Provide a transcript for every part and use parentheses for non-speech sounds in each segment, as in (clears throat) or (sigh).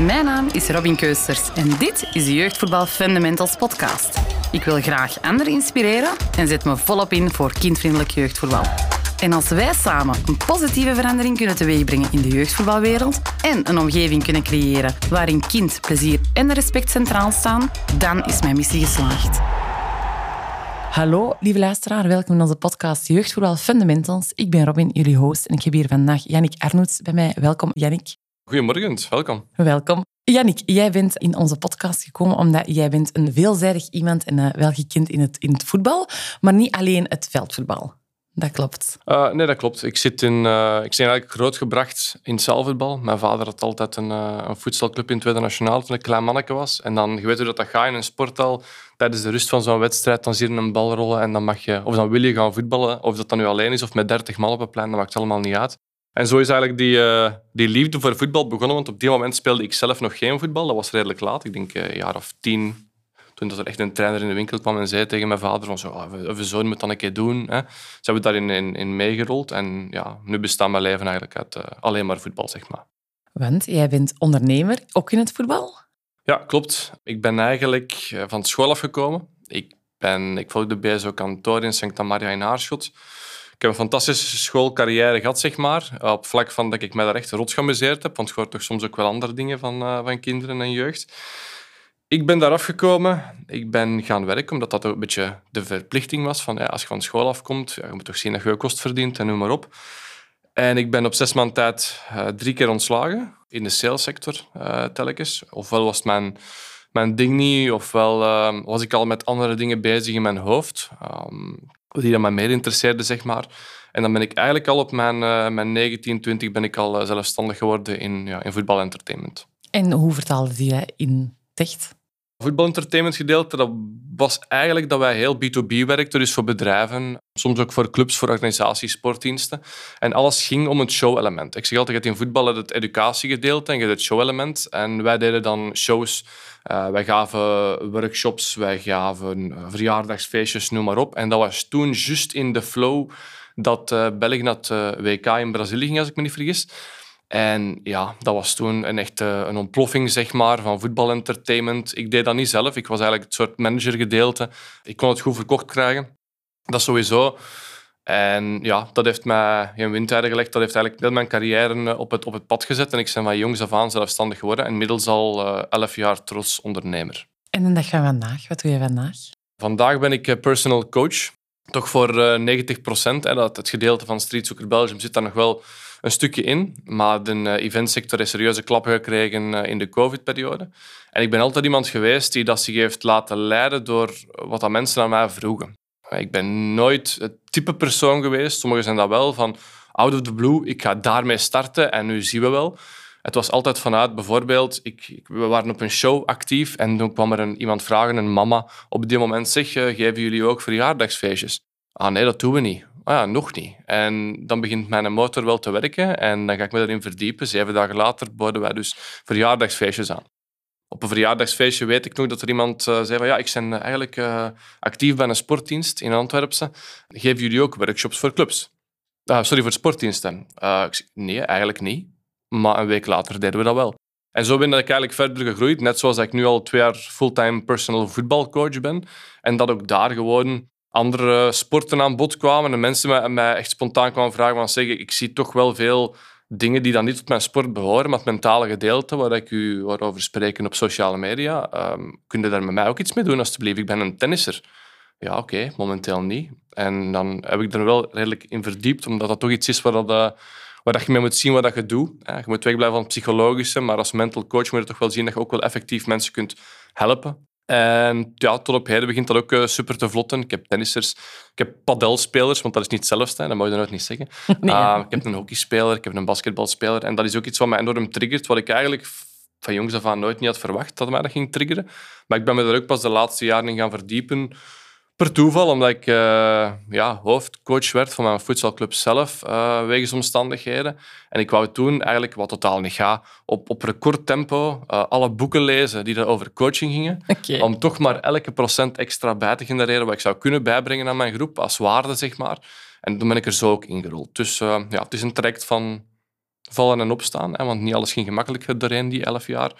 Mijn naam is Robin Keusters en dit is de Jeugdvoetbal Fundamentals podcast. Ik wil graag anderen inspireren en zet me volop in voor kindvriendelijk jeugdvoetbal. En als wij samen een positieve verandering kunnen teweegbrengen in de jeugdvoetbalwereld en een omgeving kunnen creëren waarin kind, plezier en respect centraal staan, dan is mijn missie geslaagd. Hallo, lieve luisteraar. Welkom in onze podcast Jeugdvoetbal Fundamentals. Ik ben Robin, jullie host, en ik heb hier vandaag Yannick Arnoets bij mij. Welkom, Yannick. Goedemorgen, welkom. Welkom. Yannick, jij bent in onze podcast gekomen omdat jij bent een veelzijdig iemand en uh, wel gekend in het, in het voetbal, maar niet alleen het veldvoetbal. Dat klopt. Uh, nee, dat klopt. Ik, zit in, uh, ik ben eigenlijk grootgebracht in zaalvoetbal. Mijn vader had altijd een, uh, een voetbalclub in het Tweede Nationaal toen ik klein manneke was. En dan, je weet hoe dat, dat gaat in een sporthal. Tijdens de rust van zo'n wedstrijd, dan zie je een bal rollen en dan mag je, of dan wil je gaan voetballen. Of dat dan nu alleen is of met 30 man op het plein, dat maakt allemaal niet uit. En zo is eigenlijk die, die liefde voor voetbal begonnen. Want op die moment speelde ik zelf nog geen voetbal. Dat was redelijk laat. Ik denk een jaar of tien, toen er echt een trainer in de winkel kwam en zei tegen mijn vader van zo, oh, zoon moet dat een keer doen. Hè. Ze hebben daarin in, in meegerold en ja, nu bestaat mijn leven eigenlijk uit uh, alleen maar voetbal, zeg maar. Want jij bent ondernemer, ook in het voetbal? Ja, klopt. Ik ben eigenlijk van school afgekomen. Ik, ben, ik volgde bij zo'n kantoor in Santa Maria in Aarschot. Ik heb een fantastische schoolcarrière gehad, zeg maar. Op vlak van dat ik mij daar echt rot geamuseerd heb, want je hoort toch soms ook wel andere dingen van, uh, van kinderen en jeugd. Ik ben daar afgekomen. Ik ben gaan werken, omdat dat ook een beetje de verplichting was. Van, als je van school afkomt, ja, je moet toch zien dat je je kost verdient en noem maar op. En ik ben op zes maanden tijd uh, drie keer ontslagen in de salessector telkens. Ofwel was het mijn, mijn ding niet, ofwel uh, was ik al met andere dingen bezig in mijn hoofd. Um, die dat mij meer interesseerden, zeg maar. En dan ben ik eigenlijk al op mijn, mijn 19, 20 ben ik al zelfstandig geworden in, ja, in voetbalentertainment. En hoe vertaalde die in Echt? Voetbalentertainment gedeelte, dat was eigenlijk dat wij heel B2B werkten, dus voor bedrijven, soms ook voor clubs, voor organisaties, sportdiensten. En alles ging om het show-element. Ik zeg altijd, je in voetbal het educatiegedeelte en het show-element. En wij deden dan shows. Uh, wij gaven workshops, wij gaven uh, verjaardagsfeestjes, noem maar op. En dat was toen juist in de flow dat uh, België naar het WK in Brazilië ging, als ik me niet vergis. En ja, dat was toen een echte een ontploffing zeg maar, van voetbalentertainment. Ik deed dat niet zelf. Ik was eigenlijk het soort managergedeelte. Ik kon het goed verkocht krijgen. Dat sowieso. En ja, dat heeft mij in windtijden gelegd. Dat heeft eigenlijk heel mijn carrière eh, op het, op het pad gezet. En ik ben van jongs af aan zelfstandig geworden. En inmiddels al uh, elf jaar trots ondernemer. En een dag van vandaag, wat doe je vandaag? Vandaag ben ik eh, personal coach. Toch voor 90 procent. Het gedeelte van Street Soccer Belgium zit daar nog wel een stukje in. Maar de uh, eventsector heeft serieuze klappen gekregen uh, in de COVID-periode. En ik ben altijd iemand geweest die dat zich heeft laten leiden door wat dat mensen aan mij vroegen. Ik ben nooit het type persoon geweest, sommigen zijn dat wel, van out of the blue, ik ga daarmee starten en nu zien we wel. Het was altijd vanuit, bijvoorbeeld, ik, we waren op een show actief en toen kwam er een, iemand vragen, een mama, op die moment zeg, uh, geven jullie ook verjaardagsfeestjes? Ah nee, dat doen we niet. Ah ja, nog niet. En dan begint mijn motor wel te werken en dan ga ik me erin verdiepen. Zeven dagen later boden wij dus verjaardagsfeestjes aan. Op een verjaardagsfeestje weet ik nog dat er iemand uh, zei van ja, ik ben eh, eigenlijk uh, actief bij een sportdienst in Antwerpen. Geven jullie ook workshops voor clubs? Uh, sorry, voor sportdiensten. ik nee, eigenlijk niet. Maar een week later deden we dat wel. En zo ben ik eigenlijk verder gegroeid, net zoals ik nu al twee jaar fulltime personal voetbalcoach ben. En dat ook daar gewoon andere sporten aan bod kwamen en mensen mij, echt spontaan kwamen vragen van zeggen, ik zie toch wel veel dingen die dan niet tot mijn sport behoren, maar het mentale gedeelte waar ik u over spreken op sociale media, um, kun je daar met mij ook iets mee doen alsjeblieft? Ik ben een tennisser. Ja, oké, momenteel niet. En dan heb ik er wel redelijk in verdiept, omdat dat toch iets is waar, dat, uh, waar dat je mee moet zien wat dat je doet. Je moet wegblijven van het psychologische, maar als mental coach moet je toch wel zien dat je ook wel effectief mensen kunt helpen. En ja, tot op heden begint dat ook uh, super te vlotten. Ik heb tennissers, ik heb padelspelers, want dat is niet hetzelfde, dat moet je dan ook niet zeggen. (laughs) Nee, uh, ik heb een hockeyspeler, ik heb een basketbalspeler. En dat is ook iets wat mij enorm triggert, wat ik eigenlijk van jongs af aan nooit niet had verwacht dat mij dat ging triggeren. Maar ik ben me daar ook pas de laatste jaren in gaan verdiepen per toeval, omdat ik uh, ja, hoofdcoach werd van mijn voetbalclub zelf, uh, wegens omstandigheden. En ik wou toen eigenlijk, wat totaal niet gaat, op, op recordtempo uh, alle boeken lezen die er over coaching gingen. Okay. Om toch maar elke procent extra bij te genereren wat ik zou kunnen bijbrengen aan mijn groep, als waarde, zeg maar. En toen ben ik er zo ook ingerold. Dus ja, het is een traject van vallen en opstaan. Hè, want niet alles ging gemakkelijk doorheen die elf jaar.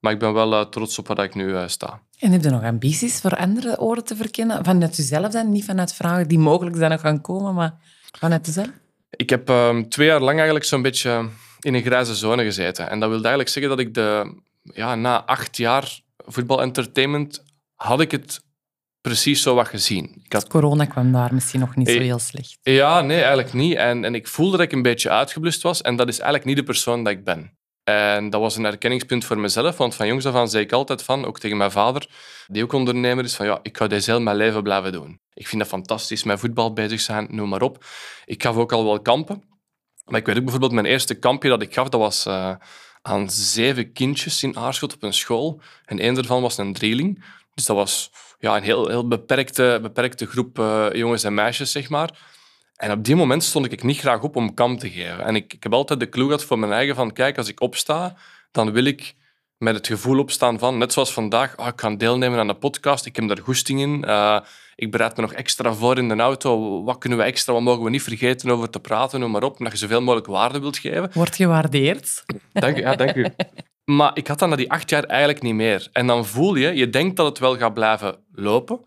Maar ik ben wel uh, trots op waar ik nu uh, sta. En heb je nog ambities voor andere oren te verkennen? Vanuit jezelf dan? Niet vanuit vragen die mogelijk zijn nog gaan komen, maar vanuit jezelf? Ik heb um, twee jaar lang eigenlijk zo'n beetje in een grijze zone gezeten. En dat wil eigenlijk zeggen dat ik de, ja, na acht jaar voetbalentertainment had ik het precies zo wat gezien. Ik had... Corona kwam daar misschien nog niet zo heel slecht. Ja, nee, eigenlijk niet. En, en ik voelde dat ik een beetje uitgeblust was. En dat is eigenlijk niet de persoon dat ik ben. En dat was een herkenningspunt voor mezelf, want van jongs af aan zei ik altijd van, ook tegen mijn vader, die ook ondernemer is, van ja, ik ga deze heel mijn leven blijven doen. Ik vind dat fantastisch, met voetbal bezig zijn, noem maar op. Ik gaf ook al wel kampen. Maar ik weet ook bijvoorbeeld, mijn eerste kampje dat ik gaf, dat was uh, aan zeven kindjes in Aarschot op een school. En één daarvan was een drieling. Dus dat was ja, een heel, heel beperkte, beperkte groep uh, jongens en meisjes, zeg maar. En op die moment stond ik niet graag op om kamp te geven. En ik, ik heb altijd de clue gehad voor mijn eigen van, kijk, als ik opsta, dan wil ik met het gevoel opstaan van, net zoals vandaag, oh, ik kan deelnemen aan de podcast, ik heb daar goesting in, uh, ik bereid me nog extra voor in de auto, wat kunnen we extra, wat mogen we niet vergeten over te praten, noem maar op, dat je zoveel mogelijk waarde wilt geven. Wordt gewaardeerd. Dank u, ja, dank u. Maar ik had dat na die acht jaar eigenlijk niet meer. En dan voel je, je denkt dat het wel gaat blijven lopen,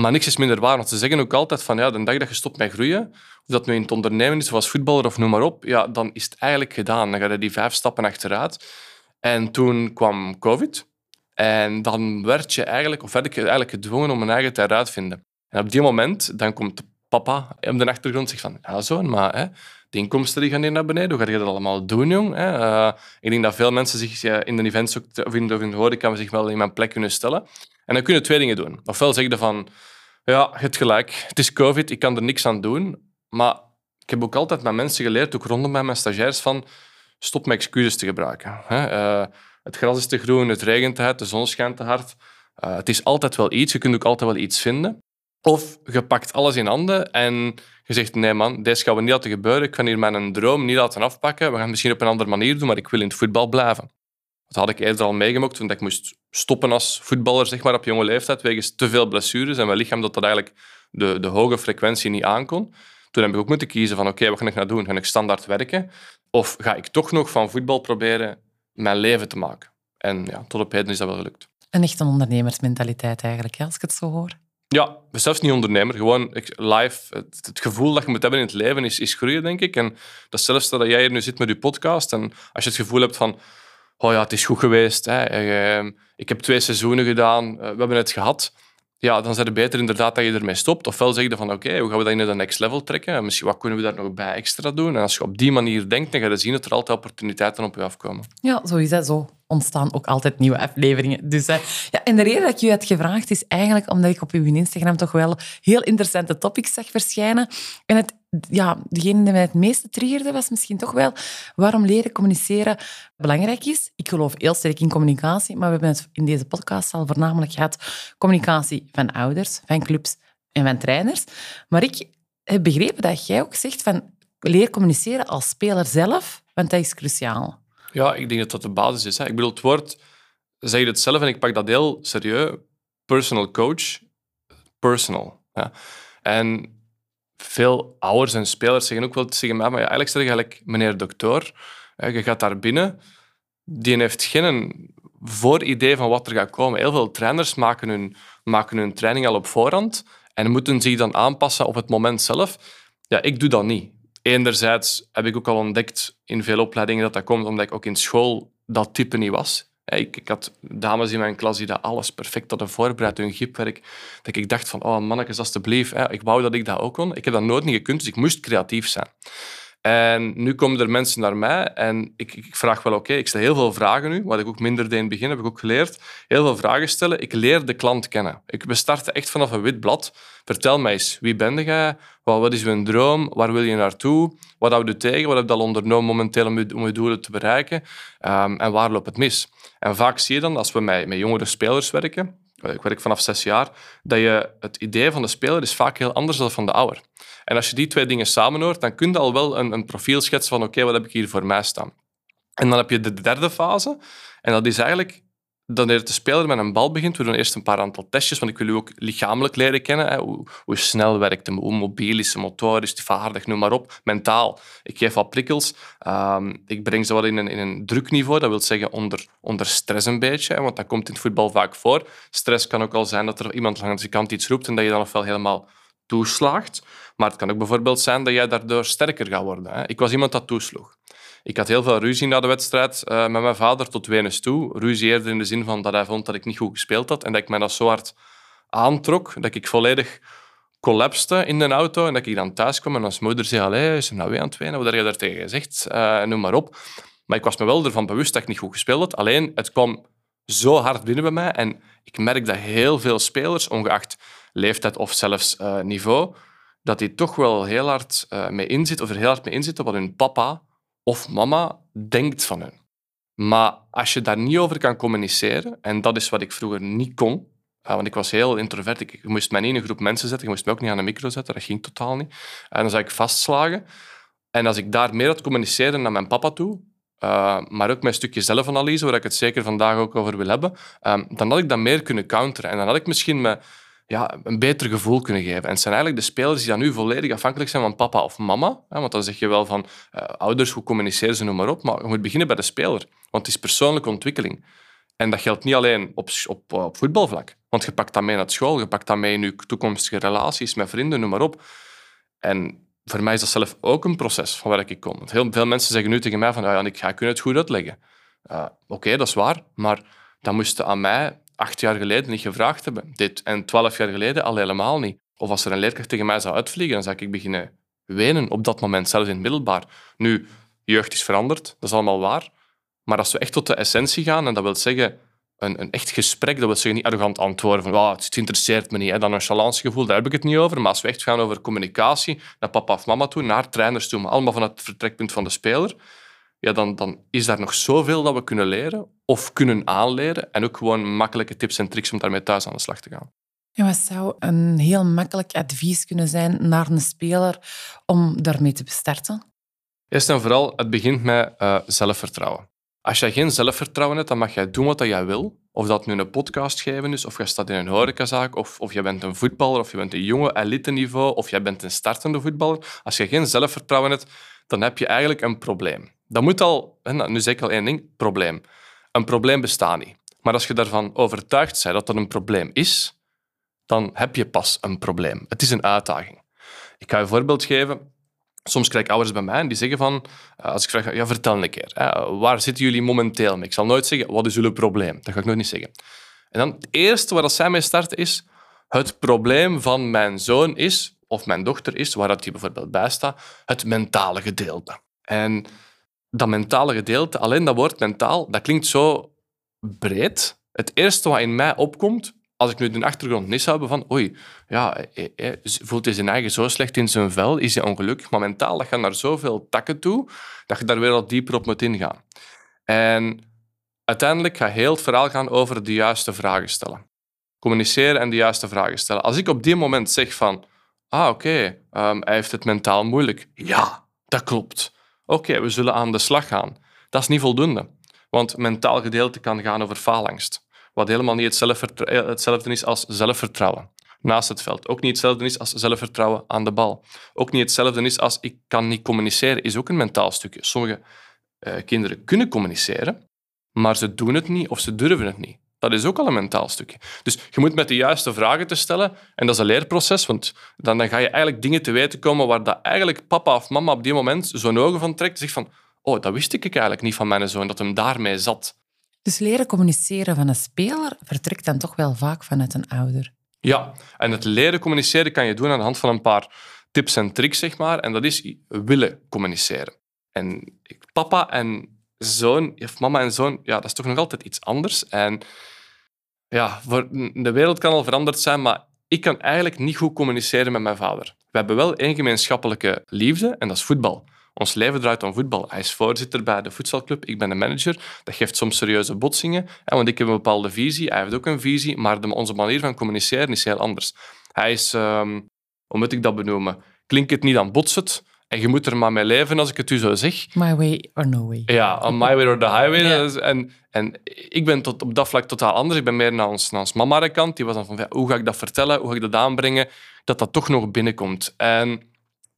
maar niks is minder waar. Want ze zeggen ook altijd van ja, de dag dat je stopt met groeien, of dat nu in het ondernemen is, zoals voetballer of noem maar op, ja, dan is het eigenlijk gedaan. Dan ga je die vijf stappen achteruit. En toen kwam COVID. En dan werd je eigenlijk, of werd ik eigenlijk gedwongen om mijn eigen te heruitvinden. En op die moment, dan komt papa op de achtergrond zegt van, ja zoon, maar hè, de inkomsten die gaan hier naar beneden, hoe ga je dat allemaal doen, jong? Hè? Uh, ik denk dat veel mensen zich in de in de, of in de horeca zich wel in mijn plek kunnen stellen. En dan kun je twee dingen doen. Ofwel zeg je van, ja, het gelijk, het is COVID, ik kan er niks aan doen. Maar ik heb ook altijd met mensen geleerd, ook rondom bij mijn stagiairs, van stop met excuses te gebruiken. Uh, het gras is te groen, het regent te hard, de zon schijnt te hard. Uh, het is altijd wel iets, je kunt ook altijd wel iets vinden. Of je pakt alles in handen en je zegt, nee man, deze gaan we niet laten gebeuren. Ik ga hier mijn droom niet laten afpakken. We gaan het misschien op een andere manier doen, maar ik wil in het voetbal blijven. Dat had ik eerder al meegemaakt toen ik moest stoppen als voetballer zeg maar, op jonge leeftijd wegens te veel blessures en mijn lichaam dat dat eigenlijk de, de hoge frequentie niet aankon. Toen heb ik ook moeten kiezen van oké, wat ga ik nou doen? Ga ik standaard werken? Of ga ik toch nog van voetbal proberen mijn leven te maken? En ja, tot op heden is dat wel gelukt. Een echte ondernemersmentaliteit eigenlijk, als ik het zo hoor. Ja, zelfs niet ondernemer. Gewoon live. Het, gevoel dat je moet hebben in het leven is, is groeien, denk ik. En datzelfde dat jij hier nu zit met je podcast. En als je het gevoel hebt van oh ja, het is goed geweest. Hè. Ehm, ik heb twee seizoenen gedaan, eh, we hebben het gehad. Ja, dan is het beter inderdaad dat je ermee stopt. Ofwel zeg je van, oké, hoe gaan we dat in de next level trekken? misschien, wat kunnen we daar nog bij extra doen? En als je op die manier denkt, dan ga je zien dat er altijd opportuniteiten op je afkomen. Ja, zo is dat. Zo ontstaan ook altijd nieuwe afleveringen. Dus, ja, en de reden dat ik je had gevraagd is eigenlijk omdat ik op uw Instagram toch wel heel interessante topics zag verschijnen. En ja, degene die mij het meeste triggerde was misschien toch wel waarom leren communiceren belangrijk is. Ik geloof heel sterk in communicatie, maar we hebben het in deze podcast al voornamelijk gehad communicatie van ouders, van clubs en van trainers. Maar ik heb begrepen dat jij ook zegt van leer communiceren als speler zelf, want dat is cruciaal. Ja, ik denk dat dat de basis is. Hè. Ik bedoel, het woord, zeg je het zelf en ik pak dat heel serieus, personal coach, personal. Ja. En veel ouders en spelers zeggen ook wel tegen mij, maar ja, eigenlijk zeg je eigenlijk meneer dokter, je gaat daar binnen, die heeft geen vooridee van wat er gaat komen. Heel veel trainers maken hun, maken hun training al op voorhand en moeten zich dan aanpassen op het moment zelf. Ja, ik doe dat niet. Enerzijds heb ik ook al ontdekt in veel opleidingen dat dat komt omdat ik ook in school dat type niet was. Ik, ik, had dames in mijn klas die dat alles perfect hadden voorbereid, hun gipwerk. Dat ik dacht van, oh mannetjes, alstublieft. Hè, ik wou dat ik dat ook kon. Ik heb dat nooit niet gekund, dus ik moest creatief zijn. En nu komen er mensen naar mij en ik, ik vraag wel, oké, ik stel heel veel vragen nu, wat ik ook minder deed in het begin, heb ik ook geleerd. Heel veel vragen stellen. Ik leer de klant kennen. Ik, we starten echt vanaf een wit blad. Vertel mij eens, wie ben jij? Wat, is uw droom? Waar wil je naartoe? Wat houdt u tegen? Wat heb je al ondernomen momenteel om je, je doelen te bereiken? Um, en waar loopt het mis? En vaak zie je dan, als we met, met jongere spelers werken, eh, ik werk vanaf zes jaar, dat je het idee van de speler is vaak heel anders dan van de ouder. En als je die twee dingen samenhoort, dan kun je al wel een, een profiel schetsen van oké, wat heb ik hier voor mij staan? En dan heb je de derde fase, en dat is eigenlijk wanneer de speler met een bal begint, we doen eerst een paar aantal testjes, want ik wil u ook lichamelijk leren kennen. Hè. Hoe, hoe, snel werkt hem, hoe mobiel is hij, motorisch, vaardig, noem maar op. Mentaal. Ik geef wat prikkels. Ehm, ik breng ze wel in een, in een drukniveau, dat wil zeggen onder, onder stress een beetje, hè, want dat komt in het voetbal vaak voor. Stress kan ook al zijn dat er iemand langs de kant iets roept en dat je dan nog wel helemaal toeslaagt. Maar het kan ook bijvoorbeeld zijn dat jij daardoor sterker gaat worden. Hè. Ik was iemand dat toesloeg. Ik had heel veel ruzie na de wedstrijd uh, met mijn vader tot Venus toe. Ruzie eerder in de zin van dat hij vond dat ik niet goed gespeeld had en dat ik mij dat zo hard aantrok dat ik volledig collapste in de auto en dat ik dan thuis kwam en als moeder zei, allee, is er nou weer aan het wenen? Wat heb je daar tegen gezegd? Uh, noem maar op. Maar ik was me wel ervan bewust dat ik niet goed gespeeld had. Alleen, het kwam zo hard binnen bij mij en ik merk dat heel veel spelers, ongeacht leeftijd of zelfs uh, niveau, dat die toch wel heel hard uh, mee inzitten, of er heel hard mee inzitten wat hun papa of mama denkt van hun. Maar als je daar niet over kan communiceren, en dat is wat ik vroeger niet kon, want ik was heel introvert, ik, moest mij niet in een groep mensen zetten, ik moest me ook niet aan de micro zetten, dat ging totaal niet. En dan zou ik vastslagen. En als ik daar meer had communiceren naar mijn papa toe, uh, maar ook een stukje zelfanalyse, waar ik het zeker vandaag ook over wil hebben, dan had ik dat meer kunnen counteren. En dan had ik misschien me ja, een beter gevoel kunnen geven. En het zijn eigenlijk de spelers die dan nu volledig afhankelijk zijn van papa of mama. Hè, want dan zeg je wel van uh, ouders, hoe communiceren ze, noem maar op. Maar je moet beginnen bij de speler. Want het is persoonlijke ontwikkeling. En dat geldt niet alleen op, op, op voetbalvlak. Want je pakt dat mee naar school, je pakt dat mee in je toekomstige relaties met vrienden, noem maar op. En voor mij is dat zelf ook een proces van waar ik kom. Heel veel mensen zeggen nu tegen mij van, ja, ik ga kunnen het goed uitleggen. Uh, Oké, dat is waar, maar dan moesten aan mij acht jaar geleden niet gevraagd hebben. Dit en twaalf jaar geleden al helemaal niet. Of als er een leerkracht tegen mij zou uitvliegen, dan zou ik beginnen wenen op dat moment, zelfs in het middelbaar. Nu, jeugd is veranderd, dat is allemaal waar. Maar als we echt tot de essentie gaan, en dat wil zeggen een, een echt gesprek, dat wil zeggen niet arrogant antwoorden van oh, het interesseert me niet, hè, dan een gevoel, daar heb ik het niet over. Maar als we echt gaan over communicatie, naar papa of mama toe, naar trainers toe, maar allemaal van het vertrekpunt van de speler, ja, dan, dan is daar nog zoveel dat we kunnen leren of kunnen aanleren. En ook gewoon makkelijke tips en tricks om daarmee thuis aan de slag te gaan. Ja, wat zou een heel makkelijk advies kunnen zijn naar een speler om daarmee te starten? Eerst en vooral, het begint met uh, zelfvertrouwen. Als je geen zelfvertrouwen hebt, dan mag jij doen wat jij wil. Of dat nu een podcast geven is, of je staat in een horecazaak, of, of je bent een voetballer, of je bent een jonge elite niveau, of je bent een startende voetballer. Als je geen zelfvertrouwen hebt, dan heb je eigenlijk een probleem. Dat moet al, nu zeg ik al één ding, probleem. Een probleem bestaat niet. Maar als je daarvan overtuigd bent dat dat een probleem is, dan heb je pas een probleem. Het is een uitdaging. Ik ga je een voorbeeld geven. Soms krijg ik ouders bij mij en die zeggen van, eh, als ik vraag, ja, vertel een keer, waar zitten jullie momenteel mee? Ik zal nooit zeggen, wat is jullie probleem? Dat ga ik nooit niet zeggen. En dan het eerste waar zij mee starten is, het probleem van mijn zoon is, of mijn dochter is, waar dat die bijvoorbeeld bij staat, het mentale gedeelte. En dat mentale gedeelte, alleen dat woord mentaal, dat klinkt zo breed. Het eerste wat in mij opkomt, als ik nu de achtergrond niet hebben van oei, ja, eh, eh, voelt hij zijn eigen zo slecht in zijn vel, is hij ongelukkig, maar mentaal, dat gaat naar zoveel takken toe, dat je daar weer wat dieper op moet ingaan. En uiteindelijk gaat heel het verhaal gaan over de juiste vragen stellen. Communiceren en de juiste vragen stellen. Als ik op die moment zeg van, ah oké, ehm, hij heeft het mentaal moeilijk. Ja, dat klopt. Oké, we zullen aan de slag gaan. Dat is niet voldoende. Want mentaal gedeelte kan gaan over faalangst. Wat helemaal niet eh, hetzelfde is als zelfvertrouwen naast het veld. Ook niet hetzelfde is als zelfvertrouwen aan de bal. Ook niet hetzelfde is als ik kan niet communiceren, is ook een mentaal stukje. Sommige uh, kinderen kunnen communiceren, maar ze doen het niet of ze durven het niet. Dat is ook al een mentaal stukje. Dus je moet met de juiste vragen te stellen, en dat is een leerproces, want dan, dan ga je eigenlijk dingen te weten komen waar dat eigenlijk papa of mama op die moment zo'n ogen van trekt zegt van oh, dat wist ik eigenlijk niet van mijn zoon, dat hem daarmee zat. Dus leren communiceren van een speler vertrekt dan toch wel vaak vanuit een ouder? Ja, en het leren communiceren kan je doen aan de hand van een paar tips en tricks, zeg maar. En dat is willen communiceren. En papa en zoon, of mama en zoon, ja, dat is toch nog altijd iets anders. En ja, voor, de wereld kan al veranderd zijn, maar ik kan eigenlijk niet goed communiceren met mijn vader. We hebben wel één gemeenschappelijke liefde en dat is voetbal. Ons leven draait om voetbal. Hij is voorzitter bij de voetbalclub, ik ben de manager. Dat geeft soms serieuze botsingen, want ik heb een bepaalde visie, hij heeft ook een visie, maar onze manier van communiceren is heel anders. Hij is, um, hoe moet ik dat benoemen? Klinkt het niet, dan botst het. En je moet er maar mee leven als ik het u zo zeg. My way or no way. Ja, on my way or the highway. En, en ik ben tot, op dat vlak totaal anders. Ik ben meer naar ons, naar ons mama kant. Die was dan van, ja, hoe ga ik dat vertellen? Hoe ga ik dat aanbrengen? Dat dat toch nog binnenkomt. En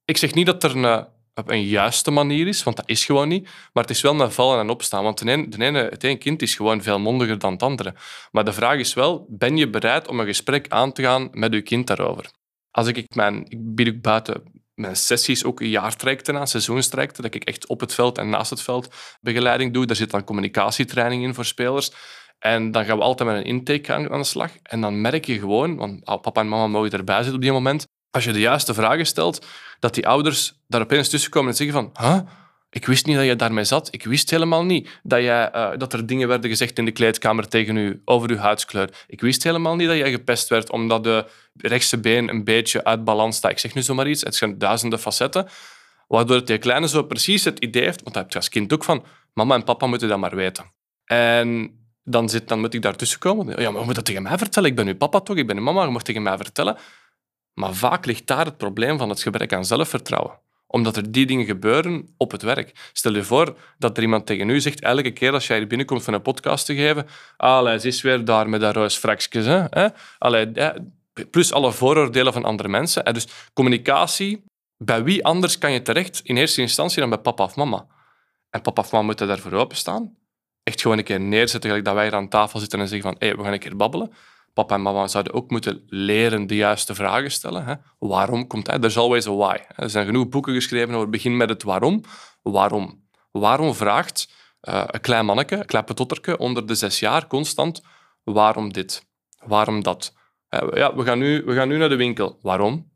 ik zeg niet dat er een, een juiste manier is, want dat is gewoon niet. Maar het is wel een vallen en opstaan. Want de ene, de ene, het ene kind is gewoon veel mondiger dan het andere. Maar de vraag is wel, ben je bereid om een gesprek aan te gaan met je kind daarover? Als ik mijn... Ik bied ook buiten mijn sessies ook jaartrajecten aan, seizoenstrajecten, dat ik echt op het veld en naast het veld begeleiding doe. Daar zit dan communicatietraining in voor spelers. En dan gaan we altijd met een intake aan, de slag. En dan merk je gewoon, want papa en mama mogen erbij zitten op die moment, als je de juiste vragen stelt, dat die ouders daar opeens tussen komen en zeggen van huh? Ik wist niet dat je daarmee zat. Ik wist helemaal niet dat, jij, uh, dat er dingen werden gezegd in de kleedkamer tegen u over uw huidskleur. Ik wist helemaal niet dat jij gepest werd omdat de rechtse been een beetje uit balans staat. Ik zeg nu zomaar iets. Het zijn duizenden facetten. Waardoor het die kleine zo precies het idee heeft, want dat heb je als kind ook van, mama en papa moeten dat maar weten. En dan, zit, dan moet ik daartussen komen. Ja, maar je moet dat tegen mij vertellen. Ik ben uw papa toch? Ik ben uw mama. Je mag tegen mij vertellen. Maar vaak ligt daar het probleem van het gebrek aan zelfvertrouwen omdat er die dingen gebeuren op het werk. Stel je voor dat er iemand tegen u zegt, elke keer als jij hier binnenkomt van een podcast te geven, allee, ze is weer daar met dat roos frakjes. Hè? Plus alle vooroordelen van andere mensen. En dus communicatie, bij wie anders kan je terecht in eerste instantie dan bij papa of mama? En papa of mama moeten daarvoor openstaan. Echt gewoon een keer neerzetten, gelijk dat wij hier aan tafel zitten en zeggen van, hé, hey, we gaan een keer babbelen papa en mama zouden ook moeten leren de juiste vragen stellen. Hè? Waarom komt hij? There's always a why. Er zijn genoeg boeken geschreven over begin met het waarom. Waarom? Waarom vraagt uh, een klein manneke, een klein petotterke onder de zes jaar constant waarom dit? Waarom dat? Ja, we gaan, nu, we gaan nu naar de winkel. Waarom?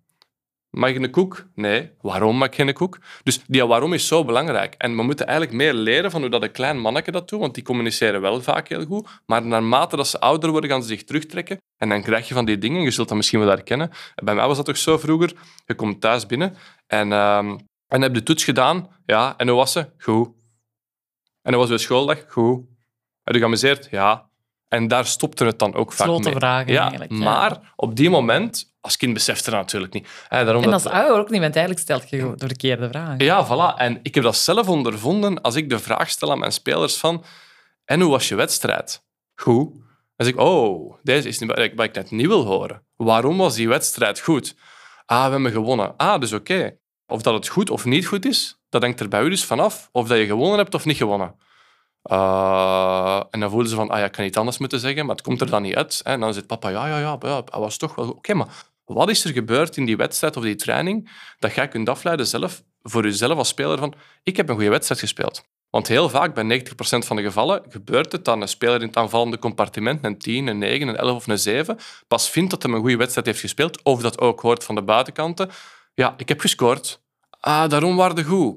Mag ik een koek? Nee. Waarom mag ik geen koek? Dus die waarom is zo belangrijk. En we moeten eigenlijk meer leren van hoe dat een klein manneke dat doet, want die communiceren wel vaak heel goed. Maar naarmate dat ze ouder worden, gaan ze zich terugtrekken. En dan krijg je van die dingen, je zult dat misschien wel herkennen. Bij mij was dat toch zo vroeger. Je komt thuis binnen en, uh, en heb de toets gedaan. Ja, en hoe was ze? Goed. En hoe was je schooldag? Goed. Heb je geamuseerd? Ja. En daar stopte het dan ook vaak Sloten mee. vragen ja, eigenlijk. Maar op die moment, als kind beseft het natuurlijk niet. daarom en als ouder ook niet, want eigenlijk stelt je de verkeerde vragen. Ja, voilà. En ik heb dat zelf ondervonden als ik de vraag stel aan mijn spelers van en hoe was je wedstrijd? Goed. Dan zeg ik, oh, deze is niet wat ik net niet wil horen. Waarom was die wedstrijd goed? Ah, we hebben gewonnen. Ah, dus oké. Of dat het goed of niet goed is, dat hangt er bij u dus vanaf. Of dat je gewonnen hebt of niet gewonnen. Uh, en dan voelen ze van, ah ja, ik kan niet anders moeten zeggen, maar het komt er dan niet uit. En dan zegt papa, ja, ja, ja, ja hij was toch wel... Oké, maar wat is er gebeurd in die wedstrijd of die training dat jij kunt afleiden zelf, voor jezelf als speler van, ik heb een goede wedstrijd gespeeld. Want heel vaak, bij 90% van de gevallen, gebeurt het dat een speler in het aanvallende compartiment, een 10, een 9, een 11 of een 7, pas vindt dat hij een goede wedstrijd heeft gespeeld, of dat ook hoort van de buitenkanten. Ja, ik heb gescoord. Ah, daarom waren goed.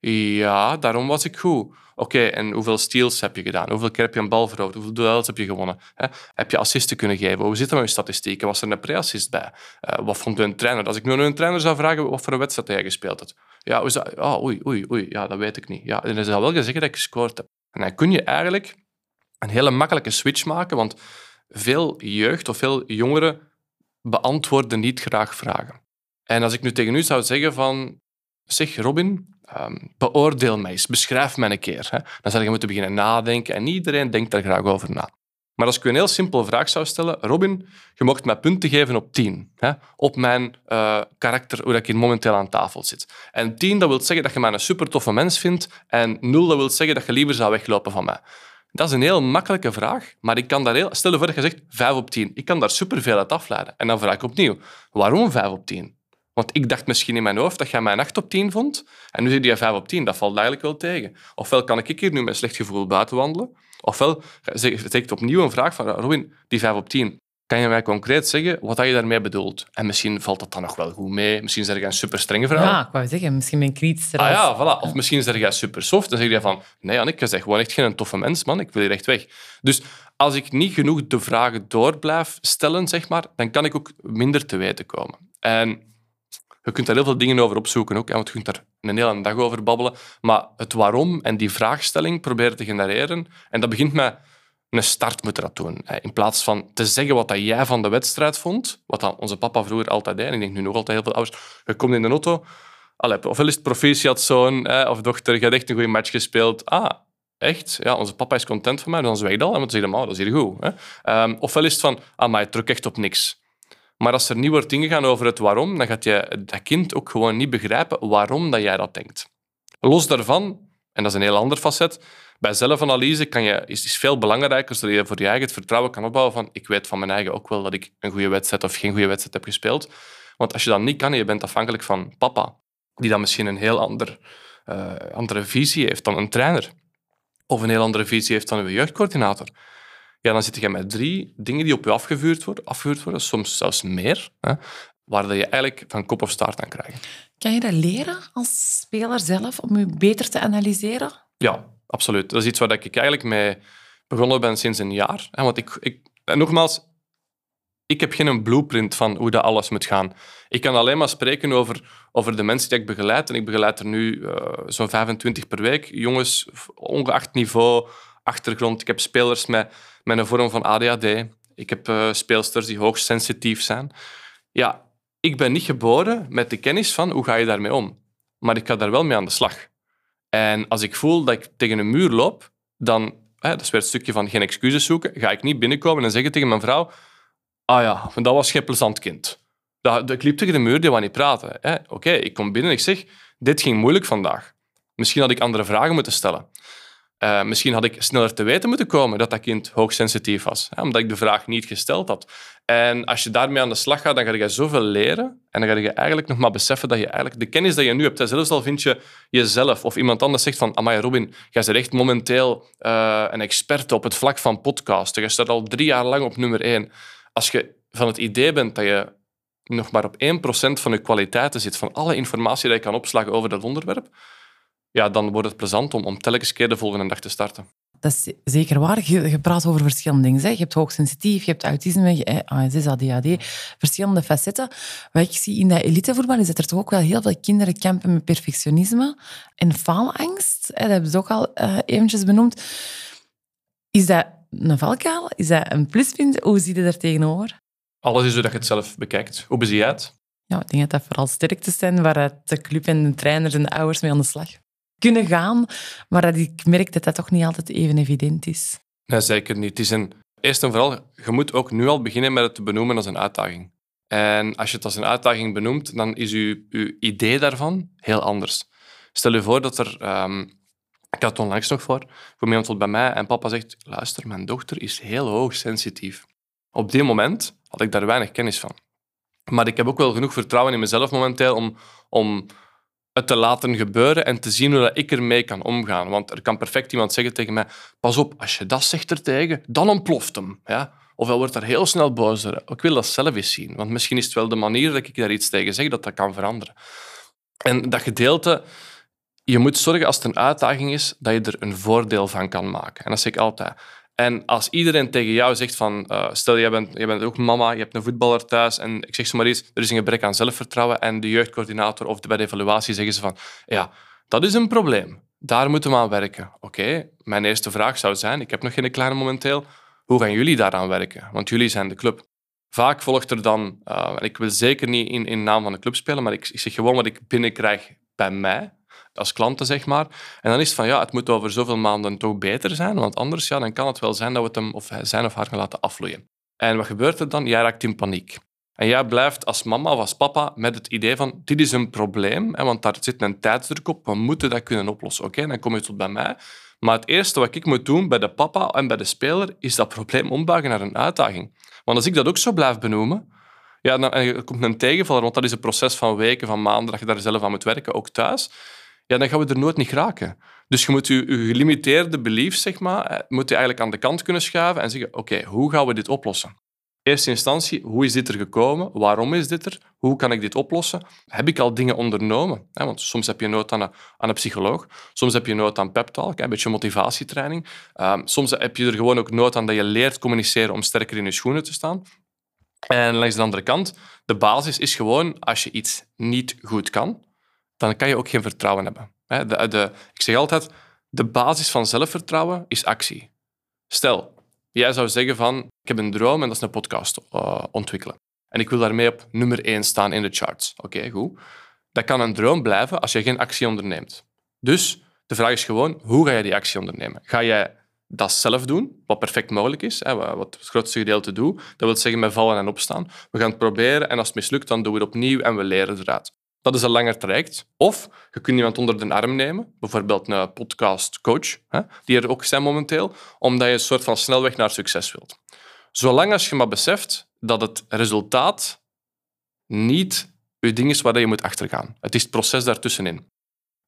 Ja, daarom was ik goed. Oké, en hoeveel steals heb je gedaan? Hoeveel keer heb je een bal veroverd? Hoeveel duels heb je gewonnen? Heb je assisten kunnen geven? Hoe zit het met je statistieken? Was er een pre-assist bij? Uh, wat vond een trainer? Als ik nu een trainer zou vragen wat voor een wedstrijd hij gespeeld had. Ja, dat? Oh, oei, oei, oei. Ja, dat weet ik niet. Ja, en hij zou wel zeggen dat ik gescoord heb. En dan kun je eigenlijk een hele makkelijke switch maken, want veel jeugd of veel jongeren beantwoorden niet graag vragen. En als ik nu tegen u zou zeggen van, zeg Robin, um, beoordeel mij eens, beschrijf mij een keer. Hè. Dan zou je moeten beginnen nadenken en iedereen denkt daar graag over na. Maar als ik u een heel simpele vraag zou stellen, Robin, je mocht mij punten geven op 10. Hè, op mijn uh, karakter, hoe ik hier momenteel aan tafel zit. En 10, dat wil zeggen dat je mij een super toffe mens vindt. En 0, dat wil zeggen dat je liever zou weglopen van mij. Dat is een heel makkelijke vraag, maar ik kan daar heel... Stel je voor dat je zegt 5 op 10. Ik kan daar superveel uit afleiden. En dan vraag ik opnieuw, waarom 5 op 10? Want ik dacht misschien in mijn hoofd dat jij mij een 8 op 10 vond. En nu zit je 5 op 10. Dat valt eigenlijk wel tegen. Ofwel kan ik hier nu met slecht gevoel buiten wandelen. Ofwel zeg ik opnieuw een vraag van Robin, die 5 op 10. Kan je mij concreet zeggen wat je daarmee bedoelt? En misschien valt dat dan nog wel goed mee. Misschien zeg je een super strenge vraag. Ja, ik wou zeggen, misschien ben ik kritisch. Ah ja, voilà. Of misschien zeg je super soft. Dan zeg je van, nee Annik, je gewoon echt geen toffe mens, man. Ik wil hier echt weg. Dus als ik niet genoeg de vragen door blijf stellen, zeg maar, dan kan ik ook minder te weten komen. En je kunt daar heel veel dingen over opzoeken ook, want je kunt daar een hele dag over babbelen. Maar het waarom en die vraagstelling proberen te genereren. En dat begint met een start moeten dat doen. In plaats van te zeggen wat dat jij van de wedstrijd vond, wat onze papa vroeger altijd deed, en ik denk nu nog altijd heel veel ouders, je komt in de auto, Allee, ofwel is het proficiat zoon of dochter, je hebt echt een goede match gespeeld. Ah, echt? Ja, onze papa is content van mij, dan zwijg al. En dan zeg je, dat is hier goed. Um, ofwel is het van, ah, maar je trok echt op niks. Maar als er niet wordt ingegaan over het waarom, dan gaat je dat kind ook gewoon niet begrijpen waarom dat jij dat denkt. Los daarvan, en dat is een heel ander facet, bij zelfanalyse kan je, is het veel belangrijker zodat je voor je eigen het vertrouwen kan opbouwen van ik weet van mijn eigen ook wel dat ik een goede wedstrijd of geen goede wedstrijd heb gespeeld. Want als je dat niet kan je bent afhankelijk van papa, die dan misschien een heel ander, uh, andere visie heeft dan een trainer, of een heel andere visie heeft dan een jeugdcoördinator, ja, dan zit je met drie dingen die op je afgevuurd worden, afgevuurd worden soms zelfs meer, hè, waar je eigenlijk van kop of staart aan krijgt. Kan je dat leren als speler zelf, om je beter te analyseren? Ja, absoluut. Dat is iets waar ik eigenlijk mee begonnen ben sinds een jaar. Want ik, ik, nogmaals, ik heb geen blueprint van hoe dat alles moet gaan. Ik kan alleen maar spreken over, over de mensen die ik begeleid. En ik begeleid er nu uh, zo'n 25 per week. Jongens, ongeacht niveau, achtergrond. Ik heb spelers met, met een vorm van ADHD. Ik heb uh, speelsters die hoogsensitief zijn. Ja, ik ben niet geboren met de kennis van hoe ga je daarmee om. Maar ik ga daar wel mee aan de slag. En als ik voel dat ik tegen een muur loop, dan, hè, dat is weer stukje van geen excuses zoeken, ga ik niet binnenkomen en zeggen tegen mijn vrouw, ah ja, dat was geen plezant kind. Dat, ik liep tegen de muur, die wou niet praten. Oké, ik kom binnen en ik zeg, dit ging moeilijk vandaag. Misschien had ik andere vragen moeten stellen. Uh, misschien had ik sneller te weten moeten komen dat dat kind hoogsensitief was, hè, omdat ik de vraag niet gesteld had. En als je daarmee aan de slag gaat, dan ga je zoveel leren en dan ga je eigenlijk nog maar beseffen dat je eigenlijk de kennis die je nu hebt, zelfs al vind je jezelf of iemand anders zegt van Amaya Robin, jij bent echt momenteel uh, een expert op het vlak van podcasten. Je staat al drie jaar lang op nummer één. Als je van het idee bent dat je nog maar op 1% van je kwaliteiten zit, van alle informatie die je kan opslagen over dat onderwerp, ja, dan wordt het plezant om, om telkens keer de volgende dag te starten. Dat is zeker waar. Je, praat over verschillende dingen. Zeg. Je hebt hoogsensitief, je hebt autisme, je, ASS, ADHD, verschillende facetten. Wat ik zie in dat elitevoetbal is dat er toch ook wel heel veel kinderen kampen met perfectionisme en faalangst. Dat hebben ze ook al uh, eventjes benoemd. Is dat een valkuil? Is dat een pluspunt? Hoe zie je daar tegenover? Alles is hoe dat je het zelf bekijkt. Hoe bezie jij het? Ja, ik denk dat dat vooral sterktes zijn waar de club en de trainers en de ouders mee aan de slag kunnen gaan, maar dat ik merk dat dat toch niet altijd even evident is. Nee, zeker niet. Het is een, eerst en vooral, je moet ook nu al beginnen met het te benoemen als een uitdaging. En als je het als een uitdaging benoemt, dan is je, idee daarvan heel anders. Stel je voor dat er... Um, ik had het onlangs nog voor. Voor iemand bij mij en papa zegt, luister, mijn dochter is heel hoog sensitief. Op die moment had ik daar weinig kennis van. Maar ik heb ook wel genoeg vertrouwen in mezelf momenteel om, om te laten gebeuren en te zien hoe dat ik ermee kan omgaan. Want er kan perfect iemand zeggen tegen mij, pas op, als je dat zegt ertegen, dan ontploft hem. Ja? Of wordt daar heel snel boos. Ik wil dat zelf eens zien, want misschien is het wel de manier dat ik daar iets tegen zeg dat dat kan veranderen. En dat gedeelte, je moet zorgen als het een uitdaging is, dat je er een voordeel van kan maken. En dat zeg ik altijd. En als iedereen tegen jou zegt van, uh, stel jij bent, bent ook mama, je hebt een voetballer thuis en ik zeg zomaar iets, er is een gebrek aan zelfvertrouwen en de jeugdcoördinator of de, bij de evaluatie zeggen ze van, ja, dat is een probleem. Daar moeten we aan werken. Oké, mijn eerste vraag zou zijn, ik heb nog geen kleine momenteel, hoe gaan jullie daaraan werken? Want jullie zijn de club. Vaak volgt er dan, uh, en ik wil zeker niet in, in naam van de club spelen, maar ik, ik zeg gewoon wat ik binnenkrijg bij mij als klanten, zeg maar. En dan is het van, ja, het moet over zoveel maanden toch beter zijn, want anders ja, dan kan het wel zijn dat we het hem of zijn of haar gaan laten afvloeien. En wat gebeurt er dan? Jij raakt in paniek. En jij blijft als mama of als papa met het idee van, dit is een probleem, hè, want daar zit een tijdsdruk op, we moeten dat kunnen oplossen. Oké, dan kom je tot bij mij. Maar het eerste wat ik moet doen bij de papa en bij de speler, is dat probleem ombuigen naar een uitdaging. Want als ik dat ook zo blijf benoemen, ja, dan komt een tegenvaller, want dat is een proces van weken, van maanden, dat je daar zelf aan moet werken, ook thuis ja, dan gaan we er nooit niet geraken. Dus je moet je, je gelimiteerde belief, zeg maar, eh, moet je eigenlijk aan de kant kunnen schuiven en zeggen, oké, hoe gaan we dit oplossen? Eerste instantie, hoe is dit er gekomen? Waarom is dit er? Hoe kan ik dit oplossen? Heb ik al dingen ondernomen? Want soms heb je nood aan een, aan een psycholoog. Soms heb je nood aan pep talk, een beetje motivatietraining. Ehm, soms heb je er gewoon ook nood aan dat je leert communiceren om sterker in je schoenen te staan. En langs de andere kant, de basis is gewoon, als je iets niet goed kan, dan kan je ook geen vertrouwen hebben. De, de, ik zeg altijd, de basis van zelfvertrouwen is actie. Stel, jij zou zeggen van, ik heb een droom en dat is een podcast uh, ontwikkelen. En ik wil daarmee op nummer 1 staan in de charts. Oké, goed. dat kan een droom blijven als je geen actie onderneemt. Dus de vraag is gewoon, hoe ga je die actie ondernemen? Ga jij dat zelf doen, wat perfect mogelijk is, hè, wat het grootste gedeelte doet. Dat wil zeggen met vallen en opstaan. We gaan het proberen en als het mislukt, dan doen we het opnieuw en we leren eruit. Dat is een langer traject. Of je kunt iemand onder de arm nemen, bijvoorbeeld een podcastcoach, die er ook zijn momenteel, omdat je een soort van snelweg naar succes wilt. Zolang als je maar beseft dat het resultaat niet je ding is waar je moet achtergaan. Het is het proces daartussenin.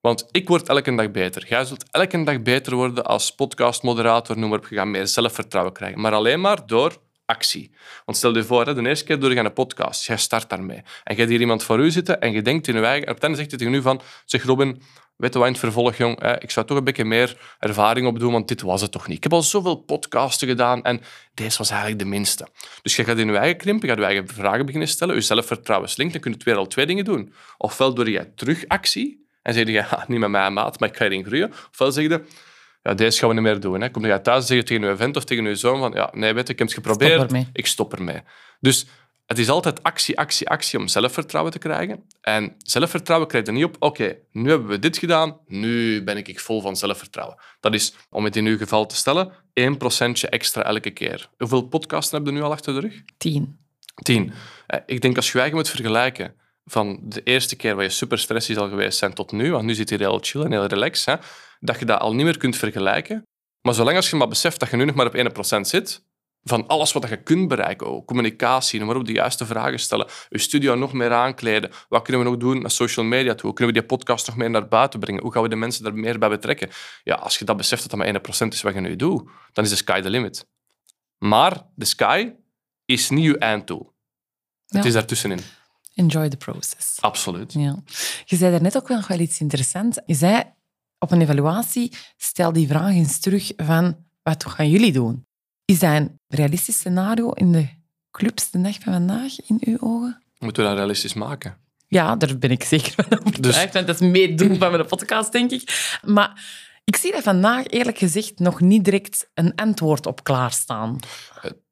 Want ik word elke dag beter. Jij zult elke dag beter worden als podcastmoderator, noem maar op. Je gaat meer zelfvertrouwen krijgen. Maar alleen maar door actie. Want stel je voor, de eerste keer door je een podcast, jij start daarmee. En je hebt hier iemand voor u zitten en je denkt in je eigen... En op het einde zegt hij tegen u van, zeg Robin, weet je wat, in het vervolg, jong, ik zou toch een beetje meer ervaring opdoen, want dit was het toch niet. Ik heb al zoveel podcasten gedaan en deze was eigenlijk de minste. Dus je gaat in je eigen krimpen, je gaat je vragen beginnen stellen, je zelfvertrouwen slinkt, dan kun je weer al twee dingen doen. Ofwel door je terug actie en zeg je, ja, niet met mij maat, maar ik ga erin groeien. Ofwel zeg je, ja, deze gaan we niet meer doen. Hè. Kom je thuis en zeg je tegen je vent of tegen je zoon van, ja, nee, weet ik heb het geprobeerd, stop ik stop ermee. Dus het is altijd actie, actie, actie om zelfvertrouwen te krijgen. En zelfvertrouwen krijg je niet op, oké, nu hebben we dit gedaan, nu ben ik vol van zelfvertrouwen. Dat is, om het in uw geval te stellen, 1% extra elke keer. Hoeveel podcasten hebben we nu al achter de rug? Tien. Tien. Eh, ik denk als je eigen moet vergelijken van de eerste keer waar je super stressig zal geweest zijn tot nu, want nu zit je heel chill en heel relaxed, hè, dat je dat al niet meer kunt vergelijken. Maar zolang als je maar beseft dat je nu nog maar op 1% zit, van alles wat je kunt bereiken, oh, communicatie, maar op de juiste vragen stellen, je studio nog meer aankleden, wat kunnen we nog doen naar social media toe, hoe kunnen we die podcast nog meer naar buiten brengen, hoe gaan we de mensen daar meer bij betrekken. Ja, als je dat beseft dat dat maar 1% is wat je nu doet, dan is de sky the limit. Maar de sky is niet je einddoel. Ja. Het is daartussenin. Enjoy the process. Absoluut. Ja. Je zei daarnet ook nog wel iets interessants. Je zei op een evaluatie, stel die vraag eens terug van wat gaan jullie doen? Is dat een realistisch scenario in de clubs de dag van vandaag, in uw ogen? Moeten we dat realistisch maken? Ja, daar ben ik zeker van overtuigd. Dus... Dat is meer doen van mijn podcast, denk ik. Maar ik zie daar vandaag eerlijk gezegd nog niet direct een antwoord op klaarstaan.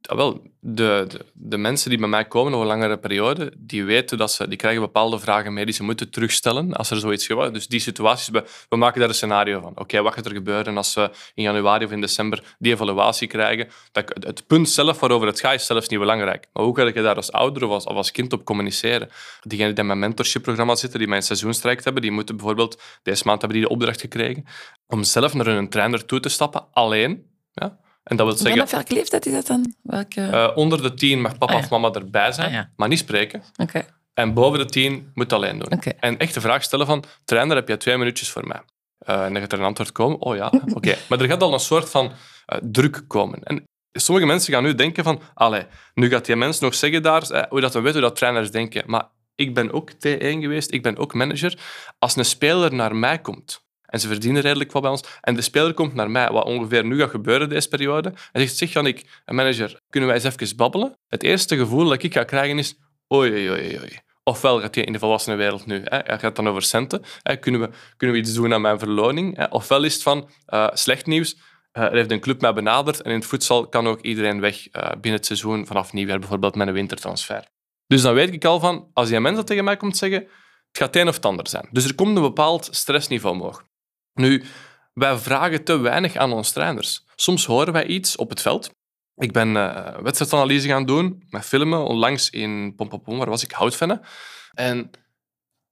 Uh, wel, de, de, de, mensen die bij mij komen over een langere periode, die weten dat ze die krijgen bepaalde vragen mee die ze moeten terugstellen als er zoiets gebeurt. Dus die situaties, we, maken daar een scenario van. Oké, wat gaat er gebeuren als we in januari of in december die evaluatie krijgen? Dat, het punt zelf waarover het gaat is zelfs niet belangrijk. Maar hoe ga je daar als ouder of als, of als kind op communiceren? Diegenen die in mijn mentorship-programma zitten, die mijn seizoenstraject hebben, die moeten bijvoorbeeld deze maand hebben die de opdracht gekregen om zelf naar een trainer toe te stappen, alleen. Ja, en dat wil zeggen... Vanaf welke leeftijd is dat dan? Welke... Uh, onder de tien mag papa ah, of mama erbij zijn, ah, maar niet spreken. Okay. En boven de tien moet alleen doen. Okay. En echt de vraag stellen van, trainer, heb je twee minuutjes voor mij? Uh, en dan gaat er een antwoord komen, oh ja, oké. (laughs) maar er gaat al een soort van uh, druk komen. En sommige mensen gaan nu denken van, allee, nu gaat die mens nog zeggen daar, hoe dat we weten hoe dat trainers denken. Maar ik ben ook T1 geweest, ik ben ook manager. Als een speler naar mij komt en ze verdienen redelijk wat bij ons. En de speler komt naar mij, wat ongeveer nu gaat gebeuren deze periode. En zegt, zeg Janik, manager, kunnen wij eens even babbelen? Het eerste gevoel dat ik ga krijgen is, oei, oei, oei. Ofwel gaat hij in de volwassene wereld nu, hè, hij gaat dan over centen. Hè, kunnen, we, kunnen we iets doen aan mijn verloning? Hè? Ofwel is het van, uh, slecht nieuws, uh, er heeft een club mij benaderd en in het voedsel kan ook iedereen weg uh, binnen het seizoen, vanaf nieuwjaar bijvoorbeeld met een wintertransfer. Dus dan weet ik al van, als die mensen tegen mij komt zeggen, het gaat het een of het ander zijn. Dus er komt een bepaald stressniveau omhoog. Nu, wij vragen te weinig aan onze trainers. Soms horen wij iets op het veld. Ik ben uh, wedstrijdanalyse gaan doen met filmen, onlangs in Pompopom, waar was ik, Houtvennen. En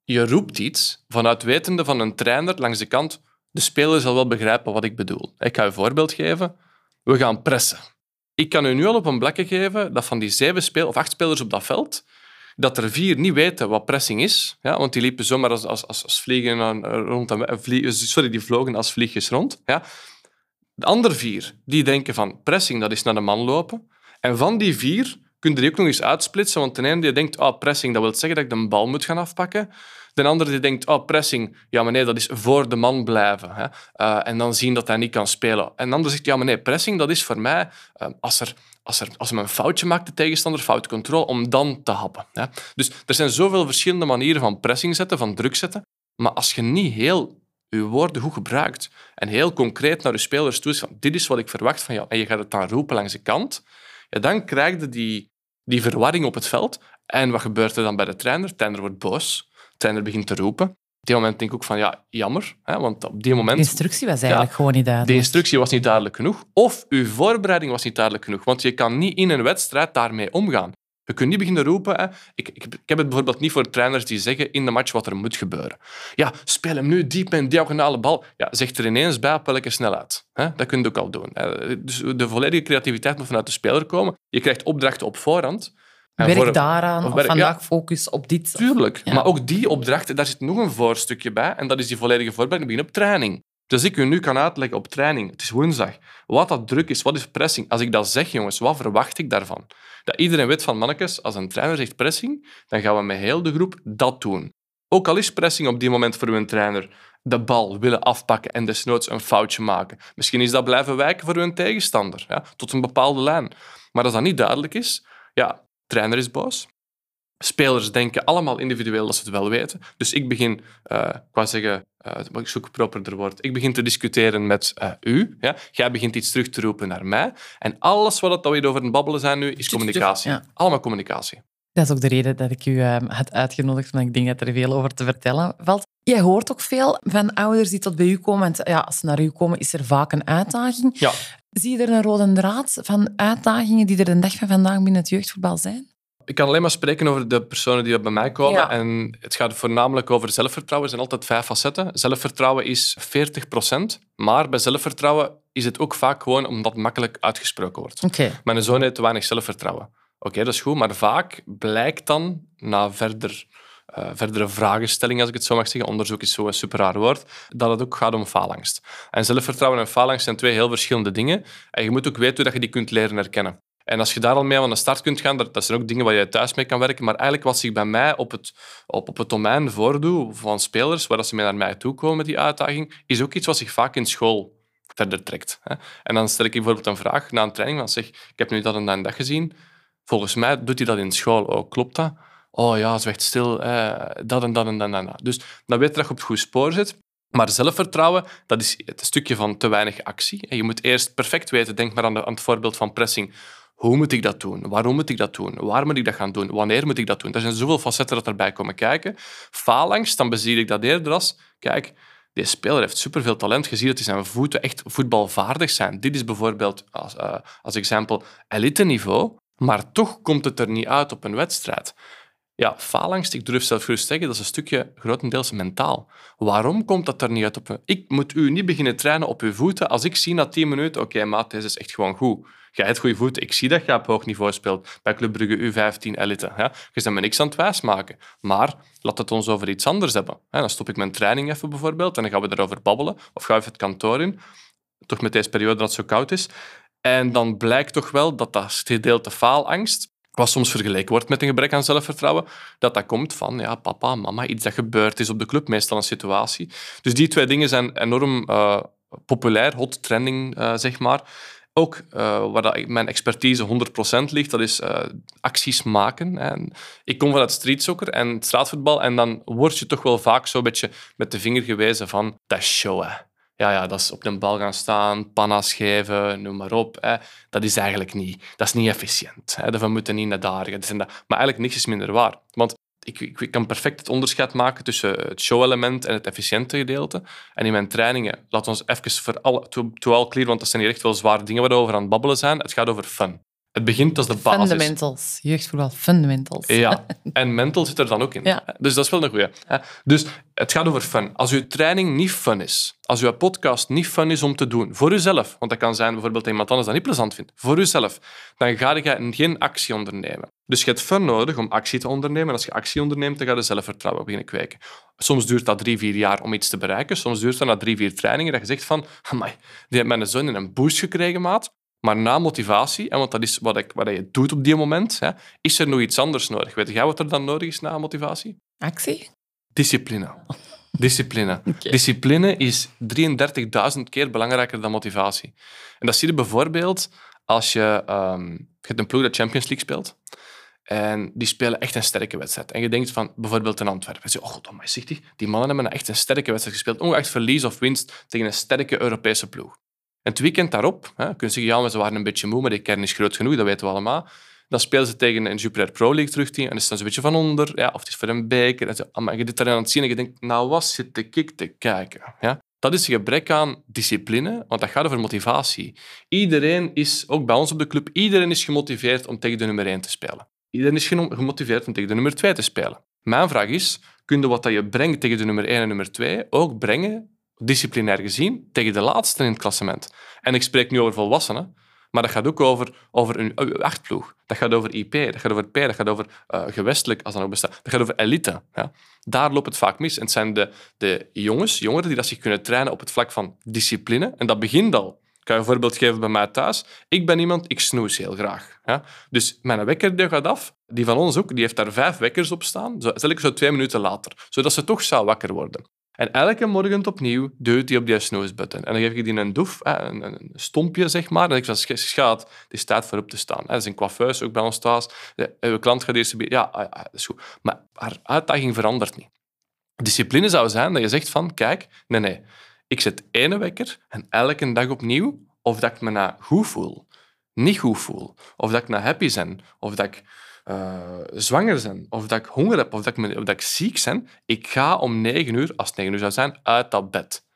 je roept iets vanuit wetende van een trainer langs de kant. De speler zal wel begrijpen wat ik bedoel. Ik ga een voorbeeld geven. We gaan pressen. Ik kan u nu al op een blakje geven dat van die zeven spelers, of acht spelers op dat veld, dat er vier niet weten wat pressing is, ja, want die liepen zomaar als, als, als, vliegen rond, sorry, die vlogen als vliegjes rond. Ja. De andere vier, die denken van pressing, dat is naar de man lopen. En van die vier kun je die ook nog eens uitsplitsen, want ten ene die denkt, oh, pressing, dat wil zeggen dat ik de bal moet gaan afpakken. De andere die denkt, oh, pressing, ja, maar nee, dat is voor de man blijven. Hè. En dan zien dat hij niet kan spelen. En de ander zegt, ja, maar nee, pressing, dat is voor mij, als er als, er, als men een foutje maakt, de tegenstander, foutcontrole, om dan te happen. Hè. Dus er zijn zoveel verschillende manieren van pressing zetten, van druk zetten. Maar als je niet heel je woorden goed gebruikt en heel concreet naar je spelers toe is dit is wat ik verwacht van jou en je gaat het dan roepen langs de kant, ja, dan krijg je die, die verwarring op het veld. En wat gebeurt er dan bij de trainer? De trainer wordt boos. trainer begint te roepen. Op die moment denk ik ook van, ja, jammer. Hè, want op die moment... De instructie was eigenlijk gewoon niet duidelijk. De instructie was niet duidelijk genoeg. Of uw voorbereiding was niet duidelijk genoeg. Want je kan niet in een wedstrijd daarmee omgaan. Je kunt niet beginnen roepen. Hè. Ik, ik, ik, heb het bijvoorbeeld niet voor trainers die zeggen in de match wat er moet gebeuren. Ja, speel hem nu diep en diagonale bal. Ja, zeg er ineens bij op welke snelheid. Hè. Dat kun je ook al doen. Dus de volledige creativiteit moet vanuit de speler komen. Je krijgt opdrachten op voorhand. Werk daaraan, of, werk, vandaag focus op dit. Tuurlijk, maar ook die opdrachten, daar zit nog een voorstukje bij. En dat is die volledige voorbereiding. begin op training. Dus ik u nu kan uitleggen op training, het is woensdag, wat dat druk is, wat is pressing. Als ik dat zeg, jongens, wat verwacht ik daarvan? Dat iedereen weet van, mannetjes, als een trainer zegt pressing, dan gaan we met heel de groep dat doen. Ook al is pressing op die moment voor uw trainer de bal willen afpakken en desnoods een foutje maken. Misschien is dat blijven wijken voor uw tegenstander, ja, tot een bepaalde lijn. Maar als dat niet duidelijk is, ja, trainer is boos, Spelers denken allemaal individueel dat ze het wel weten. Dus ik begin, uh, ik wou zeggen, uh, ik zoek een properder woord, ik begin te discussiëren met uh, u. Ja? Jij begint iets terug te roepen naar mij. En alles wat we over het babbelen zijn nu, is communicatie. Allemaal communicatie. Dat is ook de reden dat ik u uh, had uitgenodigd, want ik denk dat er veel over te vertellen valt. Jij hoort ook veel van ouders die tot bij u komen. En ja, als ze naar u komen, is er vaak een uitdaging. Ja. Zie je er een rode draad van uitdagingen die er de dag van vandaag binnen het jeugdvoetbal zijn? ik kan alleen maar spreken over de personen die bij mij komen. En het gaat voornamelijk over zelfvertrouwen. Er zijn altijd vijf facetten. Zelfvertrouwen is 40%. Maar bij zelfvertrouwen is het ook vaak gewoon omdat het makkelijk uitgesproken wordt. Okay. Mijn zoon heeft te weinig zelfvertrouwen. Oké, dat is goed. Maar vaak blijkt dan, na verder, uh, verdere vragenstelling, als ik het zo mag zeggen, onderzoek is zo'n super raar woord, dat het ook gaat om faalangst. En zelfvertrouwen en faalangst zijn twee heel verschillende dingen. En je moet ook weten hoe je die kunt leren herkennen. En als je daar al mee aan de start kunt gaan, dat, dat zijn ook dingen waar je thuis mee kan werken. Maar eigenlijk wat zich bij mij op het, op, op het domein voordoet van spelers, waar ze mee naar mij toe komen die uitdaging, is ook iets wat zich vaak in school verder trekt. En dan stel ik bijvoorbeeld een vraag na een training, van zeg, ik heb nu dat en dat en dat gezien. Volgens mij doet hij dat in school ook. Klopt dat? Oh ja, zwijgt stil, eh, dat en dat en dat en dat. Dus dan weet je dat je op het goede spoor zit. Maar zelfvertrouwen, dat is het stukje van te weinig actie. Je moet eerst perfect weten, denk maar aan, het voorbeeld van pressing. Hoe moet ik dat doen? Waarom moet ik dat doen? Waar moet ik dat gaan doen? Wanneer moet ik dat doen? Er zijn zoveel facetten dat erbij komen kijken. Faalangst, dan bezie ik dat eerder als... Kijk, deze speler heeft superveel talent. Je ziet dat zijn voeten echt voetbalvaardig zijn. Dit is bijvoorbeeld, als, uh, als exempel, elite-niveau. Maar toch komt het er niet uit op een wedstrijd. Ja, faalangst, ik durf zelf gerust zeggen, dat is een stukje grotendeels mentaal. Waarom komt dat er niet uit op een... Ik moet u niet beginnen trainen op uw voeten als ik zie na 10 minuten, oké, okay, maat, deze is echt gewoon goed. Jij hebt goede voeten. Ik zie dat je op hoog niveau speelt. Bij Club Brugge U15 Elite. Ja? Je bent me niks aan het wijs maken. Maar laat het ons over iets anders hebben. Dan stop ik mijn training even bijvoorbeeld en dan gaan we erover babbelen. Of ga even het kantoor in. Toch met deze periode dat het zo koud is. En dan blijkt toch wel dat dat gedeelte faalangst wat soms vergeleken wordt met een gebrek aan zelfvertrouwen, dat dat komt van ja, papa, mama, iets dat gebeurd is op de club, meestal een situatie. Dus die twee dingen zijn enorm uh, populair, hot trending, uh, zeg maar. Ook uh, waar dat mijn expertise 100% ligt, dat is acties maken. En ik kom van het streetsoccer en straatvoetbal en dan word je toch wel vaak zo'n beetje met de vinger gewezen van dat is show, hè. Ja, ja, dat is op de bal gaan staan, panna's geven, noem maar op. Hè. Dat is eigenlijk niet, dat is niet efficiënt. Hè. We moeten niet naar daar. Maar eigenlijk niks is minder waar. Want ik, ik, kan perfect het onderscheid maken tussen het show-element en het efficiënte gedeelte. En in mijn trainingen, we ons even voor alle, to, clear, want dat zijn hier echt wel zware dingen waar we over aan het babbelen zijn. Het gaat over fun. Het begint als de basis. Fundamentals. Jeugdvoetbal, fundamentals. Ja, (laughs) en mental zit er dan ook in. Ja. Dus dat is wel een goeie. Dus het gaat over fun. Als uw training niet fun is, als uw podcast niet fun is om te doen, voor uzelf, want dat kan zijn bijvoorbeeld dat iemand anders dat niet plezant vindt, voor uzelf, dan ga je geen actie ondernemen. Dus je hebt fun nodig om actie te ondernemen. En als je actie onderneemt, dan ga je zelfvertrouwen beginnen kweken. Soms duurt dat drie, vier jaar om iets te bereiken. Soms duurt dat na drie, vier trainingen dat je zegt van, amai, die heeft mijn zoon in een boost gekregen, maat. Maar na motivatie, en want dat is wat, ik, wat je doet op die moment, hè, is er nog iets anders nodig. Weet jij wat er dan nodig is na motivatie? Actie? Discipline. Discipline. (laughs) Discipline is 33.000 keer belangrijker dan motivatie. En dat zie je bijvoorbeeld als je, um, je hebt een ploeg dat Champions League speelt. En die spelen echt een sterke wedstrijd. En je denkt van bijvoorbeeld in Antwerpen. Je zegt, oh god, die, die mannen hebben echt een sterke wedstrijd gespeeld. Ongeacht verlies of winst tegen een sterke Europese ploeg. Het weekend daarop, hè, kun je zeggen, ja, ze waren een beetje moe, maar die kern is groot genoeg, dat weten we allemaal. Dan spelen ze tegen een Jupiler Pro League terugteam en dan staan ze een beetje van onder. Ja, of het is voor een beker. En zo, maar je dit aan het zien en je denkt, nou wat zit de kick te kijken? Ja? Dat is een gebrek aan discipline, want dat gaat over motivatie. Iedereen is, ook bij ons op de club, iedereen is gemotiveerd om tegen de nummer 1 te spelen. Iedereen is gemotiveerd om tegen de nummer 2 te spelen. Mijn vraag is, kun je wat dat je brengt tegen de nummer 1 en nummer 2 ook brengen, disciplinair gezien, tegen de laatste in het klassement? En ik spreek nu over volwassenen, maar dat gaat ook over, over een achtploeg. Dat gaat over IP, dat gaat over P, dat gaat over uh, gewestelijk, als dat nog bestaat. Dat gaat over elite. Ja. Daar loopt het vaak mis. En het zijn de, de jongens, jongeren, die dat zich kunnen trainen op het vlak van discipline. En dat begint al. Ik kan je een voorbeeld geven bij mij thuis. Ik ben iemand, ik snoes heel graag. Ja? Dus mijn wekker die gaat af. Die van ons ook, die heeft daar vijf wekkers op staan. Zo, ik zo twee minuten later. Zodat ze toch zou wakker worden. En elke morgen opnieuw duwt hij op die snooze-button. En dan geef ik die een doef, een, een stompje, zeg maar. En ik zeg, schat, is tijd voor op te staan. Dat is een coiffeus, ook bij ons thuis. Uw klant gaat eerst... Ja, ah, dat is goed. Maar haar uitdaging verandert niet. Discipline zou zijn dat je zegt van, kijk, nee, nee. Ik zet ene wekker en elke dag opnieuw, of dat ik me nou goed voel, niet goed voel, of dat ik nou happy ben, of dat ik uh, zwanger zijn, of dat ik honger heb, of dat ik, of dat ik ziek ben, ik ga om negen uur, als het negen uur zou zijn, uit dat bed.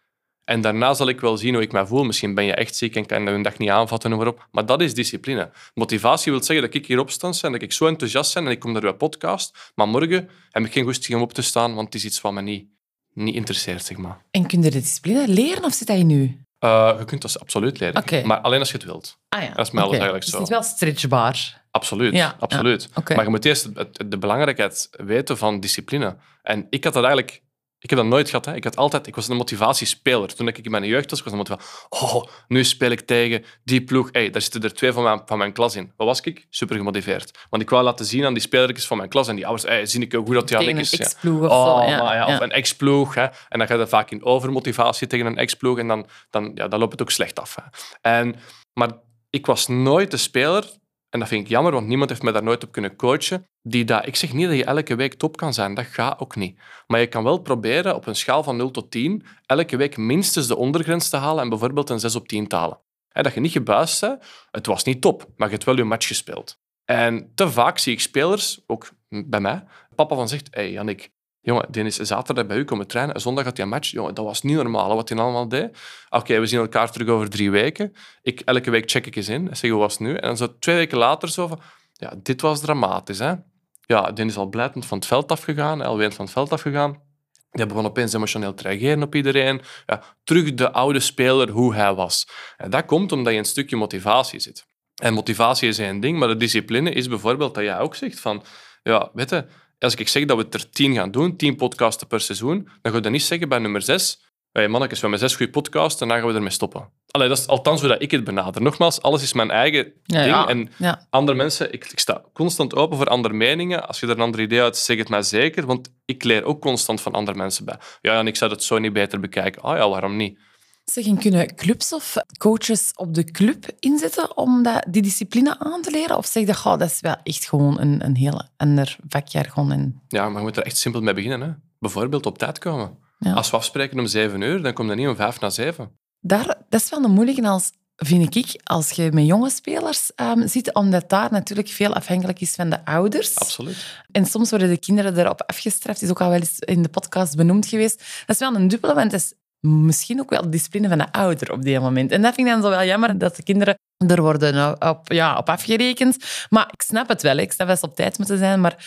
En daarna zal ik wel zien hoe ik mij voel. Misschien ben je echt ziek en kan je een dag niet aanvatten, noem maar dat is discipline. Motivatie wil zeggen dat ik hier opstand ben, dat ik zo enthousiast ben en ik kom naar uw podcast. Maar morgen heb ik geen goesting om op te staan, want het is iets wat me niet, niet interesseert, zeg maar. En kun je de discipline leren of zit dat nu? Uh, je kunt dat absoluut leren. Maar alleen als je het wilt. Ah, ja. Dat is mij okay. eigenlijk zo. Dus het is wel stretchbaar. Absoluut, ja, absoluut. Maar je moet eerst de belangrijkheid weten van discipline. En ik had dat eigenlijk... Ik heb dat nooit gehad. Hè. Ik, had altijd, ik was een motivatiespeler. Toen ik in mijn jeugd was, was een motivatie. Oh, nu speel ik tegen die ploeg. Hey, daar zitten er twee van mijn, van mijn klas in. Wat was ik? Super gemotiveerd. Want ik wou laten zien aan die spelertjes van mijn klas en die ouders, hey, zie ik ook hoe dat die aan is. Een ex-ploeg of oh, zo. Ja. ja, of een ex-ploeg. En dan gaat het vaak in overmotivatie tegen een ex-ploeg en dan, dan, ja, dan loopt het ook slecht af. Hè. En, maar ik was nooit de speler en dat vind ik jammer, want niemand heeft mij daar nooit op kunnen coachen. Die dat, ik zeg niet dat je elke week top kan zijn, dat gaat ook niet. Maar je kan wel proberen op een schaal van 0 tot 10 elke week minstens de ondergrens te halen en bijvoorbeeld een 6 op 10 te halen. dat je niet gebuist bent, het was niet top, maar je hebt wel je match gespeeld. En te vaak zie ik spelers, ook bij mij, papa van zegt, hey Jannik, Jongen, die is zaterdag bij u komen trainen. Zondag had hij een match. Jongen, dat was niet normaal wat hij allemaal deed. Oké, we zien elkaar terug over drie weken. Ik, elke week check ik eens in zeg hoe was het nu? En dan zo twee weken later zo van... Ja, dit was dramatisch, hè. Ja, die is al blijtend van het veld afgegaan. Alweer van het veld afgegaan. Die begon opeens emotioneel te reageren op iedereen. Ja, terug de oude speler hoe hij was. En dat komt omdat je een stukje motivatie zit. En motivatie is één ding, maar de discipline is bijvoorbeeld dat jij ook zegt van... Ja, weet je, als ik zeg dat we er tien gaan doen, tien podcasten per seizoen, dan ga je dat niet zeggen bij nummer zes. Hey, mannetjes, we hebben zes goede podcasts en dan gaan we ermee stoppen. Allee, dat is althans hoe dat ik het benader. Nogmaals, alles is mijn eigen ding. en andere mensen, ik, ik, sta constant open voor andere meningen. Als je er een ander idee uit, zeg het mij zeker, want ik leer ook constant van andere mensen bij. Ja, en ik zou het zo niet beter bekijken. Ah ja, waarom niet? Zeg, kunnen clubs of coaches op de club inzetten om dat, die discipline aan te leren? Of zeg je, oh, dat is wel echt gewoon een, een heel ander vakjargon? En... Ja, maar je moet er echt simpel mee beginnen. Hè. Bijvoorbeeld op tijd komen. Als we afspreken om zeven uur, dan kom je niet om vijf na zeven. Daar, dat is wel een moeilijke als, vind ik, als je met jonge spelers um, zit, omdat daar natuurlijk veel afhankelijk is van de ouders. Absoluut. En soms worden de kinderen erop afgestraft. is ook al wel eens in de podcast benoemd geweest. Dat is wel een dubbele, want het is misschien ook wel de discipline van de ouder op die moment. En dat vind ik dan zo wel jammer, dat de kinderen er worden op, ja, op afgerekend. Maar ik snap het wel. Ik snap dat ze op tijd moeten zijn, maar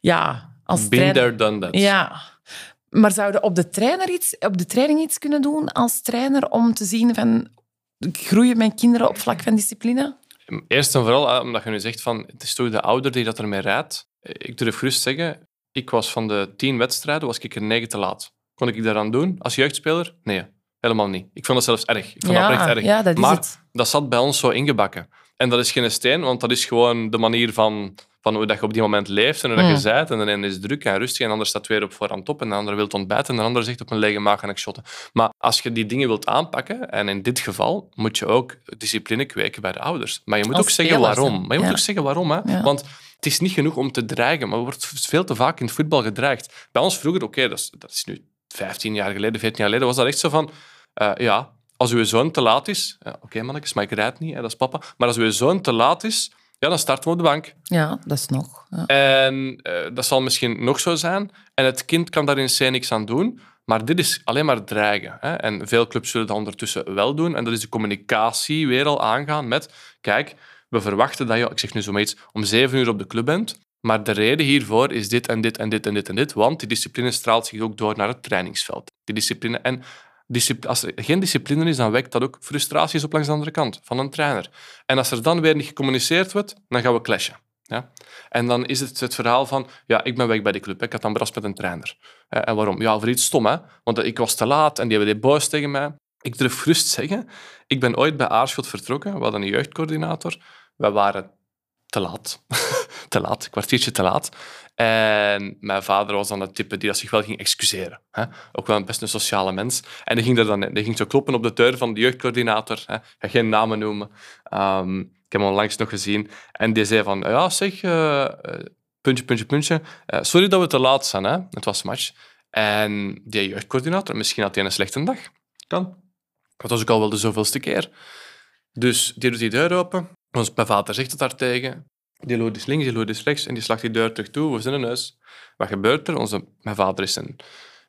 ja... Als Been trainer, there, done that. Ja. Maar zouden op de, trainer iets, op de training iets kunnen doen als trainer om te zien van... Groeien mijn kinderen op vlak van discipline? Eerst en vooral, omdat je nu zegt van het is toch de ouder die dat ermee rijdt. Ik durf gerust zeggen, ik was van de tien wedstrijden was ik er negen te laat. Kon ik daaraan doen als jeugdspeler? Nee, helemaal niet. Ik vond dat zelfs erg. Ik vond ja, dat echt erg. Ja, dat maar het. dat zat bij ons zo ingebakken. En dat is geen steen, want dat is gewoon de manier van, van hoe dat je op die moment leeft en hoe dat je mm. zijt. En de ene is druk en rustig en de ander staat weer op voorhand op en de ander wil ontbijten en de ander zegt op een lege maag en ik shotten. Maar als je die dingen wilt aanpakken, en in dit geval moet je ook discipline kweken bij de ouders. Maar je moet ook zeggen waarom. Maar je moet ook zeggen waarom. Hè? Want het is niet genoeg om te dreigen, maar er wordt veel te vaak in het voetbal gedreigd. Bij ons vroeger, oké, dat, dat, is nu 15 jaar geleden, 14 jaar geleden, was dat echt zo van... Uh, ja, als uw zoon te laat is... Ja, Oké, okay, mannetjes, maar ik rijd niet, hè, dat is papa. Maar als uw zoon te laat is ja, dan starten we op de bank. Ja, dat is nog. Ja. En eh, dat zal misschien nog zo zijn. En het kind kan daar in C niks aan doen. Maar dit is alleen maar dreigen. Hè? En veel clubs zullen dat ondertussen wel doen. En dat is de communicatie weer al aangaan met... Kijk, we verwachten dat je, ik zeg nu zoiets, om zeven uur op de club bent. Maar de reden hiervoor is dit en dit en dit en dit en dit. Want die discipline straalt zich ook door naar het trainingsveld. Die discipline... En als er geen discipline is, dan wekt dat ook frustraties op langs de andere kant van een trainer. En als er dan weer niet gecommuniceerd wordt, dan gaan we clashen. Ja? En dan is het het verhaal van, ja, ik ben weg bij die club. Ik had dan brast met een trainer. En waarom? Ja, voor iets stom, hè. Want ik was te laat en die hebben die boos tegen mij. Ik durf gerust zeggen, ik ben ooit bij Aarschot vertrokken. We hadden een jeugdcoördinator. We waren te laat. (laughs) te laat, een kwartiertje te laat. En mijn vader was dan het type die dat zich wel ging excuseren. Hè? Ook wel best een sociale mens. En die ging, er dan, die ging zo kloppen op de deur van de jeugdcoördinator. Hè? Ik ga geen namen noemen. Um, ik heb hem onlangs nog gezien. En die zei van, ja zeg, uh, puntje, puntje, puntje. Uh, sorry dat we te laat zijn. Hè? Het was match. En die jeugdcoördinator, misschien had hij een slechte dag. Kan. Dat was ook al wel de zoveelste keer. Dus die doet die deur open. Ons, mijn vader zegt het daar tegen. Die loopt is links, die loopt is rechts en die slacht die deur terug toe. We zijn in huis. Wat gebeurt er? Onze, mijn vader is een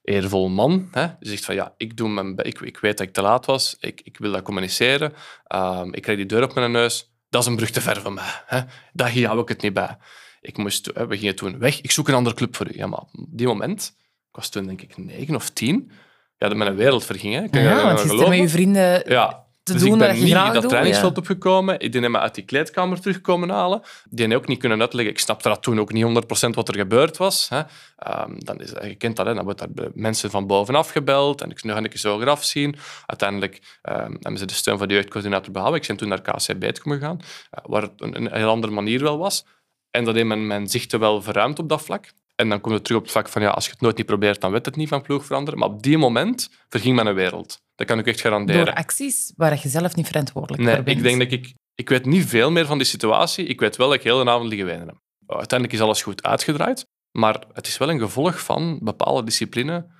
eervol man. Hè? Die zegt van ja, ik, doe mijn, ik, ik weet dat ik te laat was. Ik, ik wil dat communiceren. Um, ik krijg die deur op mijn neus. Dat is een brug te ver van mij. Hè? Daar hou ik het niet bij. Ik moest, we gingen toen weg. Ik zoek een andere club voor u. Ja, maar op die moment, ik was toen denk ik negen of tien, ja, dat mijn wereld verging. Hè? Ja, want je zit met je vrienden ja, te dus doen ik ben niet in dat trainingsveld ja. opgekomen. Ik ben me uit die kleedkamer terugkomen halen. Die hebben ook niet kunnen uitleggen. Ik snapte dat toen ook niet 100% wat er gebeurd was. Hè. Ehm, dan is, je kent dat, hè. dan wordt daar mensen van bovenaf gebeld. En ik nu ga ik zo graf zien. Uiteindelijk ehm, hebben ze de steun van de jeugdcoördinator behouden. Ik ben toen naar KCB gegaan, uh, waar het een, een heel andere manier wel was. En dat heeft mijn, mijn zichten wel verruimd op dat vlak. En dan komt het terug op het vlak van, ja, als je het nooit niet probeert, dan weet het niet van ploeg veranderen. Maar op die moment verging mijn wereld. Dat kan ik echt garanderen. Door acties waar je zelf niet verantwoordelijk Nee, voor bent. ik denk dat ik... Ik weet niet veel meer van die situatie. Ik weet wel dat ik heel de avond liggen wenen heb. Uiteindelijk is alles goed uitgedraaid. Maar het is wel een gevolg van bepaalde discipline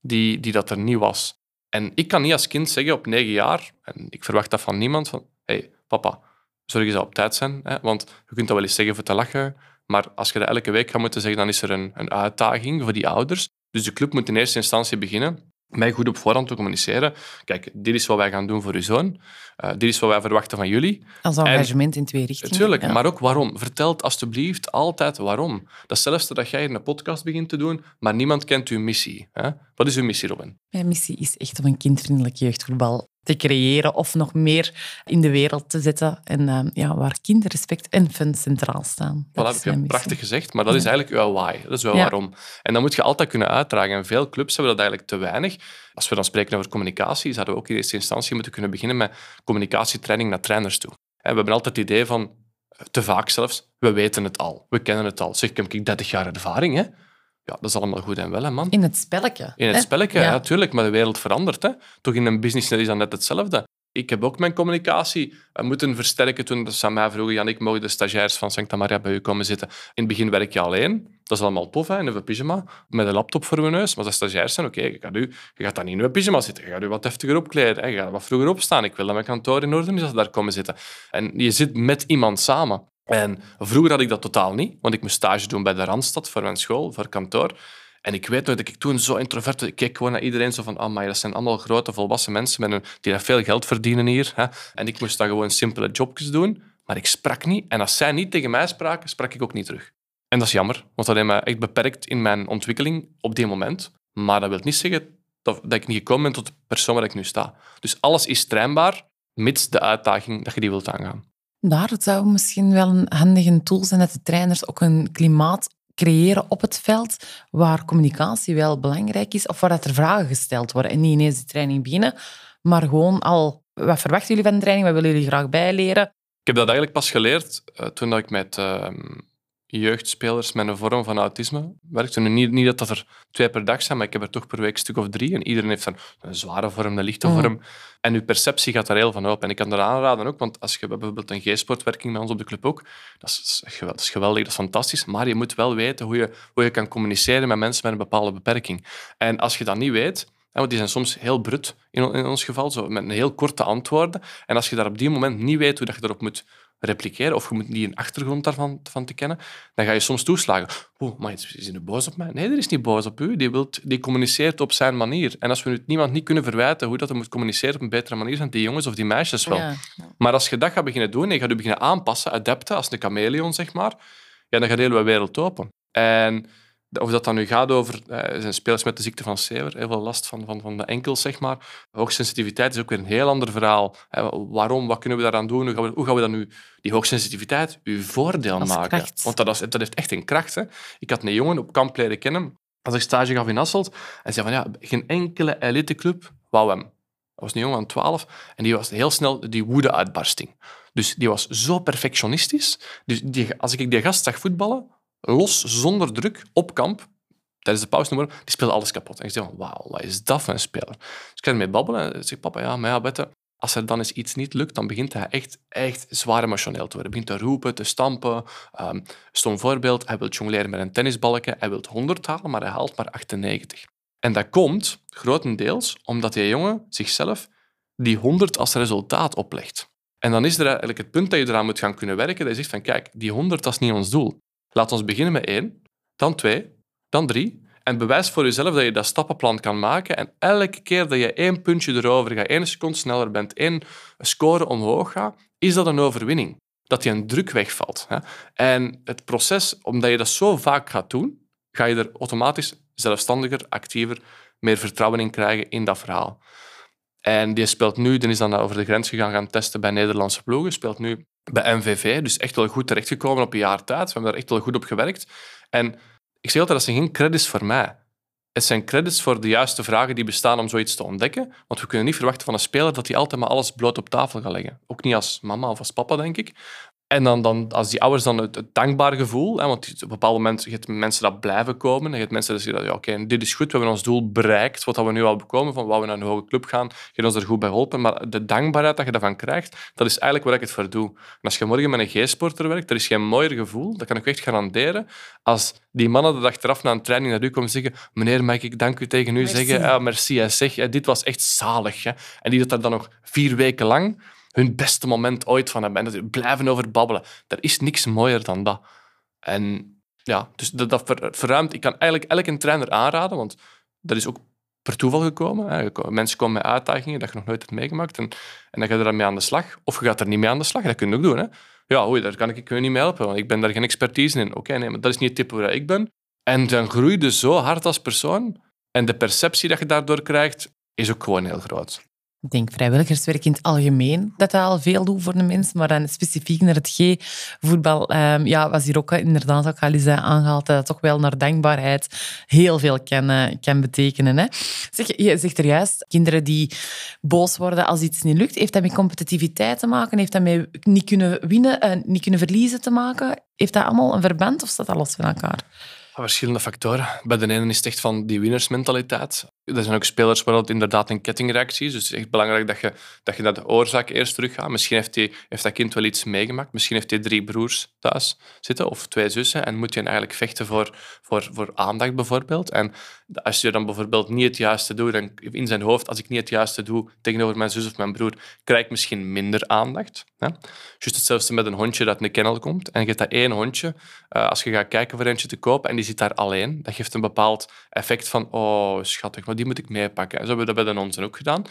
die, die dat er niet was. En ik kan niet als kind zeggen op negen jaar, en ik verwacht dat van niemand, van hé, hey, papa, zorg eens dat op tijd zijn. Hè? Want je kunt dat wel eens zeggen voor te lachen, maar als je dat elke week gaat moeten zeggen, dan is er een, een uitdaging voor die ouders. Dus de club moet in eerste instantie beginnen mij goed op voorhand te communiceren. Kijk, dit is wat wij gaan doen voor uw zoon. Uh, dit is wat wij verwachten van jullie. Als engagement in twee richtingen. Natuurlijk, ja. maar ook waarom. Vertel alstublieft altijd waarom. Datzelfde dat jij hier een podcast begint te doen, maar niemand kent uw missie. Hè? Wat is uw missie, Robin? Mijn missie is echt om een kindvriendelijk jeugdvoetbal te creëren of nog meer in de wereld te zetten. En uh, ja, waar kinderrespect en fun centraal staan. Dat voilà, heb je prachtig gezegd, maar dat is eigenlijk uw why. Dat is ja. waarom. En dat moet je altijd kunnen uitdragen. En veel clubs hebben dat eigenlijk te weinig. Als we dan spreken over communicatie, zouden we ook in eerste instantie moeten kunnen beginnen met communicatietraining naar trainers toe. En we hebben altijd het idee van, te vaak zelfs, we weten het al. We kennen het al. Zeg, ik heb 30 jaar ervaring, hè. Ja, dat is allemaal goed en wel, hè, man. In het spelletje. In het hè? spelletje, ja. natuurlijk. Maar de wereld verandert. Hè. Toch in een business is dat net hetzelfde. Ik heb ook mijn communicatie moeten versterken toen ze aan mij vroegen, Janik, mogen de stagiairs van Santa Maria bij u komen zitten? In het begin werk je alleen. Dat is allemaal tof, hè, in een pyjama, met een laptop voor je neus. Maar als stagiairs zijn, oké, okay, je, je gaat dan niet in een pyjama zitten. Je gaat je wat heftiger opkleden. Hè. Je gaat wat vroeger opstaan. Ik wil dat mijn kantoor in orde is als ze daar komen zitten. En je zit met iemand samen. En vroeger had ik dat totaal niet, want ik moest stage doen bij de Randstad voor mijn school, voor kantoor. En ik weet nog dat ik toen zo introvert. Ik keek gewoon naar iedereen zo van, oh, maar dat zijn allemaal grote, volwassen mensen met een, die veel geld verdienen hier. Hè. En ik moest dan gewoon simpele jobjes doen, maar ik sprak niet. En als zij niet tegen mij spraken, sprak ik ook niet terug. En dat is jammer, want dat heeft me echt beperkt in mijn ontwikkeling op die moment. Maar dat wil niet zeggen dat, dat ik niet gekomen ben tot de persoon waar ik nu sta. Dus alles is trainbaar, mits de uitdaging dat je die wilt aangaan. Daar zou misschien wel een handige tool zijn dat de trainers ook een klimaat creëren op het veld waar communicatie wel belangrijk is of waar dat er vragen gesteld worden en niet ineens de training beginnen, maar gewoon al, wat verwachten jullie van de training, wat willen jullie graag bijleren? Ik heb dat eigenlijk pas geleerd uh, toen ik met uh, jeugdspelers met een vorm van autisme werkte. Nu, niet, niet dat dat er twee per dag zijn, maar ik heb er toch per week een stuk of drie. En iedereen heeft een, een zware vorm, een lichte mm. vorm. En uw perceptie gaat daar heel van op. En ik kan dat aanraden ook, want als je bijvoorbeeld een G-sportwerking bij ons op de club ook, dat is, dat is geweldig, dat is fantastisch, maar je moet wel weten hoe je, hoe je kan communiceren met mensen met een bepaalde beperking. En als je dat niet weet, want die zijn soms heel brut in, in ons geval, zo, met een heel korte antwoorden. En als je daar op die moment niet weet hoe dat je erop moet repliceren of je moet niet een achtergrond daarvan van te kennen, dan ga je soms toeslagen. Oh, maar is hij boos op mij? Nee, er is niet boos op u. Die, wilt, die communiceert op zijn manier. En als we nu niemand niet kunnen verwijten hoe dat hij moet communiceren op een betere manier, zijn die jongens of die meisjes wel. Maar als je dat gaat beginnen doen en je gaat je beginnen aanpassen, adapten, als een chameleon, zeg maar, ja, dan gaat de hele wereld open. En of dat dan nu gaat over eh, zijn spelers met de ziekte van Sever, heel veel last van, van, van de enkels, zeg maar. Hoogsensitiviteit is ook weer een heel ander verhaal. waarom? Wat kunnen we daaraan doen? Hoe gaan we, hoe gaan we dan nu die hoogsensitiviteit uw voordeel maken? Want dat, is, dat heeft echt een kracht. Hè? Ik had een jongen op kamp leren kennen, als ik stage gaf in Asselt, en zei van ja, geen enkele eliteclub wou hem. Dat was een jongen van 12 en die was heel snel die woede-uitbarsting. Dus die was zo perfectionistisch. Dus die, als ik die gast zag voetballen, los, zonder druk, op kamp, tijdens de pauze, die speelde alles kapot. En ik zei wauw, wat is dat voor een speler? Dus ik ga ermee babbelen en zeg, papa, ja, maar ja, Bette, als er dan eens iets niet lukt, dan begint hij echt, echt zwaar emotioneel te worden. Hij begint te roepen, te stampen. Um, stom voorbeeld, hij wil jongleren met een tennisbalken. Hij wil 100 halen, maar hij haalt maar 98. En dat komt grotendeels omdat die jongen zichzelf die 100 als resultaat oplegt. En dan is er eigenlijk het punt dat je eraan moet gaan kunnen werken, dat je zegt van kijk, die 100 dat is niet ons doel. Laat ons beginnen met één, dan twee, dan drie. En bewijs voor jezelf dat je dat stappenplan kan maken. En elke keer dat je één puntje erover gaat, één seconde sneller bent, één score omhoog gaat, is dat een overwinning. Dat je een druk wegvalt. En het proces, omdat je dat zo vaak gaat doen, ga je er automatisch zelfstandiger, actiever, meer vertrouwen in krijgen in dat verhaal. En die speelt nu, die is dan over de grens gegaan gaan testen bij Nederlandse ploegen, speelt nu bij MVV, dus echt wel goed terechtgekomen op een jaar tijd. We hebben daar echt wel goed op gewerkt. En ik zeg altijd, dat zijn geen credits voor mij. Het zijn credits voor de juiste vragen die bestaan om zoiets te ontdekken. Want we kunnen niet verwachten van een speler dat hij altijd maar alles bloot op tafel gaat leggen. Ook niet als mama of als papa, denk ik. En dan, dan, als die ouders dan het, het dankbare gevoel, hè, want op een bepaald moment je mensen dat blijven komen, en hebt mensen zeggen, ja, oké, dit is goed, we hebben ons doel bereikt, wat we nu al bekomen, van waar we naar een hoge club gaan, je hebt ons er goed bij geholpen, maar de dankbaarheid dat je daarvan krijgt, dat is eigenlijk waar ik het voor doe. En als je morgen met een G-sporter werkt, er is geen mooier gevoel, dat kan ik echt garanderen, als die mannen de dag eraf na een training naar u komen zeggen, meneer, mag ik dank u tegen u merci. zeggen? Ah, merci, zeg, dit was echt zalig. Hè. En die dat daar dan nog vier weken lang hun beste moment ooit van hebben. En dat blijven over babbelen. Er is niks mooier dan dat. En ja, dus dat, verruimt. Ik kan eigenlijk elke trainer aanraden, want dat is ook per toeval gekomen. Mensen komen met uitdagingen dat je nog nooit hebt meegemaakt. En, en dan ga je mee aan de slag. Of je gaat er niet mee aan de slag. Dat kun je ook doen. Hè. Ja, oei, daar kan ik je niet mee helpen, want ik ben daar geen expertise in. Oké, nee, maar dat is niet het type waar ik ben. En dan groei je zo hard als persoon. En de perceptie dat je daardoor krijgt, is ook gewoon heel groot. Ik denk vrijwilligerswerk in het algemeen, dat dat al veel doet voor de mens, maar dan specifiek naar het G-voetbal, um, ja, was hier ook inderdaad ook al eens aangehaald, dat toch wel naar dankbaarheid heel veel kan, uh, kan betekenen. Hè. Zeg, je zegt er juist, kinderen die boos worden als iets niet lukt, heeft dat met competitiviteit te maken? Heeft dat met niet kunnen winnen, uh, niet kunnen verliezen te maken? Heeft dat allemaal een verband of staat dat los van elkaar? Verschillende factoren. Bij de ene is het echt van die winnersmentaliteit. Er zijn ook spelers waar het inderdaad een kettingreactie is. Dus het is echt belangrijk dat je, dat je naar de oorzaak eerst teruggaat. Misschien heeft, die, heeft dat kind wel iets meegemaakt. Misschien heeft hij drie broers thuis zitten of twee zussen. En moet je eigenlijk vechten voor, voor, voor aandacht bijvoorbeeld. En als je dan bijvoorbeeld niet het juiste doet, dan in zijn hoofd, als ik niet het juiste doe tegenover mijn zus of mijn broer, krijg ik misschien minder aandacht. Hè? Juist hetzelfde met een hondje dat in de kennel komt. En je hebt dat één hondje, uh, als je gaat kijken voor eentje te kopen en die zit daar alleen, dat geeft een bepaald effect van, oh schattig, die moet ik meepakken. Zo hebben we dat bij de onze ook gedaan.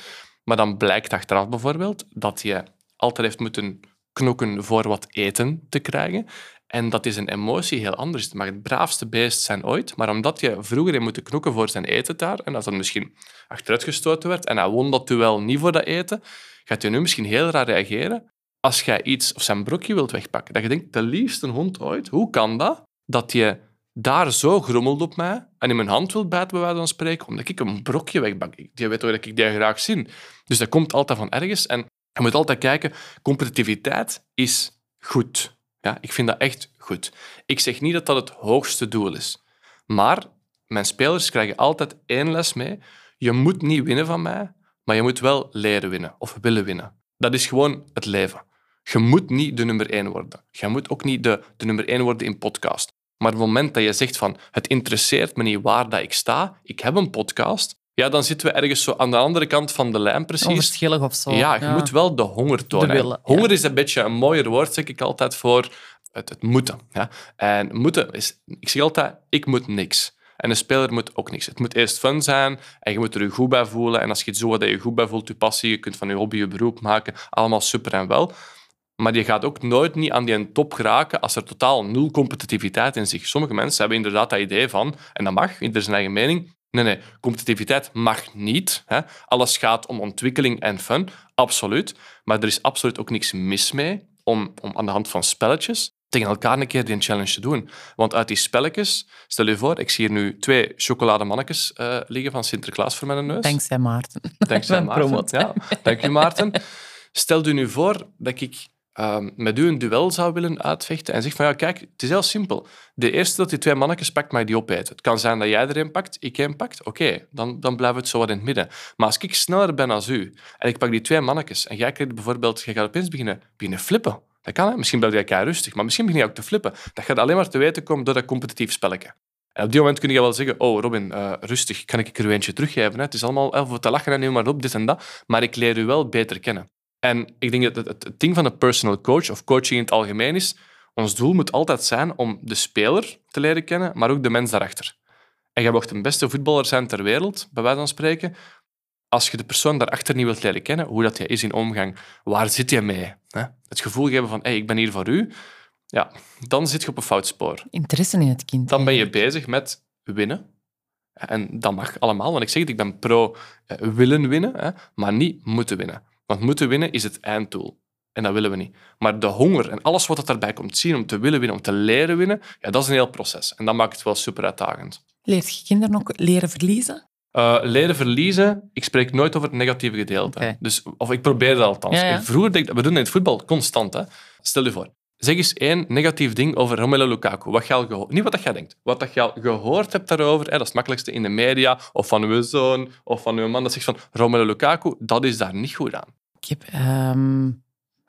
Maar dan blijkt achteraf bijvoorbeeld dat je altijd heeft moeten knokken voor wat eten te krijgen. En dat is een emotie heel anders. Het mag het braafste beest zijn ooit, maar omdat je vroeger heeft moeten knokken voor zijn eten daar, en als dat misschien achteruitgestoten werd, en hij won dat duel niet voor dat eten, gaat hij nu misschien heel raar reageren als jij iets of zijn broekje wilt wegpakken. Dat je denkt, de liefste hond ooit, hoe kan dat? Dat je daar zo grummelt op mij en in mijn hand wil bijten, bij wijze spreken, omdat ik een brokje wegbak. Die weet toch dat ik die graag zie. Dus dat komt altijd van ergens. En je moet altijd kijken, competitiviteit is goed. Ja, ik vind dat echt goed. Ik zeg niet dat dat het hoogste doel is. Maar mijn spelers krijgen altijd één les mee. Je moet niet winnen van mij, maar je moet wel leren winnen of willen winnen. Dat is gewoon het leven. Je moet niet de nummer één worden. Je moet ook niet de, de nummer één worden in podcast. Maar op het moment dat je zegt van het interesseert me niet waar dat ik sta, ik heb een podcast, ja, dan zitten we ergens zo aan de andere kant van de lijn precies. Onverschillig of zo. Ja, je moet wel de honger tonen. De willen, honger ja. is een beetje een mooier woord, zeg ik altijd, voor het, het moeten. Ja? En moeten is... Ik zeg altijd, ik moet niks. En een speler moet ook niks. Het moet eerst fun zijn en je moet er je goed bij voelen. En als je het zo wat je goed bij voelt, je passie, je kunt van je hobby je beroep maken, allemaal super en wel. Maar je gaat ook nooit niet aan die top geraken als er totaal nul competitiviteit in zich. Sommige mensen hebben inderdaad dat idee van, en dat mag, ieder zijn eigen mening. Nee, nee, competitiviteit mag niet. Hè. Alles gaat om ontwikkeling en fun, absoluut. Maar er is absoluut ook niks mis mee om, om aan de hand van spelletjes tegen elkaar een keer die challenge te doen. Want uit die spelletjes, stel je voor, ik zie hier nu twee chocolademannetjes uh, liggen van Sinterklaas voor mijn neus. Dankzij Maarten. Dankzij (laughs) Maarten. Ja, dank je, Maarten. (laughs) Stel je nu voor dat ik ehm, met u een duel zou willen uitvechten en zeg van ja, kijk, het is heel simpel. De eerste dat die twee mannetjes pakt, mag je die opeten. Het kan zijn dat jij er een pakt, ik een pakt. Oké, dan, dan blijven we het zo wat in het midden. Maar als ik sneller ben als u en ik pak die twee mannetjes en jij krijgt bijvoorbeeld, jij gaat opeens beginnen, beginnen flippen. Dat kan, hè? Misschien blijf jij elkaar rustig, maar misschien begin je ook te flippen. Dat gaat alleen maar te weten komen door dat competitief spelletje. En op die moment kun je wel zeggen, oh Robin, eh, rustig, kan ik er u eentje teruggeven? Hè? Het is allemaal voor te lachen en neem maar op, dit en dat. Maar ik leer u wel beter kennen. En ik denk dat het, ding van een personal coach, of coaching in het algemeen is, ons doel moet altijd zijn om de speler te leren kennen, maar ook de mens daarachter. En jij mocht de beste voetballer zijn ter wereld, bij wijze van spreken, als je de persoon daarachter niet wilt leren kennen, hoe dat hij is in omgang, waar zit je mee? Hè? Het gevoel geven van, hey, ik ben hier voor u, ja, dan zit je op een fout spoor. Interesse in het kind. Dan ben je bezig met winnen. En dat mag allemaal, want ik zeg het, ik ben pro eh, willen winnen, hè, maar niet moeten winnen. Want moeten winnen is het einddoel. En dat willen we niet. Maar de honger en alles wat daarbij komt zien om te willen winnen, om te leren winnen, ja, dat is een heel proces. En dat maakt het wel super uitdagend. Leert je kinderen ook leren verliezen? Uh, leren verliezen, ik spreek nooit over het negatieve gedeelte. Dus, of ik probeer dat althans. Ja, ja. Vroeger deed ik, we doen in het voetbal constant. Hè. Stel je voor, zeg eens één negatief ding over Romelu Lukaku. Wat je Niet wat dat jij denkt, wat dat je al gehoord hebt daarover. Hè, dat is het makkelijkste in de media, of van uw zoon, of van uw man. Dat zegt van Romelu Lukaku, dat is daar niet goed aan. Ik heb ehm,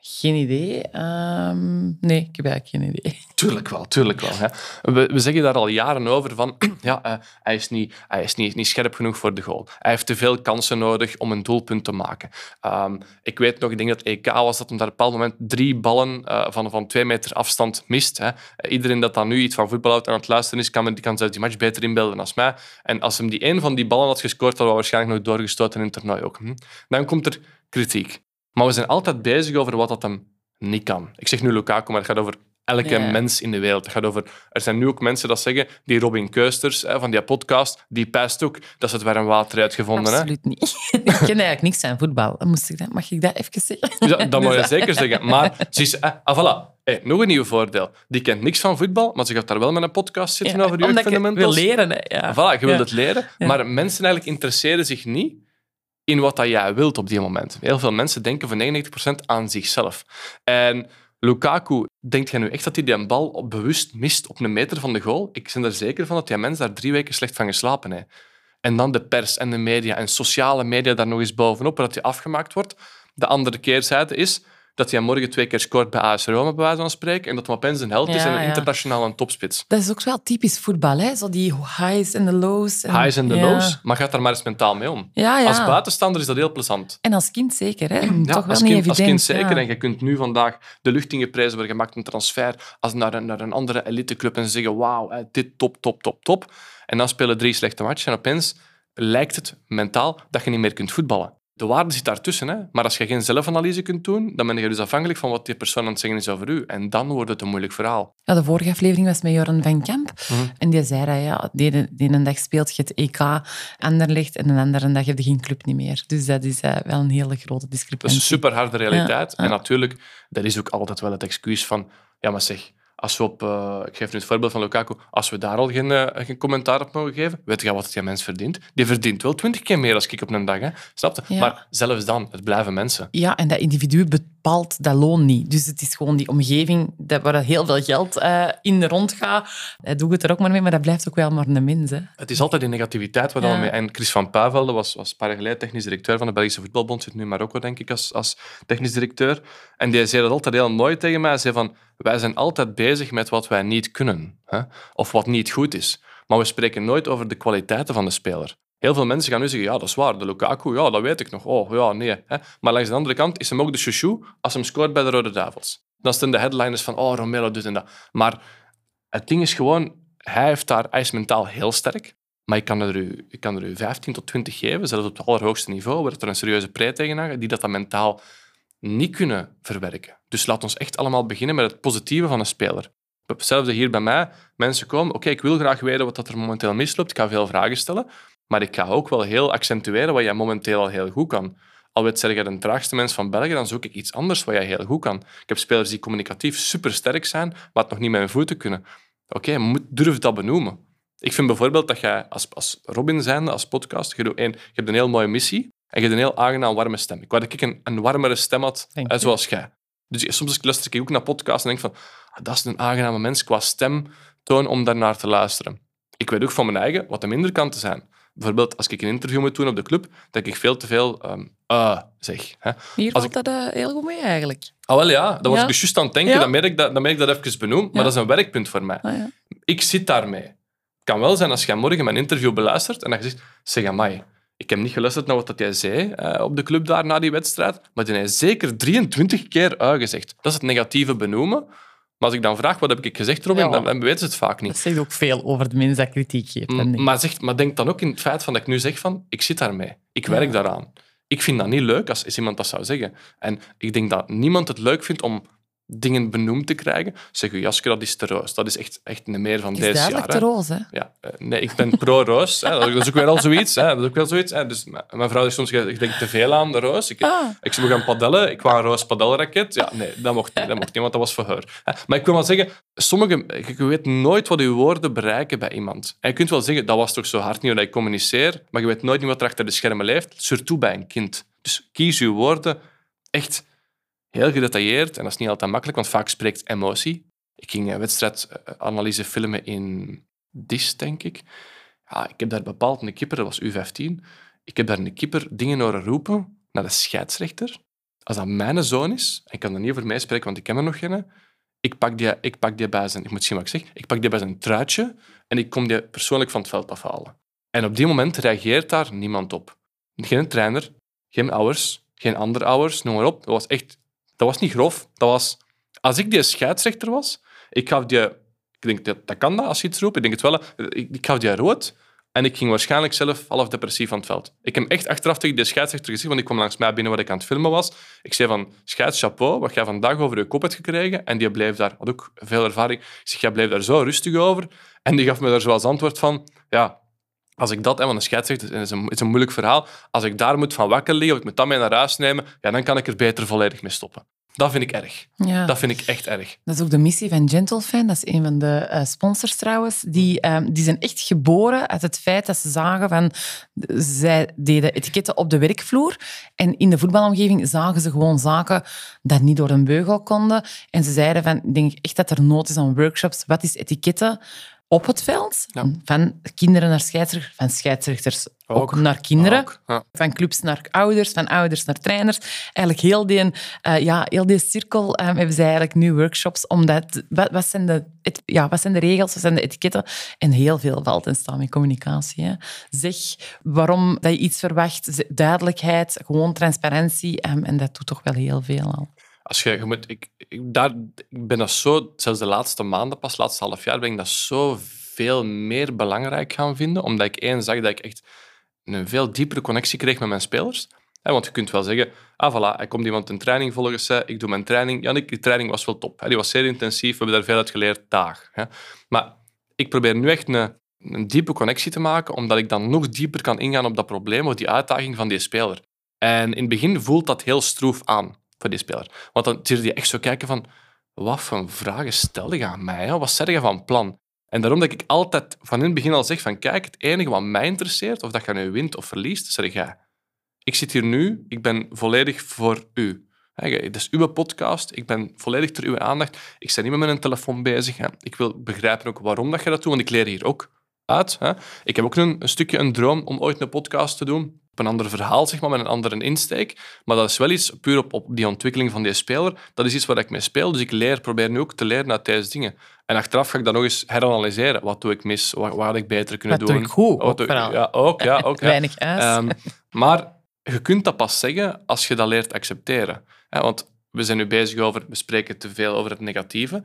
geen idee. Ehm, nee, ik heb eigenlijk geen idee. (laughs) Tuurlijk wel, tuurlijk wel. We, we zeggen daar al jaren over van, (clears throat) ja, eh, hij is, niet, hij is niet, niet scherp genoeg voor de goal. Hij heeft te veel kansen nodig om een doelpunt te maken. Ehm, ik weet nog, ik denk dat EK was, dat hij daar op een bepaald moment drie ballen eh, van, van twee meter afstand mist. Hè. Iedereen dat dan nu iets van voetbal houdt en aan het luisteren is, kan, die kan zelfs die match beter inbeelden als mij. En als hem die één van die ballen had gescoord, hadden we waarschijnlijk nog doorgestoten in het toernooi ook. Hm. Dan komt er kritiek. Maar we zijn altijd bezig over wat dat hem niet kan. Ik zeg nu Lukaku, maar het gaat over elke Ja. mens in de wereld. Het gaat over, er zijn nu ook mensen dat zeggen, die Robin Keusters hè, van die podcast, die pijst ook dat ze het een water uitgevonden. Hè? Absoluut niet. (laughs) ik ken eigenlijk niks aan voetbal. Moest ik dat, mag ik dat even zeggen? Dus dat, (laughs) dat moet je Dus, zeker zeggen. Maar ze is, eh, ah, voilà. Hey, nog een nieuw voordeel. Die kent niks van voetbal, maar ze gaat daar wel met een podcast zitten ja, over omdat ik het wil jeugdfundamentals. leren. Hè. Ja. Voilà, je wilt Ja. het leren. Maar mensen eigenlijk interesseren zich niet in wat dat jij wilt op die moment. Heel veel mensen denken voor 99% aan zichzelf. En Lukaku, denkt jij nu echt dat hij die bal op- bewust mist op een meter van de goal? Ik ben er zeker van dat die mens daar drie weken slecht van geslapen heeft. En dan de pers en de media en sociale media daar nog eens bovenop, dat hij afgemaakt wordt. De andere keerzijde is dat hij morgen twee keer scoort bij AS Roma, bij wijze van spreken, en dat hij opeens een held is Ja, en een ja. internationaal een topspits. Dat is ook wel typisch voetbal, hè? Zo die highs en de lows. En, Highs en de ja. lows, maar gaat daar maar eens mentaal mee om. Ja, ja. Als buitenstaander is dat heel plezant. En als kind zeker, hè? Ja, Toch wel als, niet kind, als evident. kind zeker. En je kunt nu vandaag de lucht in geprezen worden. Je maakt een transfer als naar, een, naar een andere eliteclub en ze zeggen wauw, dit top, top, top, top. En dan spelen drie slechte matchen en opeens lijkt het mentaal dat je niet meer kunt voetballen. De waarde zit daartussen. Hè? Maar als je geen zelfanalyse kunt doen, dan ben je dus afhankelijk van wat die persoon aan het zeggen is over u. En dan wordt het een moeilijk verhaal. Ja, de vorige aflevering was met Joran van Kamp. Mhm. En die zei dat, ja, de ene, dag speelt je het EK Anderlecht en de andere dag heb je geen club niet meer. Dus dat is eh, wel een hele grote Dat discrepantie. is een super harde realiteit. Ja, ja. En natuurlijk, dat is ook altijd wel het excuus van, ja, maar zeg, als we op, eh, ik geef nu het voorbeeld van Lukaku, als we daar al geen, eh, geen commentaar op mogen geven, weet je wat die mens verdient? Die verdient wel twintig keer meer als ik op een dag, hè? snap je? Ja. Maar zelfs dan, het blijven mensen. Ja, en dat individu bepaalt dat loon niet. Dus het is gewoon die omgeving dat, waar heel veel geld eh, in rondgaat. Hij doet het er ook maar mee, maar dat blijft ook wel maar een mens. Hè. Het is altijd die negativiteit waar Ja. dan mee. En Chris van Pavelde was, was geleden technisch directeur van de Belgische Voetbalbond, zit nu in Marokko, denk ik, als, als technisch directeur. En die zei dat altijd heel mooi tegen mij. Hij zei van, wij zijn altijd bezig met wat wij niet kunnen. Hè? Of wat niet goed is. Maar we spreken nooit over de kwaliteiten van de speler. Heel veel mensen gaan nu zeggen, ja, dat is waar, de Lukaku, ja, dat weet ik nog. Oh, ja, nee. Hè. Maar langs de andere kant is hem ook de chouchou als hem scoort bij de Rode Duivels. Dan zijn de headliners van, oh, Romero doet en dat. Maar het ding is gewoon, hij, heeft daar, hij mentaal heel sterk. Maar ik kan, er u, ik kan er u 15 tot 20 geven, zelfs op het allerhoogste niveau, waar er een serieuze pre tegen die dat, dat mentaal niet kunnen verwerken. Dus laat ons echt allemaal beginnen met het positieve van een speler. Hetzelfde hier bij mij. Mensen komen, oké, ik wil graag weten wat er momenteel misloopt. Ik ga veel vragen stellen. Maar ik ga ook wel heel accentueren wat jij momenteel al heel goed kan. Al weet je de traagste mens van België, dan zoek ik iets anders wat jij heel goed kan. Ik heb spelers die communicatief super sterk zijn, maar het nog niet met hun voeten kunnen. Oké, okay, durf dat benoemen. Ik vind bijvoorbeeld dat jij als, als Robin zijnde, als podcast, je, doet één, je hebt een heel mooie missie en je hebt een heel aangenaam warme stem. Ik wou dat ik een, een warmere stem had, eh, zoals jij. Dus soms luister ik ook naar podcasts en denk van, ah, dat is een aangename mens qua stemtoon om daarnaar te luisteren. Ik weet ook van mijn eigen wat de minder kanten zijn. Bijvoorbeeld, als ik een interview moet doen op de club, denk ik veel te veel um, uh, zeg. Hè. Hier valt dat uh, heel goed mee, eigenlijk. Ah, wel ja. Dat was ik dus juist aan het denken. Dan, merk ik dat, dan merk ik dat even benoemd. Maar dat is een werkpunt voor mij. Ah, ik zit daarmee. Het kan wel zijn als je morgen mijn interview beluistert en dat je zegt, zeg amai, ik heb niet geluisterd naar wat jij zei uh, op de club daar na die wedstrijd, maar die heeft zeker 23 keer uitgezegd. Dat is het negatieve benoemen. Maar als ik dan vraag, wat heb ik gezegd, Robin, dan, dan weten ze het vaak niet. Dat zegt ook veel over de mensen dat kritiek geeft. Maar, zeg, maar denk dan ook in het feit van dat ik nu zeg van, ik zit daarmee. Ik werk daaraan. Ik vind dat niet leuk als, als iemand dat zou zeggen. En ik denk dat niemand het leuk vindt om dingen benoemd te krijgen. Zeg je, Jasker, dat is te roos. Dat is echt, echt een meer van deze. Dat is te roos, hè? Ja, eh, nee, ik ben pro-roos. Dat is ook weer al zoiets. Hè. Dat is ook wel zoiets. Hè. Dus mijn vrouw zegt soms, ik denk te veel aan de roos. Ik, ah. ik zou gaan padellen. Ik wou een roos padelraket. Ja, nee, dat mocht niet. Dat mocht niet, want dat was voor haar. Maar ik wil maar zeggen, sommige, je weet nooit wat je woorden bereiken bij iemand. En je kunt wel zeggen, dat was toch zo hard niet dat ik communiceer, maar je weet nooit niet wat er achter de schermen leeft. Surtout bij een kind. Dus kies je woorden echt heel gedetailleerd. En dat is niet altijd makkelijk, want vaak spreekt emotie. Ik ging een wedstrijdanalyse filmen in DIS, denk ik. Ja, ik heb daar bepaald een kipper, dat was U15. Ik heb daar een kipper dingen horen roepen naar de scheidsrechter. Als dat mijn zoon is, en ik kan er niet over meespreken, want ik ken er nog geen, ik pak die, ik pak die bij zijn, ik moet zien wat ik ik pak die bij zijn truitje en ik kom die persoonlijk van het veld afhalen. En op die moment reageert daar niemand op. Geen trainer, geen ouders, geen andere ouders, noem maar op. Dat was echt dat was niet grof. Dat was... Als ik die scheidsrechter was, ik gaf die... Ik denk, dat, dat kan dat als je iets roept. Ik denk het wel. Ik, ik gaf die rood. En ik ging waarschijnlijk zelf half depressief van het veld. Ik heb echt achteraf tegen de scheidsrechter gezegd, want ik kwam langs mij binnen waar ik aan het filmen was. Ik zei van, scheids, chapeau, wat jij vandaag over je kop hebt gekregen. En die bleef daar, had ook veel ervaring. Ik zeg, jij bleef daar zo rustig over. En die gaf me daar zoals antwoord van, ja, als ik dat, want een scheidsrechter is een, is een moeilijk verhaal, als ik daar moet van wakker liggen of ik moet dat mee naar huis nemen, ja, dan kan ik er beter volledig mee stoppen. Dat vind ik erg. Ja. Dat vind ik echt erg. Dat is ook de missie van Gentlefan. Dat is een van de uh, sponsors trouwens. Die, um, die zijn echt geboren uit het feit dat ze zagen van... Zij deden etiketten op de werkvloer. En in de voetbalomgeving zagen ze gewoon zaken dat niet door een beugel konden. En ze zeiden van, ik denk echt dat er nood is aan workshops. Wat is etiketten? Op het veld. Van kinderen naar scheidsrechters, van scheidsrechters ook, naar kinderen. Van clubs naar ouders, van ouders naar trainers. Eigenlijk heel die, uh, ja, heel die cirkel um, hebben zij eigenlijk nu workshops. Omdat, wat, wat, zijn de, ja, wat zijn de regels, wat zijn de etiketten? En heel veel valt en staan in communicatie. Hè. Zeg waarom dat je iets verwacht, duidelijkheid, gewoon transparantie. Um, en dat doet toch wel heel veel al. Als je, je moet, ik, daar, ik ben dat zo, zelfs de laatste maanden pas, laatste half jaar, ben ik dat zo veel meer belangrijk gaan vinden, omdat ik één zag dat ik echt een veel diepere connectie kreeg met mijn spelers. want je kunt wel zeggen, ah voilà, hij komt iemand een training volgen, ik doe mijn training. Ja, die training was wel top. Die was zeer intensief, we hebben daar veel uit geleerd, dag. Maar ik probeer nu echt een, een diepe connectie te maken, omdat ik dan nog dieper kan ingaan op dat probleem of die uitdaging van die speler. En in het begin voelt dat heel stroef aan voor die speler. Want dan zie je echt zo kijken van, wat voor vragen stel je aan mij? Wat zeg je van plan? En daarom dat ik altijd van in het begin al zeg van, kijk, het enige wat mij interesseert, of dat je nu wint of verliest, zeg jij. Ik zit hier nu, ik ben volledig voor u. Het is uw podcast, ik ben volledig ter uw aandacht. Ik ben niet met mijn telefoon bezig. Ik wil begrijpen ook waarom dat je dat doet, want ik leer hier ook uit. Ik heb ook een, een stukje een droom om ooit een podcast te doen op een ander verhaal, zeg maar, met een andere insteek. Maar dat is wel iets puur op, op die ontwikkeling van die speler. Dat is iets waar ik mee speel. Dus ik leer, probeer nu ook te leren uit deze dingen. En achteraf ga ik dan nog eens heranalyseren. Wat doe ik mis? Wat, wat had ik beter kunnen Wat doen? doe ik goed, Wat doe ik-. Ja, ook. Ja, ook ja. Weinig. Ehm, maar je kunt dat pas zeggen als je dat leert accepteren. Want we zijn nu bezig over, we spreken te veel over het negatieve.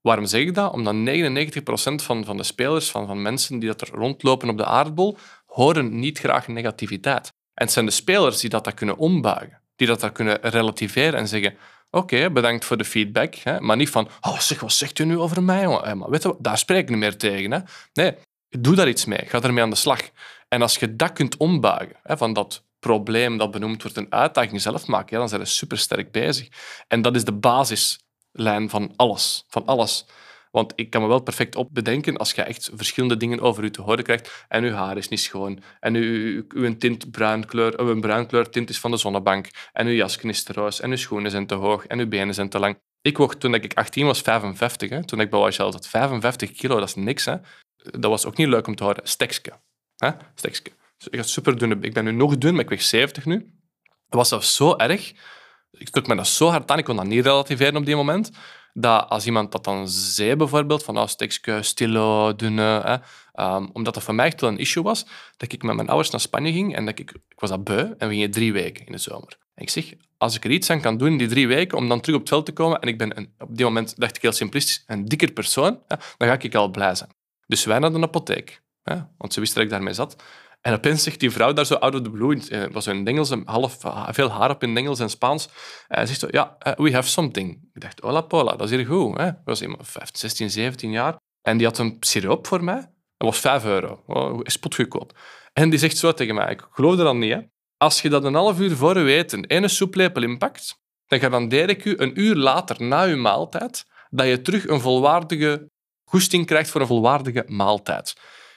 Waarom zeg ik dat? Omdat 99% van, van de spelers, van, van mensen die dat er rondlopen op de aardbol, horen niet graag negativiteit. En het zijn de spelers die dat, dat kunnen ombuigen, die dat, dat kunnen relativeren en zeggen oké, bedankt voor de feedback, hè, maar niet van oh, zeg, wat zegt u nu over mij? Eh, maar weet je, daar spreek ik niet meer tegen. Hè. Nee, doe daar iets mee, ga ermee aan de slag. En als je dat kunt ombuigen, hè, van dat probleem dat benoemd wordt een uitdaging zelf maken, dan zijn we supersterk bezig. En dat is de basislijn van alles. Van alles. Want ik kan me wel perfect op bedenken als je echt verschillende dingen over u te horen krijgt en uw haar is niet schoon en uw, uw tint bruinkleur, uw bruinkleur tint is van de zonnebank en uw jasje is te roos en uw schoenen zijn te hoog en uw benen zijn te lang. Ik woog toen ik 18 was 55. Hè. Toen ik bij YSL zat, 55 kilo, dat is niks. Hè. Dat was ook niet leuk om te horen. Stekske. Hè? Stekske. Ik had super dunne... Ik ben nu nog dun, maar ik weeg 70 nu. Dat was zelfs zo erg. Ik trok me dat zo hard aan, ik kon dat niet relativeren op die moment, dat als iemand dat dan zei bijvoorbeeld, van oh, stekske, stilo, dunne, hè, ehm, omdat dat voor mij echt wel een issue was, dat ik met mijn ouders naar Spanje ging en dat ik, ik was dat beu en we gingen drie weken in de zomer. En ik zeg, als ik er iets aan kan doen in die drie weken om dan terug op het veld te komen en ik ben een, op die moment, dacht ik heel simplistisch, een dikker persoon, dan ga ik al blij zijn. Dus wij naar de apotheek, hè, want ze wisten dat ik daarmee zat. En opeens zegt die vrouw daar zo out of the blue, eh, was in Engels, een half, eh, veel haar op in Engels en Spaans. En hij zegt zo, ja, eh, we have something. Ik dacht, hola pola, dat is hier goed. Hè? Was iemand 15, 16, 17 jaar. En die had een siroop voor mij. Dat was 5 euro. Oh, spotgoedkoop. En die zegt zo tegen mij, ik geloof er dan niet, hè. Als je dat een half uur voor je eten ene soeplepel inpakt, dan garandeer ik u een uur later, na uw maaltijd, dat je terug een volwaardige goesting krijgt voor een volwaardige maaltijd.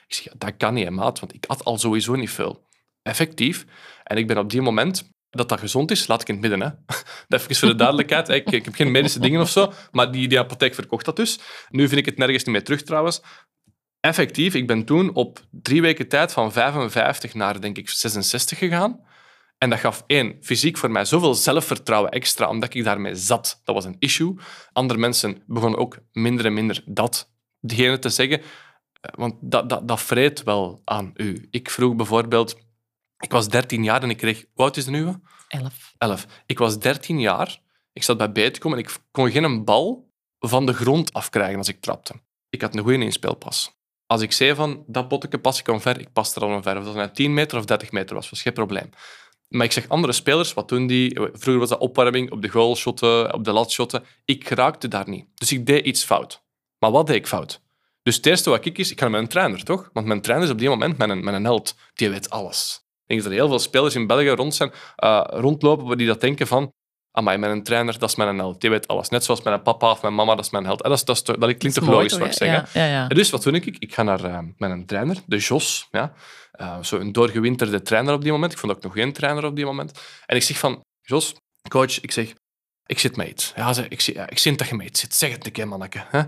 Ik zeg, dat kan niet, maat, want ik at al sowieso niet veel. Effectief. En ik ben op die moment dat dat gezond is, laat ik in het midden. Hè. (laughs) Even voor de duidelijkheid. Ik, ik heb geen medische dingen of zo, maar die, die apotheek verkocht dat dus. Nu vind ik het nergens niet meer terug trouwens. Effectief, ik ben toen op drie weken tijd van 55 naar, denk ik, 66 gegaan. En dat gaf één, fysiek voor mij zoveel zelfvertrouwen extra, omdat ik daarmee zat. Dat was een issue. Andere mensen begonnen ook minder en minder dat, te zeggen. Want dat, dat, dat vreet wel aan u. Ik vroeg bijvoorbeeld... Ik was 13 jaar en ik kreeg... Hoe oud is de nieuwe? Elf. 11. Ik was 13 jaar. Ik zat bij Beetkom en ik kon geen bal van de grond afkrijgen als ik trapte. Ik had een goede inspeelpas. Als ik zei van, dat botteke pas ik omver, ik pas er al omver. Of dat nou 10 meter of 30 meter was, was geen probleem. Maar ik zeg, andere spelers, wat doen die? Vroeger was dat opwarming, op de goalshotten, op de latshotten. Ik raakte daar niet. Dus ik deed iets fout. Maar wat deed ik fout? Dus het eerste wat ik is, ik ga met een trainer, toch? Want mijn trainer is op die moment mijn, mijn held. Die weet alles. Ik denk dat er heel veel spelers in België rond zijn, uh, rondlopen die dat denken van amai, mijn trainer, dat is mijn held. Die weet alles. Net zoals mijn papa of mijn mama, dat is mijn held. En dat, is, dat, is, dat klinkt toch logisch, wat ik zeg. Ja, ja, ja. En Dus wat doe ik? Ik ga naar uh, mijn trainer, de Jos. Ja? Uh, zo een doorgewinterde trainer op die moment. Ik vond ook nog geen trainer op die moment. En ik zeg van, Jos, coach, ik zeg, ik zit iets. Ja, ik, zie, ja, ik zie dat je iets zit. Zeg het een keer, manneke. Hè?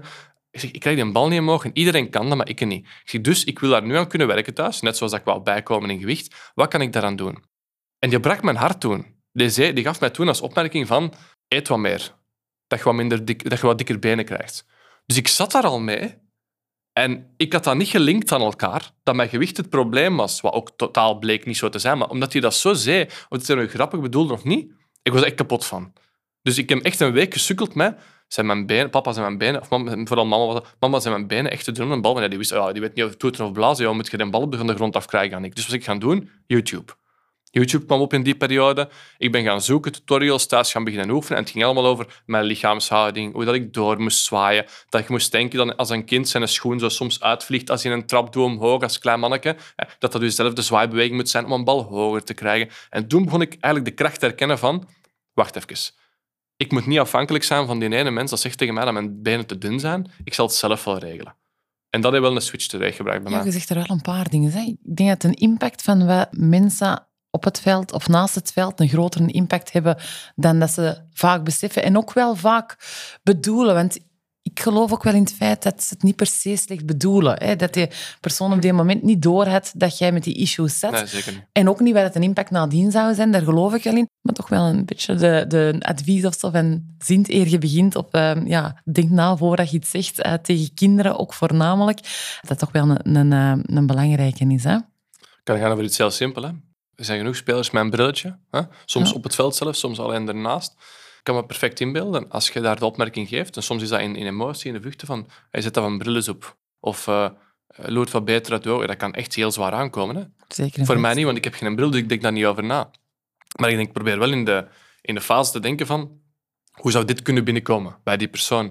Ik, zeg, ik krijg die bal niet omhoog en iedereen kan dat, maar ik niet. Ik dus ik wil daar nu aan kunnen werken thuis, net zoals dat ik wou bijkomen in gewicht. Wat kan ik daaraan doen? En die brak mijn hart toen. Die, zei, die gaf mij toen als opmerking van, eet wat meer. Dat je wat, minder dik, dat je wat dikker benen krijgt. Dus ik zat daar al mee. En ik had dat niet gelinkt aan elkaar, dat mijn gewicht het probleem was, wat ook totaal bleek niet zo te zijn. Maar omdat hij dat zo zei, of het er grappig bedoelde of niet, ik was echt kapot van. Dus ik heb echt een week gesukkeld met zijn mijn benen, papa zijn mijn benen, of mama, vooral mama was mama zijn mijn benen echt te doen een bal. Die wist, ja, die weet niet of het toeteren of blazen, ja, moet je een bal van de grond afkrijgen aan. Dus wat ik gaan doen? YouTube. YouTube kwam op in die periode. Ik ben gaan zoeken, tutorials thuis gaan beginnen oefenen. En het ging allemaal over mijn lichaamshouding, hoe dat ik door moest zwaaien. Dat ik moest denken dat als een kind zijn schoen zo soms uitvliegt als je een trap doet omhoog als klein manneke, dat dat dus zelf de zwaaibeweging moet zijn om een bal hoger te krijgen. En toen begon ik eigenlijk de kracht te herkennen van... Wacht even. Ik moet niet afhankelijk zijn van die ene mens dat zegt tegen mij dat mijn benen te dun zijn. Ik zal het zelf wel regelen. En dat heeft wel een switch teweeggebracht bij Ja, mij. je zegt er wel een paar dingen. Hè. Ik denk dat een impact van wat mensen op het veld of naast het veld een grotere impact hebben dan dat ze vaak beseffen en ook wel vaak bedoelen. Want ik geloof ook wel in het feit dat ze het niet per se slecht bedoelen. Hè? Dat die persoon op die moment niet doorhad dat jij met die issues zat. Nee. En ook niet wat het een impact nadien zou zijn, daar geloof ik wel in. Maar toch wel een beetje de, de advies of zo van zint eer je begint op, uh, ja, denk na voordat je iets zegt uh, tegen kinderen, ook voornamelijk. Dat toch wel een, een, uh, een belangrijke is. Hè? Kan gaan over iets heel simpel. Hè? Er zijn genoeg spelers met een brilletje. Hè? Soms Ja. op het veld zelf, soms alleen ernaast. Ik kan me perfect inbeelden als je daar de opmerking geeft. En soms is dat in, in emotie, in de vluchten van hij zet dat van brillen op. Of uh, loert wat beter uit de ogen. Dat kan echt heel zwaar aankomen. Hè? Zeker. Voor mij niet, want ik heb geen bril, dus ik denk daar niet over na. Maar ik denk, probeer wel in de, in de fase te denken van hoe zou dit kunnen binnenkomen bij die persoon.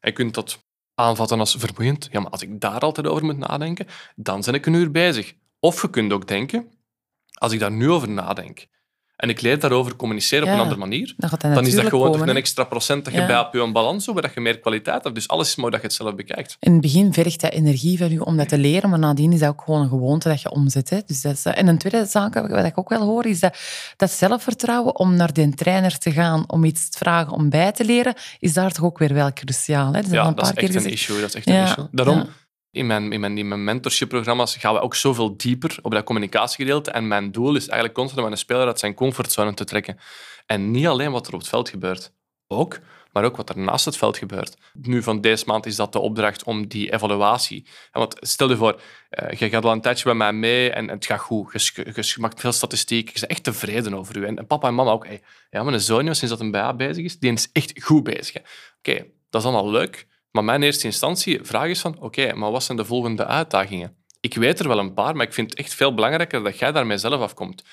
En je kunt dat aanvatten als vermoeiend. Ja, maar als ik daar altijd over moet nadenken, dan ben ik een uur bezig. Of je kunt ook denken, als ik daar nu over nadenk en ik leer daarover communiceren op Ja, een andere manier, Dan, dat is dat gewoon komen, toch een extra procent dat je Ja. bij op je balans hebt, waar je meer kwaliteit hebt. Dus alles is mooi dat je het zelf bekijkt. In het begin vergt dat energie van je om dat te leren, maar nadien is dat ook gewoon een gewoonte dat je omzet. Hè. Dus dat is, en een tweede zaak wat ik ook wel hoor, is dat, dat zelfvertrouwen om naar de trainer te gaan, om iets te vragen om bij te leren, is daar toch ook weer wel cruciaal. Hè. Dus Ja, een dat is paar echt keer een gezegd. issue. Dat is echt een issue. Daarom. In, mijn, in, mijn, in mentorship-programma's gaan we ook zoveel dieper op dat communicatiegedeelte. En mijn doel is eigenlijk constant met een speler uit zijn comfortzone te trekken. En niet alleen wat er op het veld gebeurt. Ook, maar ook wat er naast het veld gebeurt. Nu, van deze maand is dat de opdracht om die evaluatie. Want stel je voor, eh, je gaat al een tijdje bij mij mee en het gaat goed. Je, maakt veel statistiek. Je bent echt tevreden over u. En, papa en mama ook. Hey, ja, mijn zoon, sinds dat een BA bezig is, die is echt goed bezig. Oké, dat is allemaal leuk. Maar mijn eerste instantie vraag is van, oké, maar wat zijn de volgende uitdagingen? Ik weet er wel een paar, maar ik vind het echt veel belangrijker dat jij daarmee zelf afkomt.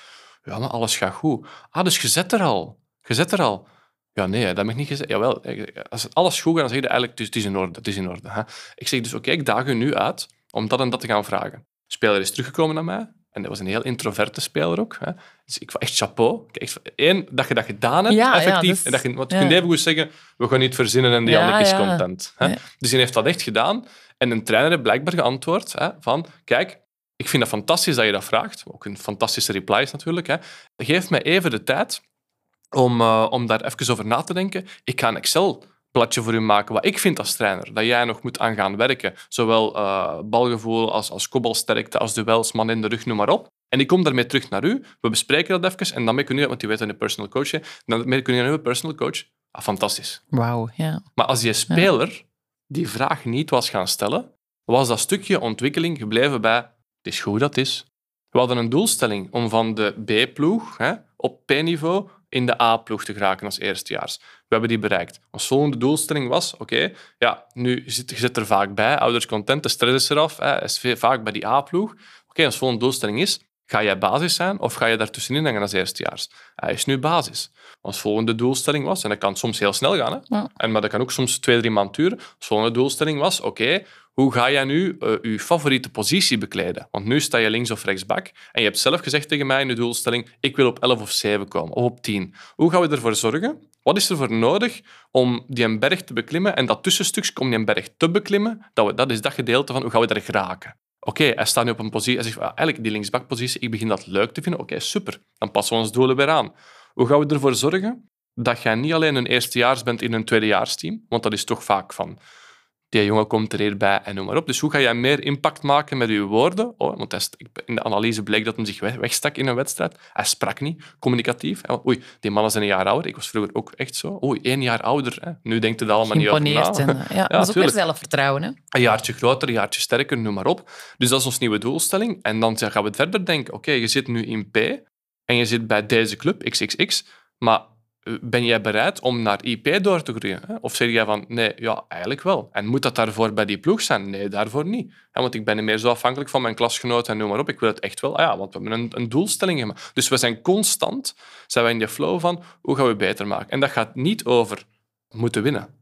Ja, maar alles gaat goed. Ah, dus je zet er al. Je zet er al. Ja, nee, dat ik niet gezegd. Jawel, als alles goed gaat, dan zeg je eigenlijk, dus het is in orde, het is in orde. Hè? Ik zeg dus, oké, ik daag u nu uit om dat en dat te gaan vragen. De speler is teruggekomen naar mij. En dat was een heel introverte speler ook. Hè? Dus ik was echt chapeau. Kijk, Eén, dat je dat gedaan hebt, Ja, ja, effectief. dat is- en dat je, want je ja. kunt even goed zeggen, we gaan niet verzinnen en die Ja, Jannik is ja. content. Hè? Ja. Dus hij heeft dat echt gedaan. En een trainer heeft blijkbaar geantwoord hè, van, kijk, ik vind het fantastisch dat je dat vraagt. Ook een fantastische reply is natuurlijk. Hè. Geef mij even de tijd om, eh, om daar even over na te denken. Ik ga een Excel-bladje voor u maken, wat ik vind als trainer, dat jij nog moet aan gaan werken. Zowel eh, balgevoel als, als kopbalsterkte, als duels, man in de rug, noem maar op. En ik kom daarmee terug naar u. We bespreken dat even. En dan kun je, want u weet dat een personal coach is, dan kun je naar uw personal coach. Ah, fantastisch. Wauw, ja. Maar als die speler die vraag niet was gaan stellen, was dat stukje ontwikkeling gebleven bij het is goed dat is. We hadden een doelstelling om van de B-ploeg hè, op P-niveau in de A-ploeg te geraken als eerstejaars. We hebben die bereikt. Ons volgende doelstelling was, oké, ja, nu zit je zit er vaak bij, ouders content, de stress is eraf, hè, is vaak bij die A-ploeg. Oké, ons volgende doelstelling is, ga jij basis zijn of ga je daartussenin hangen als eerstejaars? Hij is nu basis. Ons volgende doelstelling was, en dat kan soms heel snel gaan, hè, Ja. en, maar dat kan ook soms twee, drie maanden duren. Ons volgende doelstelling was, oké, hoe ga jij nu eh, je favoriete positie bekleden? Want nu sta je links of rechtsback en je hebt zelf gezegd tegen mij in je doelstelling, ik wil op 11 of 7 komen, of op 10. Hoe gaan we ervoor zorgen? Wat is er voor nodig om die berg te beklimmen en dat tussenstukje om die berg te beklimmen, dat, dat is dat gedeelte van hoe gaan we daar geraken? Oké, hij staat nu op een positie, hij zegt, ah, eigenlijk die linksbakpositie, ik begin dat leuk te vinden. Oké, super. Dan passen we ons doelen weer aan. Hoe gaan we ervoor zorgen dat jij niet alleen een eerstejaars bent in een tweedejaarsteam, want dat is toch vaak van die jongen komt er hierbij en noem maar op. Dus hoe ga jij meer impact maken met je woorden? Oh, want hij in de analyse bleek dat hij zich weg- wegstak in een wedstrijd. Hij sprak niet, communicatief. Oei, die man is een jaar ouder. Ik was vroeger ook echt zo. Oei, één jaar ouder. Hè. Nu denkt het allemaal niet over na. En, (laughs) eh, ja, dat is ook weer zelfvertrouwen. Hè? Een jaartje groter, een jaartje sterker, noem maar op. Dus dat is onze nieuwe doelstelling. En dan gaan we verder denken. Oké, je zit nu in P en je zit bij deze club, XXX, maar ben jij bereid om naar IP door te groeien? Of zeg jij van, nee, ja, eigenlijk wel. En moet dat daarvoor bij die ploeg zijn? Nee, daarvoor niet. Want ik ben niet meer zo afhankelijk van mijn klasgenoten en noem maar op. Ik wil het echt wel. Ah ja, want we hebben een, een doelstelling gemaakt. Dus we zijn constant zijn we in de flow van, hoe gaan we beter maken? En dat gaat niet over moeten winnen.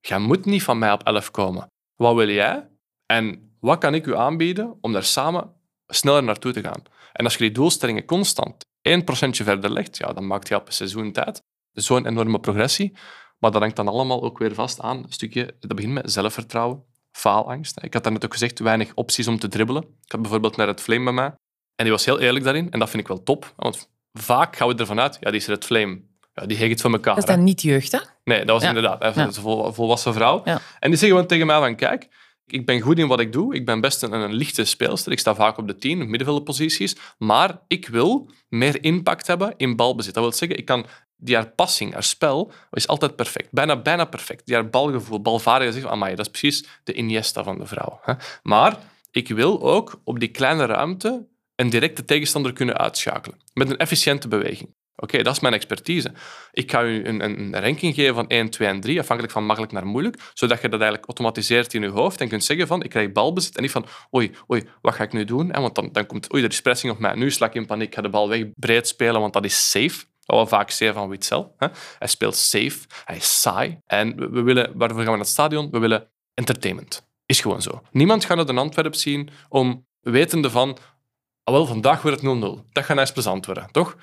Jij moet niet van mij op 11 komen. Wat wil jij? En wat kan ik u aanbieden om daar samen sneller naartoe te gaan? En als je die doelstellingen constant 1% verder legt, ja, dan maakt je op een seizoen tijd zo'n enorme progressie. Maar dat hangt dan allemaal ook weer vast aan een stukje, dat begint met zelfvertrouwen, faalangst. Ik had daarnet ook gezegd, weinig opties om te dribbelen. Ik had bijvoorbeeld naar het Flame bij mij. En die was heel eerlijk daarin. En dat vind ik wel top. Want vaak gaan we ervan uit, ja, die is Red Flame. ja, die heeft het van elkaar. Dat is hè. dan niet jeugd, hè? Nee, dat was Ja. inderdaad hè, Ja. een vol- volwassen vrouw. Ja. En die zeggen gewoon tegen mij van, kijk, ik ben goed in wat ik doe. Ik ben best een, een lichte speelster. Ik sta vaak op de 10, middenveldenposities. Maar ik wil meer impact hebben in balbezit. Dat wil zeggen, ik kan... Die haar passing, haar spel, is altijd perfect. Bijna, bijna perfect. Die haar balgevoel, balvaardigheid, zegt amai, dat is precies de Iniesta van de vrouw. Maar ik wil ook op die kleine ruimte een directe tegenstander kunnen uitschakelen. Met een efficiënte beweging. Oké, dat is mijn expertise. Ik ga u een, een een ranking geven van 1, 2 en 3, afhankelijk van makkelijk naar moeilijk, zodat je dat eigenlijk automatiseert in je hoofd en kunt zeggen van, ik krijg balbezit en niet van, oei, oei, wat ga ik nu doen? En want dan, dan komt, oei, er is pressing op mij. Nu sla ik in paniek, ik ga de bal weg breed spelen, want dat is safe. Wat we vaak zeggen van Witzel. Hè? Hij speelt safe, hij is saai. En we, willen, waarvoor gaan we naar het stadion? We willen entertainment. Is gewoon zo. Niemand gaat naar de Antwerp zien om wetende van, ah, wel, vandaag wordt het 0-0. Dat gaat eens plezant worden, toch?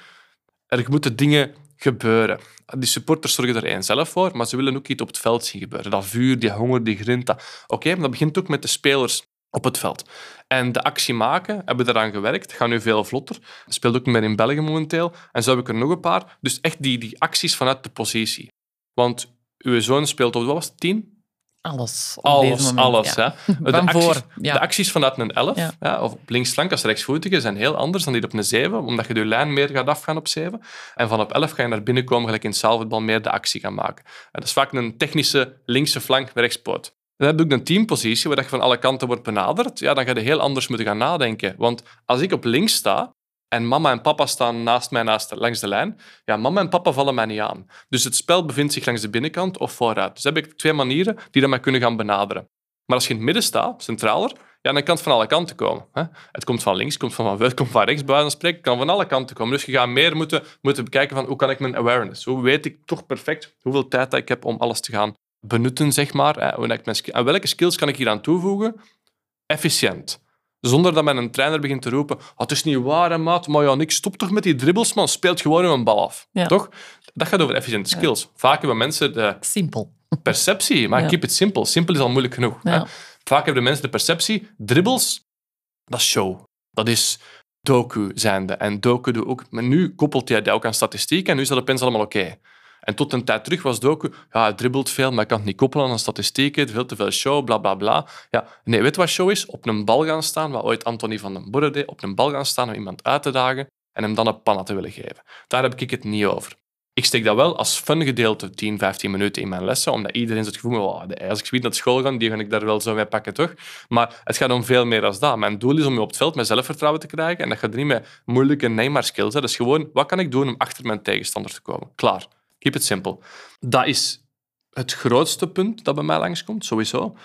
Er moeten dingen gebeuren. Die supporters zorgen er één zelf voor, maar ze willen ook iets op het veld zien gebeuren. Dat vuur, die honger, die grind. dat- Oké, maar dat begint ook met de spelers op het veld. En de actie maken, hebben we eraan gewerkt. Gaat nu veel vlotter. Speelt ook niet meer in België momenteel. En zo heb ik er nog een paar. Dus echt die, die acties vanuit de positie. Want uw zoon speelt op, wat was het, tien? Alles. Alles, moment, alles. ja. Hè. (laughs) De, acties, voor, ja. de acties vanuit een 11, Ja. ja, of op linksflank als rechtsvoetige, zijn heel anders dan die op een 7, omdat je de lijn meer gaat afgaan op 7. En van op 11 ga je naar binnen komen, gelijk in het zaalvoetbal, meer de actie gaan maken. En dat is vaak een technische linkse flank rechtspoot. Dan heb je ook een teampositie waar je van alle kanten wordt benaderd. Ja, dan ga je heel anders moeten gaan nadenken. Want als ik op links sta en mama en papa staan naast mij naast, langs de lijn, ja, mama en papa vallen mij niet aan. Dus het spel bevindt zich langs de binnenkant of vooruit. Dus heb ik twee manieren die dan mij kunnen gaan benaderen. Maar als je in het midden staat, centraler, ja, dan kan het van alle kanten komen. Hè? Het komt van links, komt van, van komt van rechts, bij kan van alle kanten komen. Dus je gaat meer moeten, moeten bekijken van hoe kan ik mijn awareness, hoe weet ik toch perfect hoeveel tijd dat ik heb om alles te gaan benutten, zeg maar. En welke skills kan ik hier aan toevoegen? Efficiënt. Zonder dat mijn trainer begint te roepen, "Ah, het is niet waar, hè, maat, maar ja, niks, stop toch met die dribbles, man. Speelt gewoon een bal af. Ja. Toch? Dat gaat over efficiënte skills. Vaak hebben mensen de Simpel. perceptie, maar Ja. keep it simple. Simpel is al moeilijk genoeg. Hè? Vaak hebben de mensen de perceptie, dribbles, dat is show. Dat is doku zijnde. En doku doe ook... Maar nu koppelt hij dat ook aan statistiek en nu is dat opeens allemaal oké. En tot een tijd terug was doku, ja, hij dribbelt veel, maar kan het niet koppelen aan statistieken, veel te veel show, bla bla bla. Ja, nee, weet wat show is? Op een bal gaan staan, wat ooit Anthony van den Borre deed, op een bal gaan staan om iemand uit te dagen en hem dan een panna te willen geven. Daar heb ik het niet over. Ik steek dat wel als fun gedeelte 10, 15 minuten in mijn lessen, omdat iedereen het gevoel heeft, "Wow, de- als ik zoiets naar school ga, die ga ik daar wel zo mee pakken, toch? Maar het gaat om veel meer dan dat. Mijn doel is om je op het veld met zelfvertrouwen te krijgen en dat gaat niet met moeilijke Neymar-skills. Dat is gewoon, wat kan ik doen om achter mijn tegenstander te komen? Klaar. Keep it simple. Dat is het grootste punt dat bij mij langskomt, sowieso.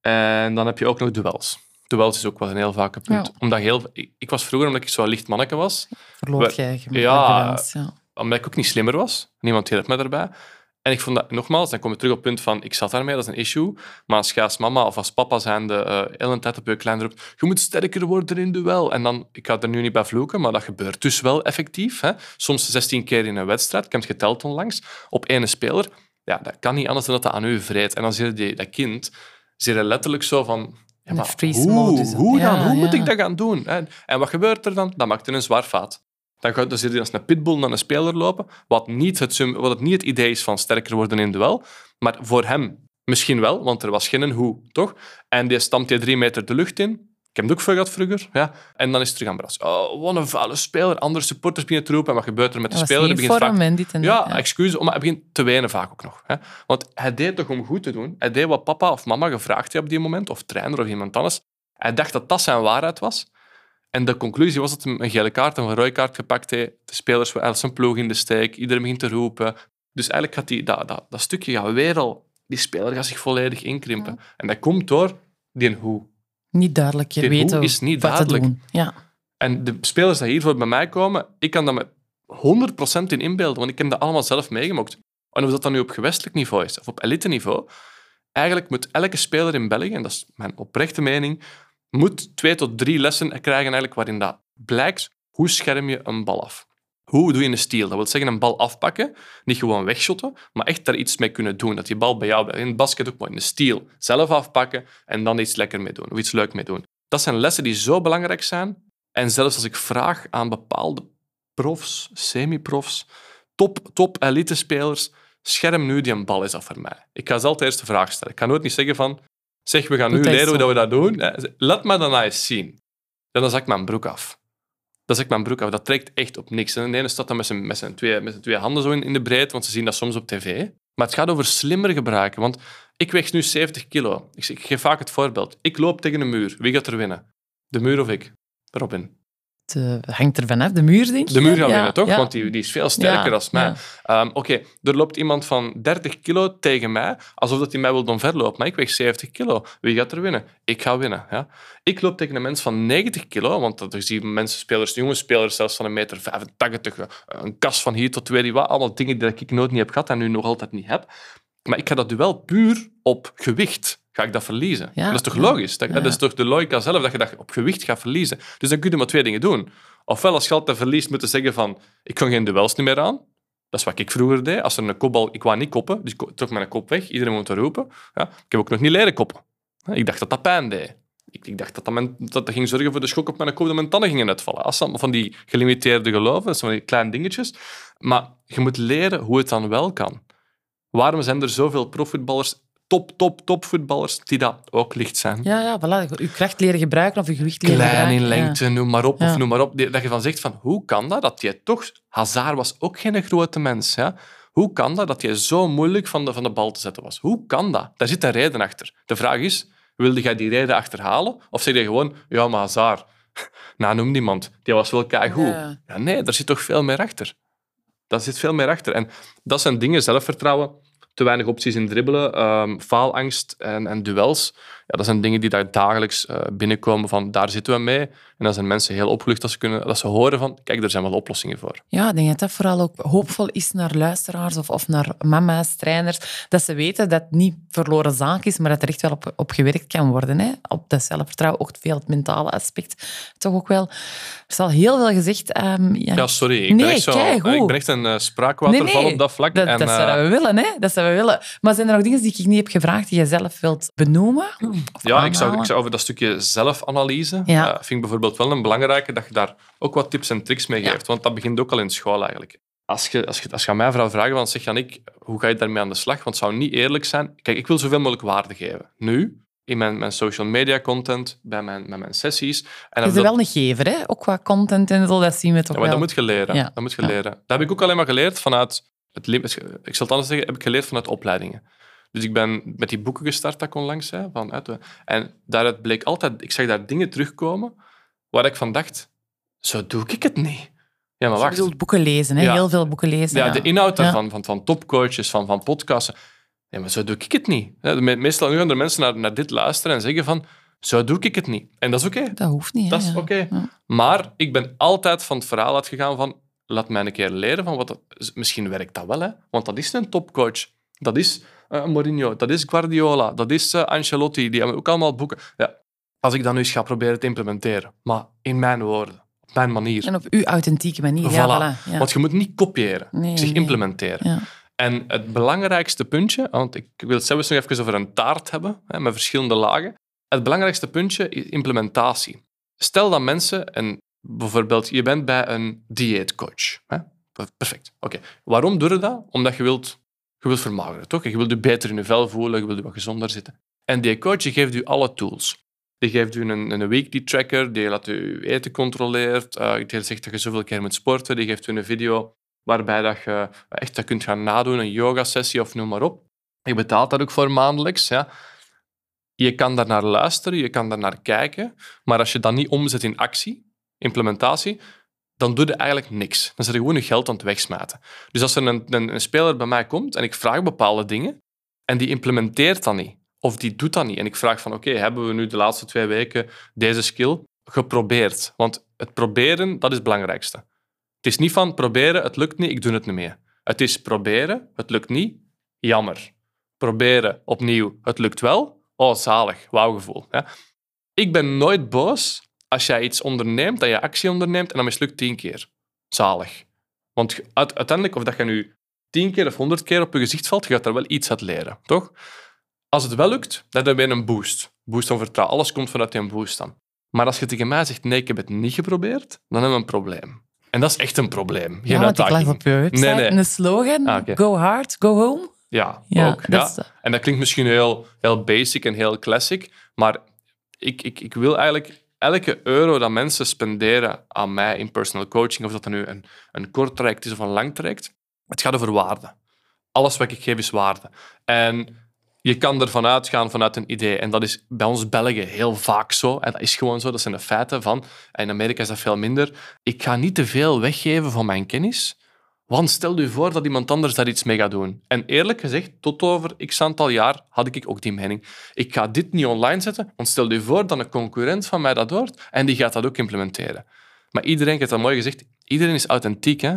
En dan heb je ook nog duels. Duels is ook wel een heel vaak punt. Ja. Omdat heel, ik, ik was vroeger, omdat ik zo'n licht manneke was, Verloop We- jij ja. ja. omdat ik ook niet slimmer was. Niemand hielp me daarbij. En ik vond dat, nogmaals, dan kom je terug op het punt van, ik zat daarmee, dat is een issue. Maar als je als mama of als papa zijnde uh, heel tijd op je klein roept, je moet sterker worden in duel. En dan, ik ga er nu niet bij vloeken, maar dat gebeurt dus wel effectief. Hè? Soms 16 keer in een wedstrijd, ik heb het geteld onlangs, op één speler. Ja, dat kan niet anders dan dat dat aan u vreet. En dan zie je dat kind, zie je letterlijk zo van... Ja, hoe, hoe dan? Ja, hoe moet ja. ik dat gaan doen? En, wat gebeurt er dan? Dan maakt een zwaar fout. Dan, gaat, dan zit hij als een pitbull naar een speler lopen, wat, niet het, wat het niet het idee is van sterker worden in duel, maar voor hem misschien wel, want er was geen hoe, toch? En die stamt hij drie meter de lucht in. Ik heb het ook veel gehad vroeger. Ja. En dan is het terug aan bras. Oh, wat een vuile speler. Andere supporters beginnen te roepen. En wat gebeurt er met de Dat speler? Die begint vaak- en dit en ja. Ja. excuses, maar hij begint te wenen vaak ook nog. Hè? Want hij deed toch om goed te doen. Hij deed wat papa of mama gevraagd had op die moment, of trainer of iemand anders. Hij dacht dat dat zijn waarheid was. En de conclusie was dat hij een gele kaart of een rode kaart gepakt heeft. De spelers waren zijn ploeg in de steek, iedereen begint te roepen. Dus eigenlijk gaat die, dat, dat, dat stukje gaat weer al... Die speler gaat zich volledig inkrimpen. En dat komt door die hoe. Niet duidelijk je hoe weten is niet wat duidelijk. Ja. En de spelers die hiervoor bij mij komen, ik kan dat met 100% in inbeelden, want ik heb dat allemaal zelf meegemaakt. En of dat dan nu op gewestelijk niveau is of op elite niveau, eigenlijk moet elke speler in België, en dat is mijn oprechte mening, moet twee tot drie lessen krijgen eigenlijk waarin dat blijkt hoe scherm je een bal af. Hoe doe je een steal? Dat wil zeggen een bal afpakken, niet gewoon wegshotten, maar echt daar iets mee kunnen doen. Dat die bal bij jou blijft. In het basket ook mooi. Een steal. Zelf afpakken en dan iets lekker mee doen. Of iets leuk mee doen. Dat zijn lessen die zo belangrijk zijn. En zelfs als ik vraag aan bepaalde profs, semi-profs, top, top elite-spelers, scherm nu die een bal is af voor mij. Ik ga ze altijd eerst de vraag stellen. Ik kan nooit niet zeggen van, zeg, we gaan nu leren hoe dat we dat doen. Laat me dan eens zien. Ja, dan zak ik mijn broek af. Dan zak ik mijn broek af. Dat trekt echt op niks. En de ene staat dan met zijn, met zijn, twee, met zijn twee handen zo in, in de breedte, want ze zien dat soms op tv. Maar het gaat over slimmer gebruiken. Want ik weeg nu 70 kilo. Ik, zeg- ik geef vaak het voorbeeld. Ik loop tegen een muur. Wie gaat er winnen? De muur of ik? Robin. Het eh, hangt er vanaf, de muur, denk ik. De muur Ja, winnen, toch? ja. Want die, die is veel sterker Ja, dan mij. ja. Ehm, Oké, er loopt iemand van 30 kilo tegen mij, alsof dat hij mij wil omverlopen. Maar ik weeg 70 kilo. Wie gaat er winnen? Ik ga winnen. Ja? Ik loop tegen een mens van 90 kilo, want dat zie je mensen, spelers, jonge spelers, zelfs van een meter 85, een kas van hier tot weet je wat, allemaal dingen die ik nooit niet heb gehad en nu nog altijd niet heb. Maar ik ga dat duel puur op gewicht. Ga ik dat verliezen? Ja, dat is toch logisch? Dat, dat is toch de logica zelf dat je dat op gewicht gaat verliezen? Dus dan kun je maar twee dingen doen. Ofwel, als je altijd verliest, moeten zeggen van ik kan geen duels niet meer aan. Dat is wat ik vroeger deed. Als er een kopbal... Ik wou niet koppen, dus ik trok mijn kop weg. Iedereen moet roepen. Ja, ik heb ook nog niet leren koppen. Ik dacht dat dat pijn deed. Ik, ik dacht dat dat, mijn, dat dat ging zorgen voor de schok op mijn kop dat mijn tanden gingen uitvallen. Dat allemaal van die gelimiteerde geloven, dat zijn van die kleine dingetjes. Maar je moet leren hoe het dan wel kan. Waarom zijn er zoveel profvoetballers, top, top, top voetballers, die dat ook licht zijn? Ja, ja, voilà. Je kracht leren gebruiken of je gewicht leren Klein gebruiken. in lengte, noem maar op, Ja. of noem maar op. Dat je van zegt van, hoe kan dat dat je toch... Hazard was ook geen grote mens, ja? Hoe kan dat dat je zo moeilijk van de, van de bal te zetten was? Hoe kan dat? Daar zit een reden achter. De vraag is, wilde jij die reden achterhalen? Of zeg je gewoon, ja, maar Hazard... (laughs) Nou, noem niemand. Die was wel keigoed. Ja. Ja, nee, daar zit toch veel meer achter. Daar zit veel meer achter. En dat zijn dingen, zelfvertrouwen, te weinig opties in dribbelen, ehm, faalangst en, en duels. Ja, dat zijn dingen die daar dagelijks eh, binnenkomen van daar zitten we mee. En dan zijn mensen heel opgelucht als ze, kunnen, als ze horen van kijk, er zijn wel oplossingen voor. Ja, ik denk dat dat vooral ook hoopvol is naar luisteraars of, of naar mama's, trainers. Dat ze weten dat het niet verloren zaak is, maar dat er echt wel op, op gewerkt kan worden. Hè? Op dat zelfvertrouwen, ook veel het mentale aspect. Toch ook wel. Er is al heel veel gezegd. ehm, ja. Ja, sorry. Ik ben Nee, echt, zo, keigoed. ik ben echt een eh, spraakwaterval op dat vlak. Dat, en, dat eh, zouden we willen, hè? Dat zouden we willen. Maar zijn er nog dingen die ik niet heb gevraagd die je zelf wilt benoemen? Of Ja, ik zou, ik zou over dat stukje zelfanalyse, Ja. eh, vind ik bijvoorbeeld wel een belangrijke dat je daar ook wat tips en tricks mee Ja. geeft. Want dat begint ook al in school eigenlijk. Als je, als je, als je aan mij vrouw vragen, van zeg Janik, hoe ga je daarmee aan de slag? Want het zou niet eerlijk zijn. Kijk, ik wil zoveel mogelijk waarde geven. Nu, in mijn, mijn social media content, bij mijn, met mijn sessies. En Je dat- bent wel een gever, hè? Ook qua content en zo, dat zien we toch ja, maar wel. dat moet je leren. Ja. Dat moet je Ja. leren. Dat heb ik ook alleen maar geleerd vanuit... Het, ik zal het anders zeggen, heb ik geleerd vanuit opleidingen. Dus ik ben met die boeken gestart dat ik onlangs zei. Van, en daaruit bleek altijd... Ik zag daar dingen terugkomen waar ik van dacht, zo doe ik het niet. Ja, maar Je wacht. bedoelt boeken lezen, hè? Ja. Heel veel boeken lezen. Ja, de inhoud Ja. daarvan, van, van topcoaches, van, van podcasten. Ja, maar zo doe ik het niet. Meestal nu gaan er mensen naar, naar dit luisteren en zeggen van, zo doe ik het niet. En dat is oké. Dat hoeft niet. hè, Dat is oké. Maar ik ben altijd van het verhaal uitgegaan van laat mij een keer leren van wat dat, misschien werkt dat wel, hè? want dat is een topcoach. Dat is eh, Mourinho, dat is Guardiola, dat is eh, Ancelotti, die hebben ook allemaal boeken. Ja, als ik dat nu eens ga proberen te implementeren, maar in mijn woorden, op mijn manier. En op uw authentieke manier. Voilà. Ja, voilà. Ja. Want je moet niet kopiëren, Nee, zich nee. implementeren. Ja. En het belangrijkste puntje, want ik wil het zelfs nog even over een taart hebben, hè, met verschillende lagen. Het belangrijkste puntje is implementatie. Stel dat mensen, en bijvoorbeeld je bent bij een dieetcoach. Hè? Perfect. Oké. Waarom doe je dat? Omdat je wilt, je wilt vermageren, toch? Je wilt je beter in je vel voelen, je wilt je wat gezonder zitten. En die coach geeft u alle tools. Die geeft u een, een weekly tracker, die laat u eten controleert, eh, die zegt dat je zoveel keer moet sporten, die geeft u een video waarbij dat je echt dat kunt gaan nadoen, een yoga-sessie of noem maar op. Je betaalt dat ook voor maandelijks. Ja. Je kan daar naar luisteren, je kan daar naar kijken, maar als je dat niet omzet in actie, implementatie, dan doe je eigenlijk niks. Dan zit je gewoon je geld aan het wegsmijten. Dus als er een, een, een speler bij mij komt en ik vraag bepaalde dingen en die implementeert dat niet, of die doet dat niet, en ik vraag van oké, hebben we nu de laatste twee weken deze skill geprobeerd? Want het proberen, dat is het belangrijkste. Het is niet van proberen, het lukt niet, ik doe het niet meer. Het is proberen, het lukt niet, jammer. Proberen, opnieuw, het lukt wel, oh zalig, wauwgevoel. Ja. Ik ben nooit boos als jij iets onderneemt, dat je actie onderneemt en dan mislukt tien keer. Zalig. Want je- uite- uiteindelijk, of dat je nu tien keer of honderd keer op je gezicht valt, je gaat daar wel iets uit leren, toch? Als het wel lukt, dan hebben we een boost. Boost van vertrouwen. Alles komt vanuit die boost dan. Maar als je tegen mij zegt, nee, ik heb het niet geprobeerd, dan hebben we een probleem. En dat is echt een probleem. Geen Ja, want ik las uitdaging. op je website Nee, nee. een slogan. Ah. Go hard, go home. Ja, Ja, ook. dat ja. En dat klinkt misschien heel, heel basic en heel classic, maar ik, ik, ik wil eigenlijk elke euro dat mensen spenderen aan mij in personal coaching, of dat dan nu een, een kort traject is of een lang traject, het gaat over waarde. Alles wat ik geef is waarde. En je kan ervan uitgaan vanuit een idee. En dat is bij ons Belgen heel vaak zo. En dat is gewoon zo. Dat zijn de feiten van. En in Amerika is dat veel minder. Ik ga niet te veel weggeven van mijn kennis. Want stel je voor dat iemand anders daar iets mee gaat doen. En eerlijk gezegd, tot over x aantal jaar had ik ook die mening. Ik ga dit niet online zetten, want stel je voor dat een concurrent van mij dat hoort en die gaat dat ook implementeren. Maar iedereen, heb dat mooi gezegd, iedereen is authentiek. Hè?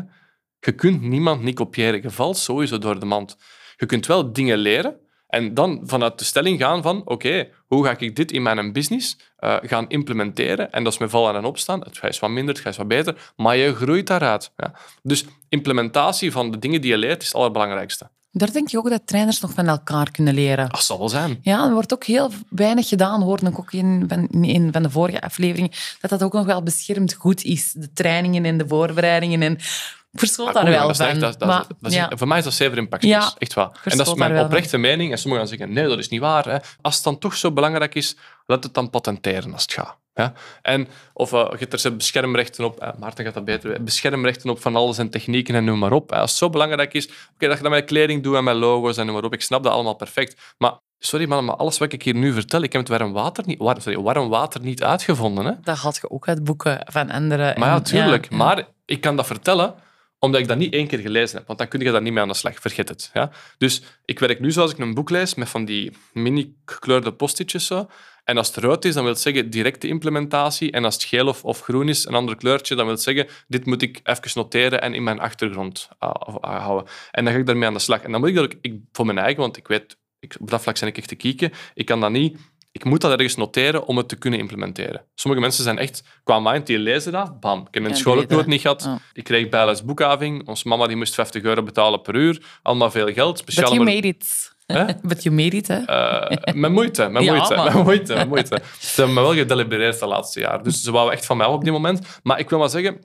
Je kunt niemand niet kopiëren. Je valt sowieso door de mand. Je kunt wel dingen leren en dan vanuit de stelling gaan van oké, hoe ga ik dit in mijn business eh, gaan implementeren? En dat is met vallen en opstaan. Het gaat wat minder, het gaat wat beter, maar je groeit daaruit. Ja. Dus implementatie van de dingen die je leert is het allerbelangrijkste. Daar denk je ook dat trainers nog van elkaar kunnen leren. Dat zal wel zijn. Ja, er wordt ook heel weinig gedaan, hoorde ik ook in, van- in een van de vorige afleveringen, dat dat ook nog wel beschermd goed is. De trainingen en de voorbereidingen. En ik verschoot Ah, daar wel van. dat- dat- Maar, dat is- ja. Voor mij is dat zeven impact. Ja, echt waar. En dat is mijn wel oprechte mening. En sommigen gaan zeggen, nee, dat is niet waar. Hè. Als het dan toch zo belangrijk is, laat het dan patenteren als het gaat. Ja? En, of uh, je hebt er beschermrechten op, eh, Maarten gaat dat beter, beschermrechten op van alles en technieken en noem maar op. Hè. Als het zo belangrijk is, oké, dat je dat met kleding doet en met logo's en noem maar op, ik snap dat allemaal perfect. Maar sorry man, maar alles wat ik hier nu vertel, ik heb het warm water niet, sorry, warm water niet uitgevonden. Hè. Dat had je ook uit boeken van anderen. Maar ja, tuurlijk. ja. Maar ik kan dat vertellen omdat ik dat niet één keer gelezen heb. Want dan kun je daar niet mee aan de slag. Vergeet het. Ja? Dus ik werk nu zoals ik een boek lees met van die mini gekleurde postitjes zo. En als het rood is, dan wil het zeggen directe implementatie. En als het geel of, of groen is, een ander kleurtje, dan wil het zeggen dit moet ik even noteren en in mijn achtergrond ah, ah, houden. En dan ga ik daarmee aan de slag. En dan moet ik dat ook ik, voor mijn eigen, want ik weet, ik, op dat vlak ben ik echt te kieken. Ik kan dat niet ik moet dat ergens noteren om het te kunnen implementeren. Sommige mensen zijn echt qua mind, die lezen dat, bam. Ik heb mijn school ook nooit niet gehad. Ik kreeg bijles boekhaving. Onze mama die moest 50 euro betalen per uur. Allemaal veel geld. But Speciaal you maar- made it. (laughs) But you made it, hè. Met moeite, met (laughs) Ja, moeite, met moeite, met moeite. Ze hebben me wel gedelibereerd de laatste jaar. Dus ze wouden echt van mij op die moment. Maar ik wil maar zeggen,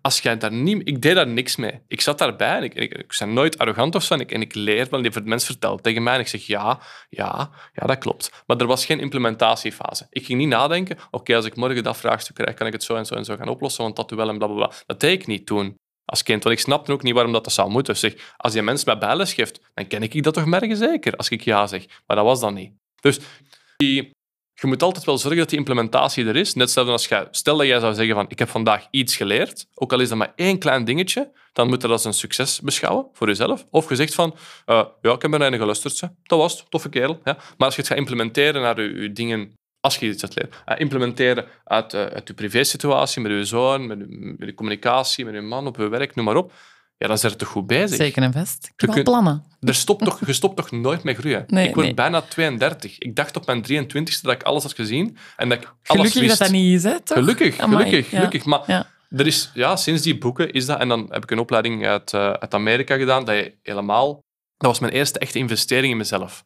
als jij daar niet... Ik deed daar niks mee. Ik zat daarbij en ik, ik, ik ben nooit arrogant of zo. En ik, en leer wel. Die mens vertelt tegen mij en ik zeg ja, ja, ja, dat klopt. Maar er was geen implementatiefase. Ik ging niet nadenken, oké, als ik morgen dat vraagstuk krijg, kan ik het zo en zo en zo gaan oplossen, want dat wel en blablabla. Bla, bla. Dat deed ik niet toen. Als kind, want ik snapte ook niet waarom dat, dat zou moeten. Zeg, als die mens mij bijles geeft, dan ken ik dat toch merken zeker, als ik ja zeg. Maar dat was dan niet. Dus die, je moet altijd wel zorgen dat die implementatie er is. Net hetzelfde als jij, stel dat jij zou zeggen van ik heb vandaag iets geleerd, ook al is dat maar één klein dingetje, dan moet je dat als een succes beschouwen voor jezelf. Of je zegt van eh, ja, ik heb een geluisterd, dat was het, toffe kerel. Ja. Maar als je het gaat implementeren naar je, dingen, als je iets hebt leren, eh, implementeren uit, eh, uit je privésituatie, met je zoon, met je, met je communicatie, met je man op je werk, noem maar op, ja, dan zijn je toch goed bezig. Zeker en vast. Ik heb kunt- plannen. Er stopt toch, je stopt toch nooit met groeien? Nee, ik word nee. bijna 32. Ik dacht op mijn 23ste dat ik alles had gezien en dat ik alles Gelukkig wist. dat dat niet is, hè, toch? Gelukkig, Amai, gelukkig, ja. gelukkig. Maar Ja. er is, ja, sinds die boeken is dat... En dan heb ik een opleiding uit, eh, uit Amerika gedaan, dat je helemaal... Dat was mijn eerste echte investering in mezelf.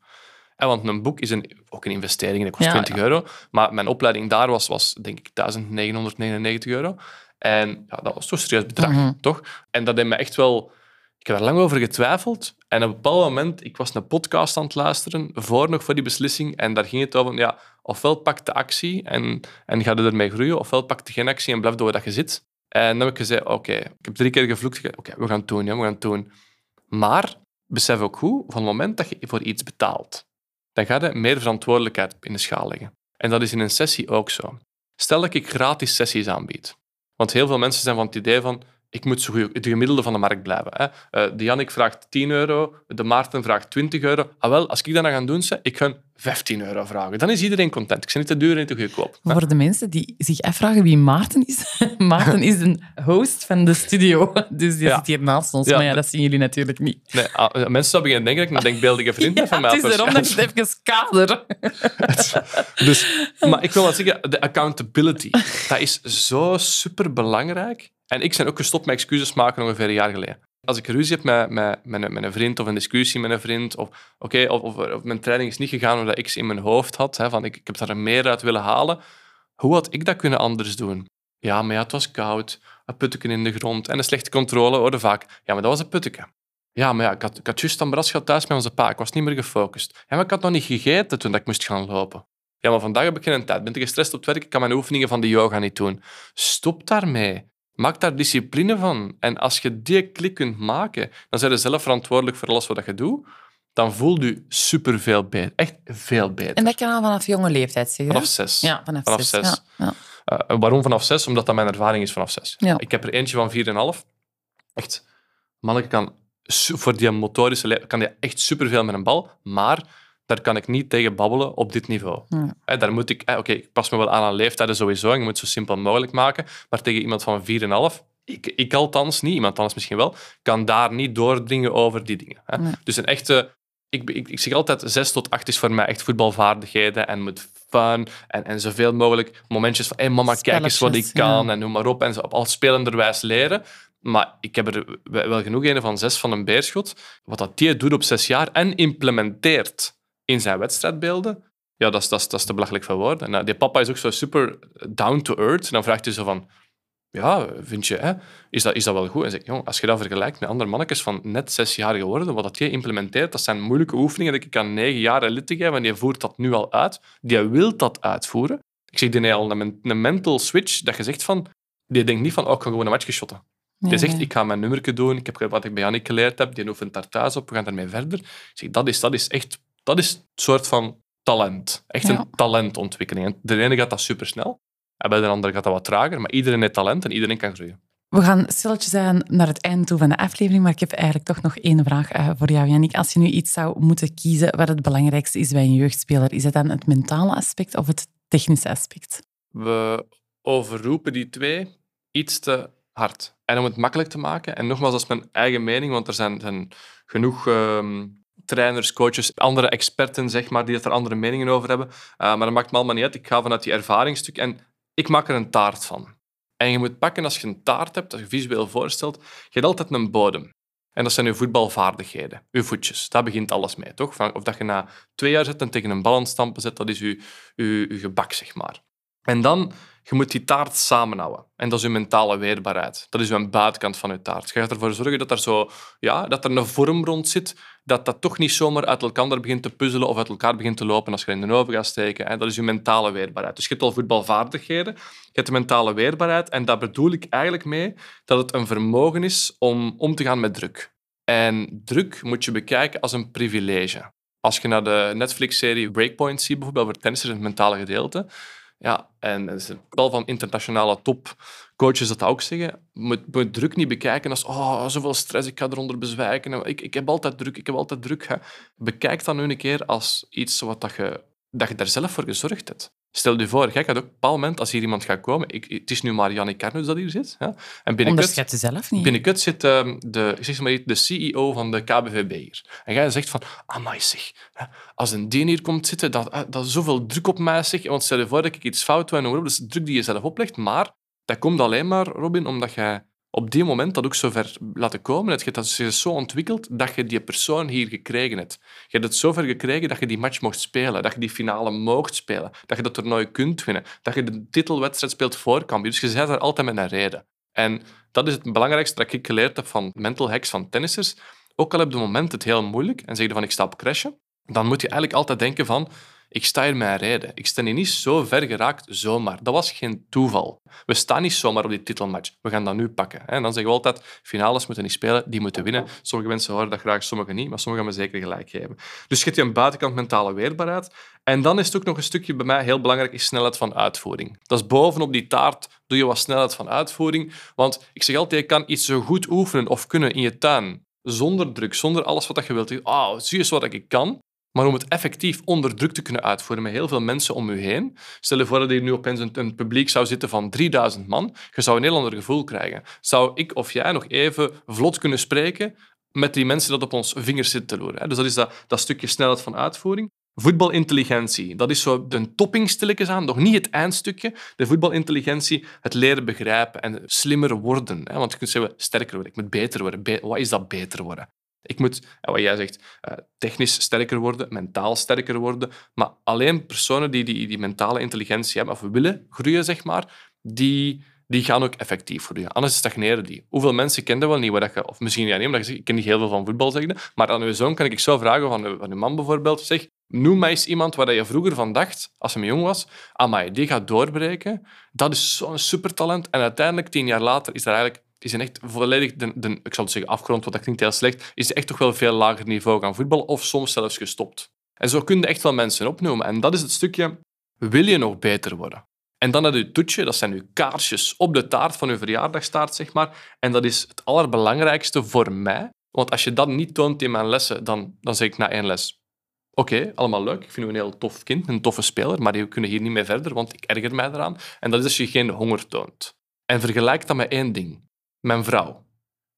En want een boek is een, ook een investering, dat kost Ja, 20 euro. Maar mijn opleiding daar was, was denk ik, 1999 euro. En ja, dat was toch een serieus bedrag, Mhm. toch? En dat heeft me echt wel... Ik heb er lang over getwijfeld. En op een bepaald moment, ik was een podcast aan het luisteren, voor nog voor die beslissing. En daar ging het over, ja, ofwel pak de actie en, en ga je ermee groeien, ofwel pak je geen actie en blijf door dat je zit. En dan heb ik gezegd, oké, ik heb drie keer gevloekt. ge- Oké, we gaan het doen, ja, we gaan het doen. Maar besef ook goed, van het moment dat je voor iets betaalt, dan ga je meer verantwoordelijkheid in de schaal leggen. En dat is in een sessie ook zo. Stel dat ik gratis sessies aanbied. Want heel veel mensen zijn van het idee van, ik moet zo goed, de gemiddelde van de markt blijven. Hè. Eh, de Jannik vraagt 10 euro, de Maarten vraagt 20 euro. Ah, wel, als ik dat dan ga doen, zeg, ik ga 15 euro vragen. Dan is iedereen content. Ik ben niet te duur en niet te goedkoop. hè. Voor de mensen die zich afvragen wie Maarten is. (laughs) Maarten is een host van de studio. Dus die Ja. zit hier naast ons. Ja. Maar ja, dat zien jullie natuurlijk niet. Nee, ah, mensen zouden beginnen denken dat ik een denkbeeldige (laughs) vriend van mij. het is daarom dat ik het even kader. (laughs) Dus, maar ik wil wel zeggen, de accountability, dat is zo super belangrijk. En ik ben ook gestopt met excuses maken ongeveer een jaar geleden. Als ik ruzie heb met, met, een, vriend of een discussie met een vriend, of, oké, of, of, mijn training is niet gegaan omdat ik ze in mijn hoofd had, hè, van ik, ik heb daar meer uit willen halen, hoe had ik dat kunnen anders doen? Ja, maar ja, het was koud, een putteken in de grond en een slechte controle hoorde vaak. Ja, maar dat was een putteken. Ja, maar ja, ik had, ik had juist Ambras gehad thuis met onze pa. Ik was niet meer gefocust. Ja, maar ik had nog niet gegeten toen ik moest gaan lopen. Ja, maar vandaag heb ik geen tijd. Ben ik gestrest op het werk? Ik kan mijn oefeningen van de yoga niet doen. Stop daarmee. Maak daar discipline van. En als je die klik kunt maken, dan zijn je zelf verantwoordelijk voor alles wat je doet. Dan voel je superveel beter. Echt veel beter. En dat kan al vanaf jonge leeftijd zeggen? Vanaf zes. Ja, vanaf, zes. Ja, ja. Uh, waarom vanaf zes? Omdat dat mijn ervaring is vanaf zes. Ja. Ik heb er eentje van vier en half. Echt, manneke kan voor die motorische kan die echt superveel met een bal, maar daar kan ik niet tegen babbelen op dit niveau. Ja. daar moet ik, oké, ik pas me wel aan aan leeftijden sowieso, en je moet het zo simpel mogelijk maken, maar tegen iemand van 4,5, ik, ik althans niet, iemand anders misschien wel, kan daar niet doordringen over die dingen. Hè. Dus een echte, ik, ik, ik zeg altijd, 6 tot 8 is voor mij echt voetbalvaardigheden en moet fun en, en zoveel mogelijk momentjes van, hé hey mama, kijk eens wat ik kan en noem maar op. En ze op al spelenderwijs leren. Maar ik heb er wel genoeg een van zes van een beerschot. Wat dat die doet op zes jaar en implementeert in zijn wedstrijdbeelden, ja, dat is, dat is, dat is te belachelijk voor woorden. En uh, die papa is ook zo super down to earth. En dan vraagt hij zo van, ja, vind je, hè, is, dat, is dat wel goed? En zeg jong, als je dat vergelijkt met andere mannetjes van net zes jaar geworden, wat dat je implementeert, dat zijn moeilijke oefeningen dat ik aan negen jaar elite geef en die voert dat nu al uit. Die wil dat uitvoeren. Ik zeg, die al een, een mental switch, dat je zegt van, die denkt niet van, oh, ik kan gewoon een match geschotten. Je zegt, ik ga mijn nummerke doen, ik heb wat ik bij Jannik geleerd heb, die oefent daar thuis op, we gaan daarmee verder. Ik zeg, dat is, dat is echt dat is een soort van talent. Echt een talentontwikkeling. En de ene gaat dat supersnel, en bij de andere gaat dat wat trager, maar iedereen heeft talent en iedereen kan groeien. We gaan stilletjes aan naar het einde toe van de aflevering, maar ik heb eigenlijk toch nog één vraag uh, voor jou, Jannik. Als je nu iets zou moeten kiezen wat het belangrijkste is bij een jeugdspeler, is het dan het mentale aspect of het technische aspect? We overroepen die twee iets te hard. En om het makkelijk te maken, en nogmaals, dat is mijn eigen mening, want er zijn, zijn genoeg ehm, trainers, coaches, andere experten, zeg maar, die er andere meningen over hebben. Uh, maar dat maakt me allemaal niet uit. Ik ga vanuit die ervaringstuk en ik maak er een taart van. En je moet pakken, als je een taart hebt, als je visueel voorstelt, je hebt altijd een bodem. En dat zijn je voetbalvaardigheden, je voetjes. Daar begint alles mee, toch? Of dat je na twee jaar zit en tegen een bal aan stampen zet, dat is je, je, je gebak, zeg maar. En dan, je moet die taart samenhouden. En dat is je mentale weerbaarheid. Dat is je buitenkant van je taart. Je gaat ervoor zorgen dat er, zo, ja, dat er een vorm rond zit, dat dat toch niet zomaar uit elkaar begint te puzzelen of uit elkaar begint te lopen als je in de oven gaat steken. Dat is je mentale weerbaarheid. Dus je hebt al voetbalvaardigheden, je hebt de mentale weerbaarheid. En daar bedoel ik eigenlijk mee dat het een vermogen is om om te gaan met druk. En druk moet je bekijken als een privilege. Als je naar de Netflix-serie Breakpoint ziet, bijvoorbeeld over tennissers in het mentale gedeelte, ja, en het is wel van internationale topcoaches dat ook zeggen. Moet, moet druk niet bekijken als oh, zoveel stress, ik ga eronder bezwijken. Ik, ik heb altijd druk, ik heb altijd druk. Hè. Bekijk dat nu een keer als iets wat dat je, dat je daar zelf voor gezorgd hebt. Stel je voor, ook op een bepaald moment, als hier iemand gaat komen, ik, het is nu maar Jannik Carnus dat hier zit. Ja, en binnenkort, zelf niet. Binnenkort zit uh, de, zeg maar, de CEO van de KBVB hier. En jij zegt van, amai zeg, als een dien hier komt zitten, dat, eh, dat is zoveel druk op mij zeg. Want stel je voor dat ik iets fout doe, en dat is druk die je zelf oplegt, maar dat komt alleen maar, Robin, omdat jij op die moment dat ook zo ver laten komen. Het dat zich zo ontwikkeld dat je die persoon hier gekregen hebt. Je hebt het zo ver gekregen dat je die match mocht spelen, dat je die finale mocht spelen, dat je dat toernooi kunt winnen, dat je de titelwedstrijd speelt voor Cambuur. Dus je bent daar altijd met een reden. En dat is het belangrijkste dat ik geleerd heb van mental hacks van tennissers. Ook al heb je op het moment het heel moeilijk en zeg je van ik sta op crashen, dan moet je eigenlijk altijd denken van ik sta hier een reden. Ik sta hier niet zo ver geraakt zomaar. Dat was geen toeval. We staan niet zomaar op die titelmatch. We gaan dat nu pakken. En dan zeggen we altijd, finales moeten niet spelen, die moeten winnen. Sommige mensen horen dat graag, sommige niet, maar sommigen me zeker gelijk geven. Dus je je een buitenkant mentale weerbaarheid. En dan is het ook nog een stukje bij mij heel belangrijk, is snelheid van uitvoering. Dat is bovenop die taart, doe je wat snelheid van uitvoering. Want ik zeg altijd, je kan iets zo goed oefenen of kunnen in je tuin, zonder druk, zonder alles wat je wilt. Ah, oh, zie eens wat ik kan. Maar om het effectief onder druk te kunnen uitvoeren met heel veel mensen om u heen. Stel je voor dat hier nu opeens een, een publiek zou zitten van 3000 man. Je zou een heel ander gevoel krijgen. Zou ik of jij nog even vlot kunnen spreken met die mensen dat op ons vingers zitten te loeren? Dus dat is dat, dat stukje snelheid van uitvoering. Voetbalintelligentie, dat is zo de topping stilletjes aan, nog niet het eindstukje. De voetbalintelligentie, het leren begrijpen en slimmer worden. Want je kunt zeggen, sterker worden, ik moet beter worden. wat is dat beter worden? Ik moet, wat jij zegt, eh, technisch sterker worden, mentaal sterker worden. Maar alleen personen die die, die mentale intelligentie hebben, of willen groeien, zeg maar, die die gaan ook effectief je. Anders stagneren die. Hoeveel mensen kennen wel niet wat je, of misschien ja, niet, omdat je zegt, ik ken niet heel veel van voetbal zeggen, maar aan uw zoon kan ik zo vragen van, van uw man bijvoorbeeld, zeg, noem mij eens iemand waar je vroeger van dacht, als hij jong was, amai, die gaat doorbreken, dat is zo'n supertalent. En uiteindelijk, tien jaar later, is er eigenlijk is een echt volledig, de, ik zal zeggen afgrond, want dat klinkt heel slecht, is echt toch wel veel lager niveau gaan voetballen of soms zelfs gestopt. En zo kun je echt wel mensen opnoemen. En dat is het stukje, wil je nog beter worden? En dan heb je toetje, dat zijn uw kaarsjes op de taart van uw verjaardagstaart, zeg maar. En dat is het allerbelangrijkste voor mij. Want als je dat niet toont in mijn lessen, dan, dan zeg ik na één les... Oké, allemaal leuk. Ik vind u een heel tof kind, een toffe speler, maar die kunnen hier niet mee verder, want ik erger mij eraan. En dat is als je geen honger toont. En vergelijk dat met één ding. Mijn vrouw.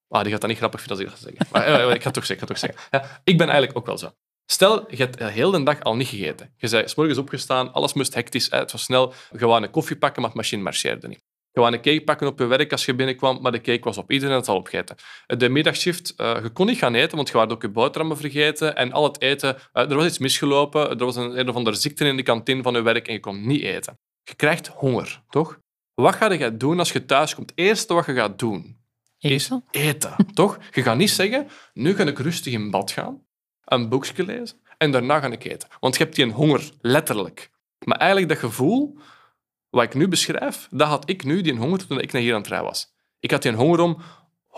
Ah, die gaat dat niet grappig vinden als ik dat zeggen. Maar eh, ik ga het toch zeggen. Ik, ga toch zeggen. Ja, ik ben eigenlijk ook wel zo. Stel, je hebt heel de dag al niet gegeten. Je bent s morgens opgestaan, alles moest hectisch. Het was snel. Gewoon een koffie pakken, maar de machine marcheerde niet. Gewoon een cake pakken op je werk als je binnenkwam, maar de cake was op. Iedereen het al opgegeten. De middagshift, je kon niet gaan eten, want je had ook je boterhammen vergeten. En al het eten, er was iets misgelopen. Er was een, een of andere ziekte in de kantine van je werk en je kon niet eten. Je krijgt honger, toch? Wat ga je doen als je thuis komt? Het eerste wat je gaat doen, eten. is (laughs) eten, toch? Je gaat niet zeggen, nu ga ik rustig in bad gaan een boekje lezen en daarna gaan ik eten. Want je hebt die honger, letterlijk. Maar eigenlijk dat gevoel, wat ik nu beschrijf, dat had ik nu, die honger, toen ik naar hier aan het rijden was. Ik had die honger om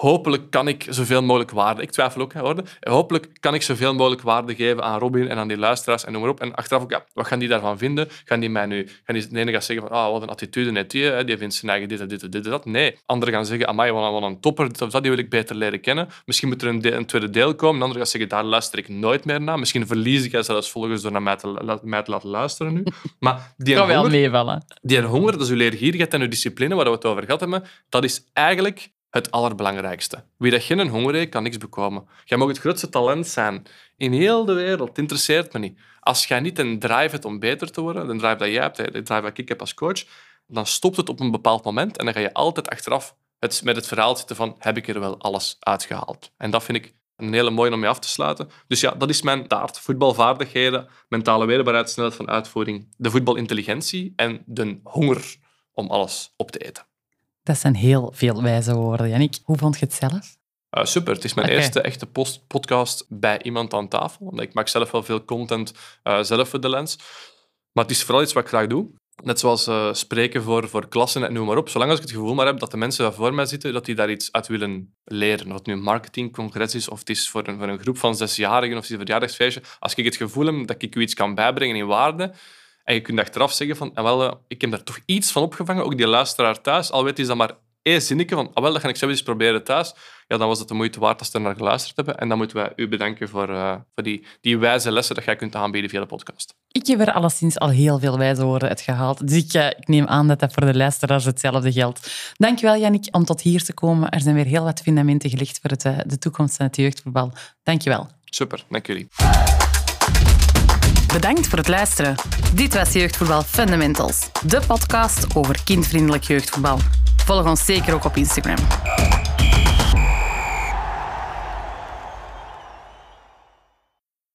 hopelijk kan ik zoveel mogelijk waarde... Ik twijfel ook, hoor. Hopelijk kan ik zoveel mogelijk waarde geven aan Robin en aan die luisteraars en noem maar op. En achteraf ook, ja, wat gaan die daarvan vinden? Gaan die mij nu... Gaan die, de ene gaan zeggen van, ah, wat een attitude net die, die vindt zijn eigen dit en dit en dit en dat. Nee. Anderen gaan zeggen, amai, wat een, wat een topper, dat, die wil ik beter leren kennen. Misschien moet er een, een tweede deel komen. Een ander gaat zeggen, daar luister ik nooit meer naar. Misschien verlies ik zelfs volgers door naar mij te, mij te laten luisteren nu. (laughs) Maar die kan wel meevallen. Die honger, dat is uw leergierigheid en uw discipline, waar we het over gehad hebben, dat is eigenlijk het allerbelangrijkste. Wie dat geen honger heeft, kan niks bekomen. Jij mag het grootste talent zijn in heel de wereld. Het interesseert me niet. Als jij niet een drive hebt om beter te worden, de drive dat jij hebt, de drive dat ik heb als coach, dan stopt het op een bepaald moment en dan ga je altijd achteraf het, met het verhaal zitten van heb ik er wel alles uitgehaald. En dat vind ik een hele mooie om mee af te sluiten. Dus ja, dat is mijn taart. Voetbalvaardigheden, mentale weerbaarheid, snelheid van uitvoering, de voetbalintelligentie en de honger om alles op te eten. Dat zijn heel veel wijze woorden. Jannik, hoe vond je het zelf? Uh, super. Het is mijn eerste echte post podcast bij iemand aan tafel. Ik maak zelf wel veel content uh, zelf voor de lens. Maar het is vooral iets wat ik graag doe. Net zoals uh, spreken voor, voor klassen en noem maar op. Zolang als ik het gevoel maar heb dat de mensen die voor mij zitten, dat die daar iets uit willen leren. Of het nu een marketingcongres is, of het is voor een, voor een groep van zesjarigen, of het is een verjaardagsfeestje. Als ik het gevoel heb dat ik u iets kan bijbrengen in waarde, en je kunt achteraf zeggen van, ah, wel, eh, ik heb daar toch iets van opgevangen, ook die luisteraar thuis, al weet hij dat maar één zinnetje van, ah, wel, dat ga ik zelf eens proberen thuis. Ja, dan was het de moeite waard als ze naar geluisterd hebben. En dan moeten wij u bedanken voor, uh, voor die, die wijze lessen dat jij kunt aanbieden via de podcast. Ik heb er alleszins al heel veel wijze woorden uit gehaald. Dus ik, uh, ik neem aan dat dat voor de luisteraars hetzelfde geldt. Dankjewel, Jannik, om tot hier te komen. Er zijn weer heel wat fundamenten gelegd voor het, de toekomst van het jeugdvoetbal. Dankjewel. Super, dank jullie. Bedankt voor het luisteren. Dit was Jeugdvoetbal Fundamentals, de podcast over kindvriendelijk jeugdvoetbal. Volg ons zeker ook op Instagram.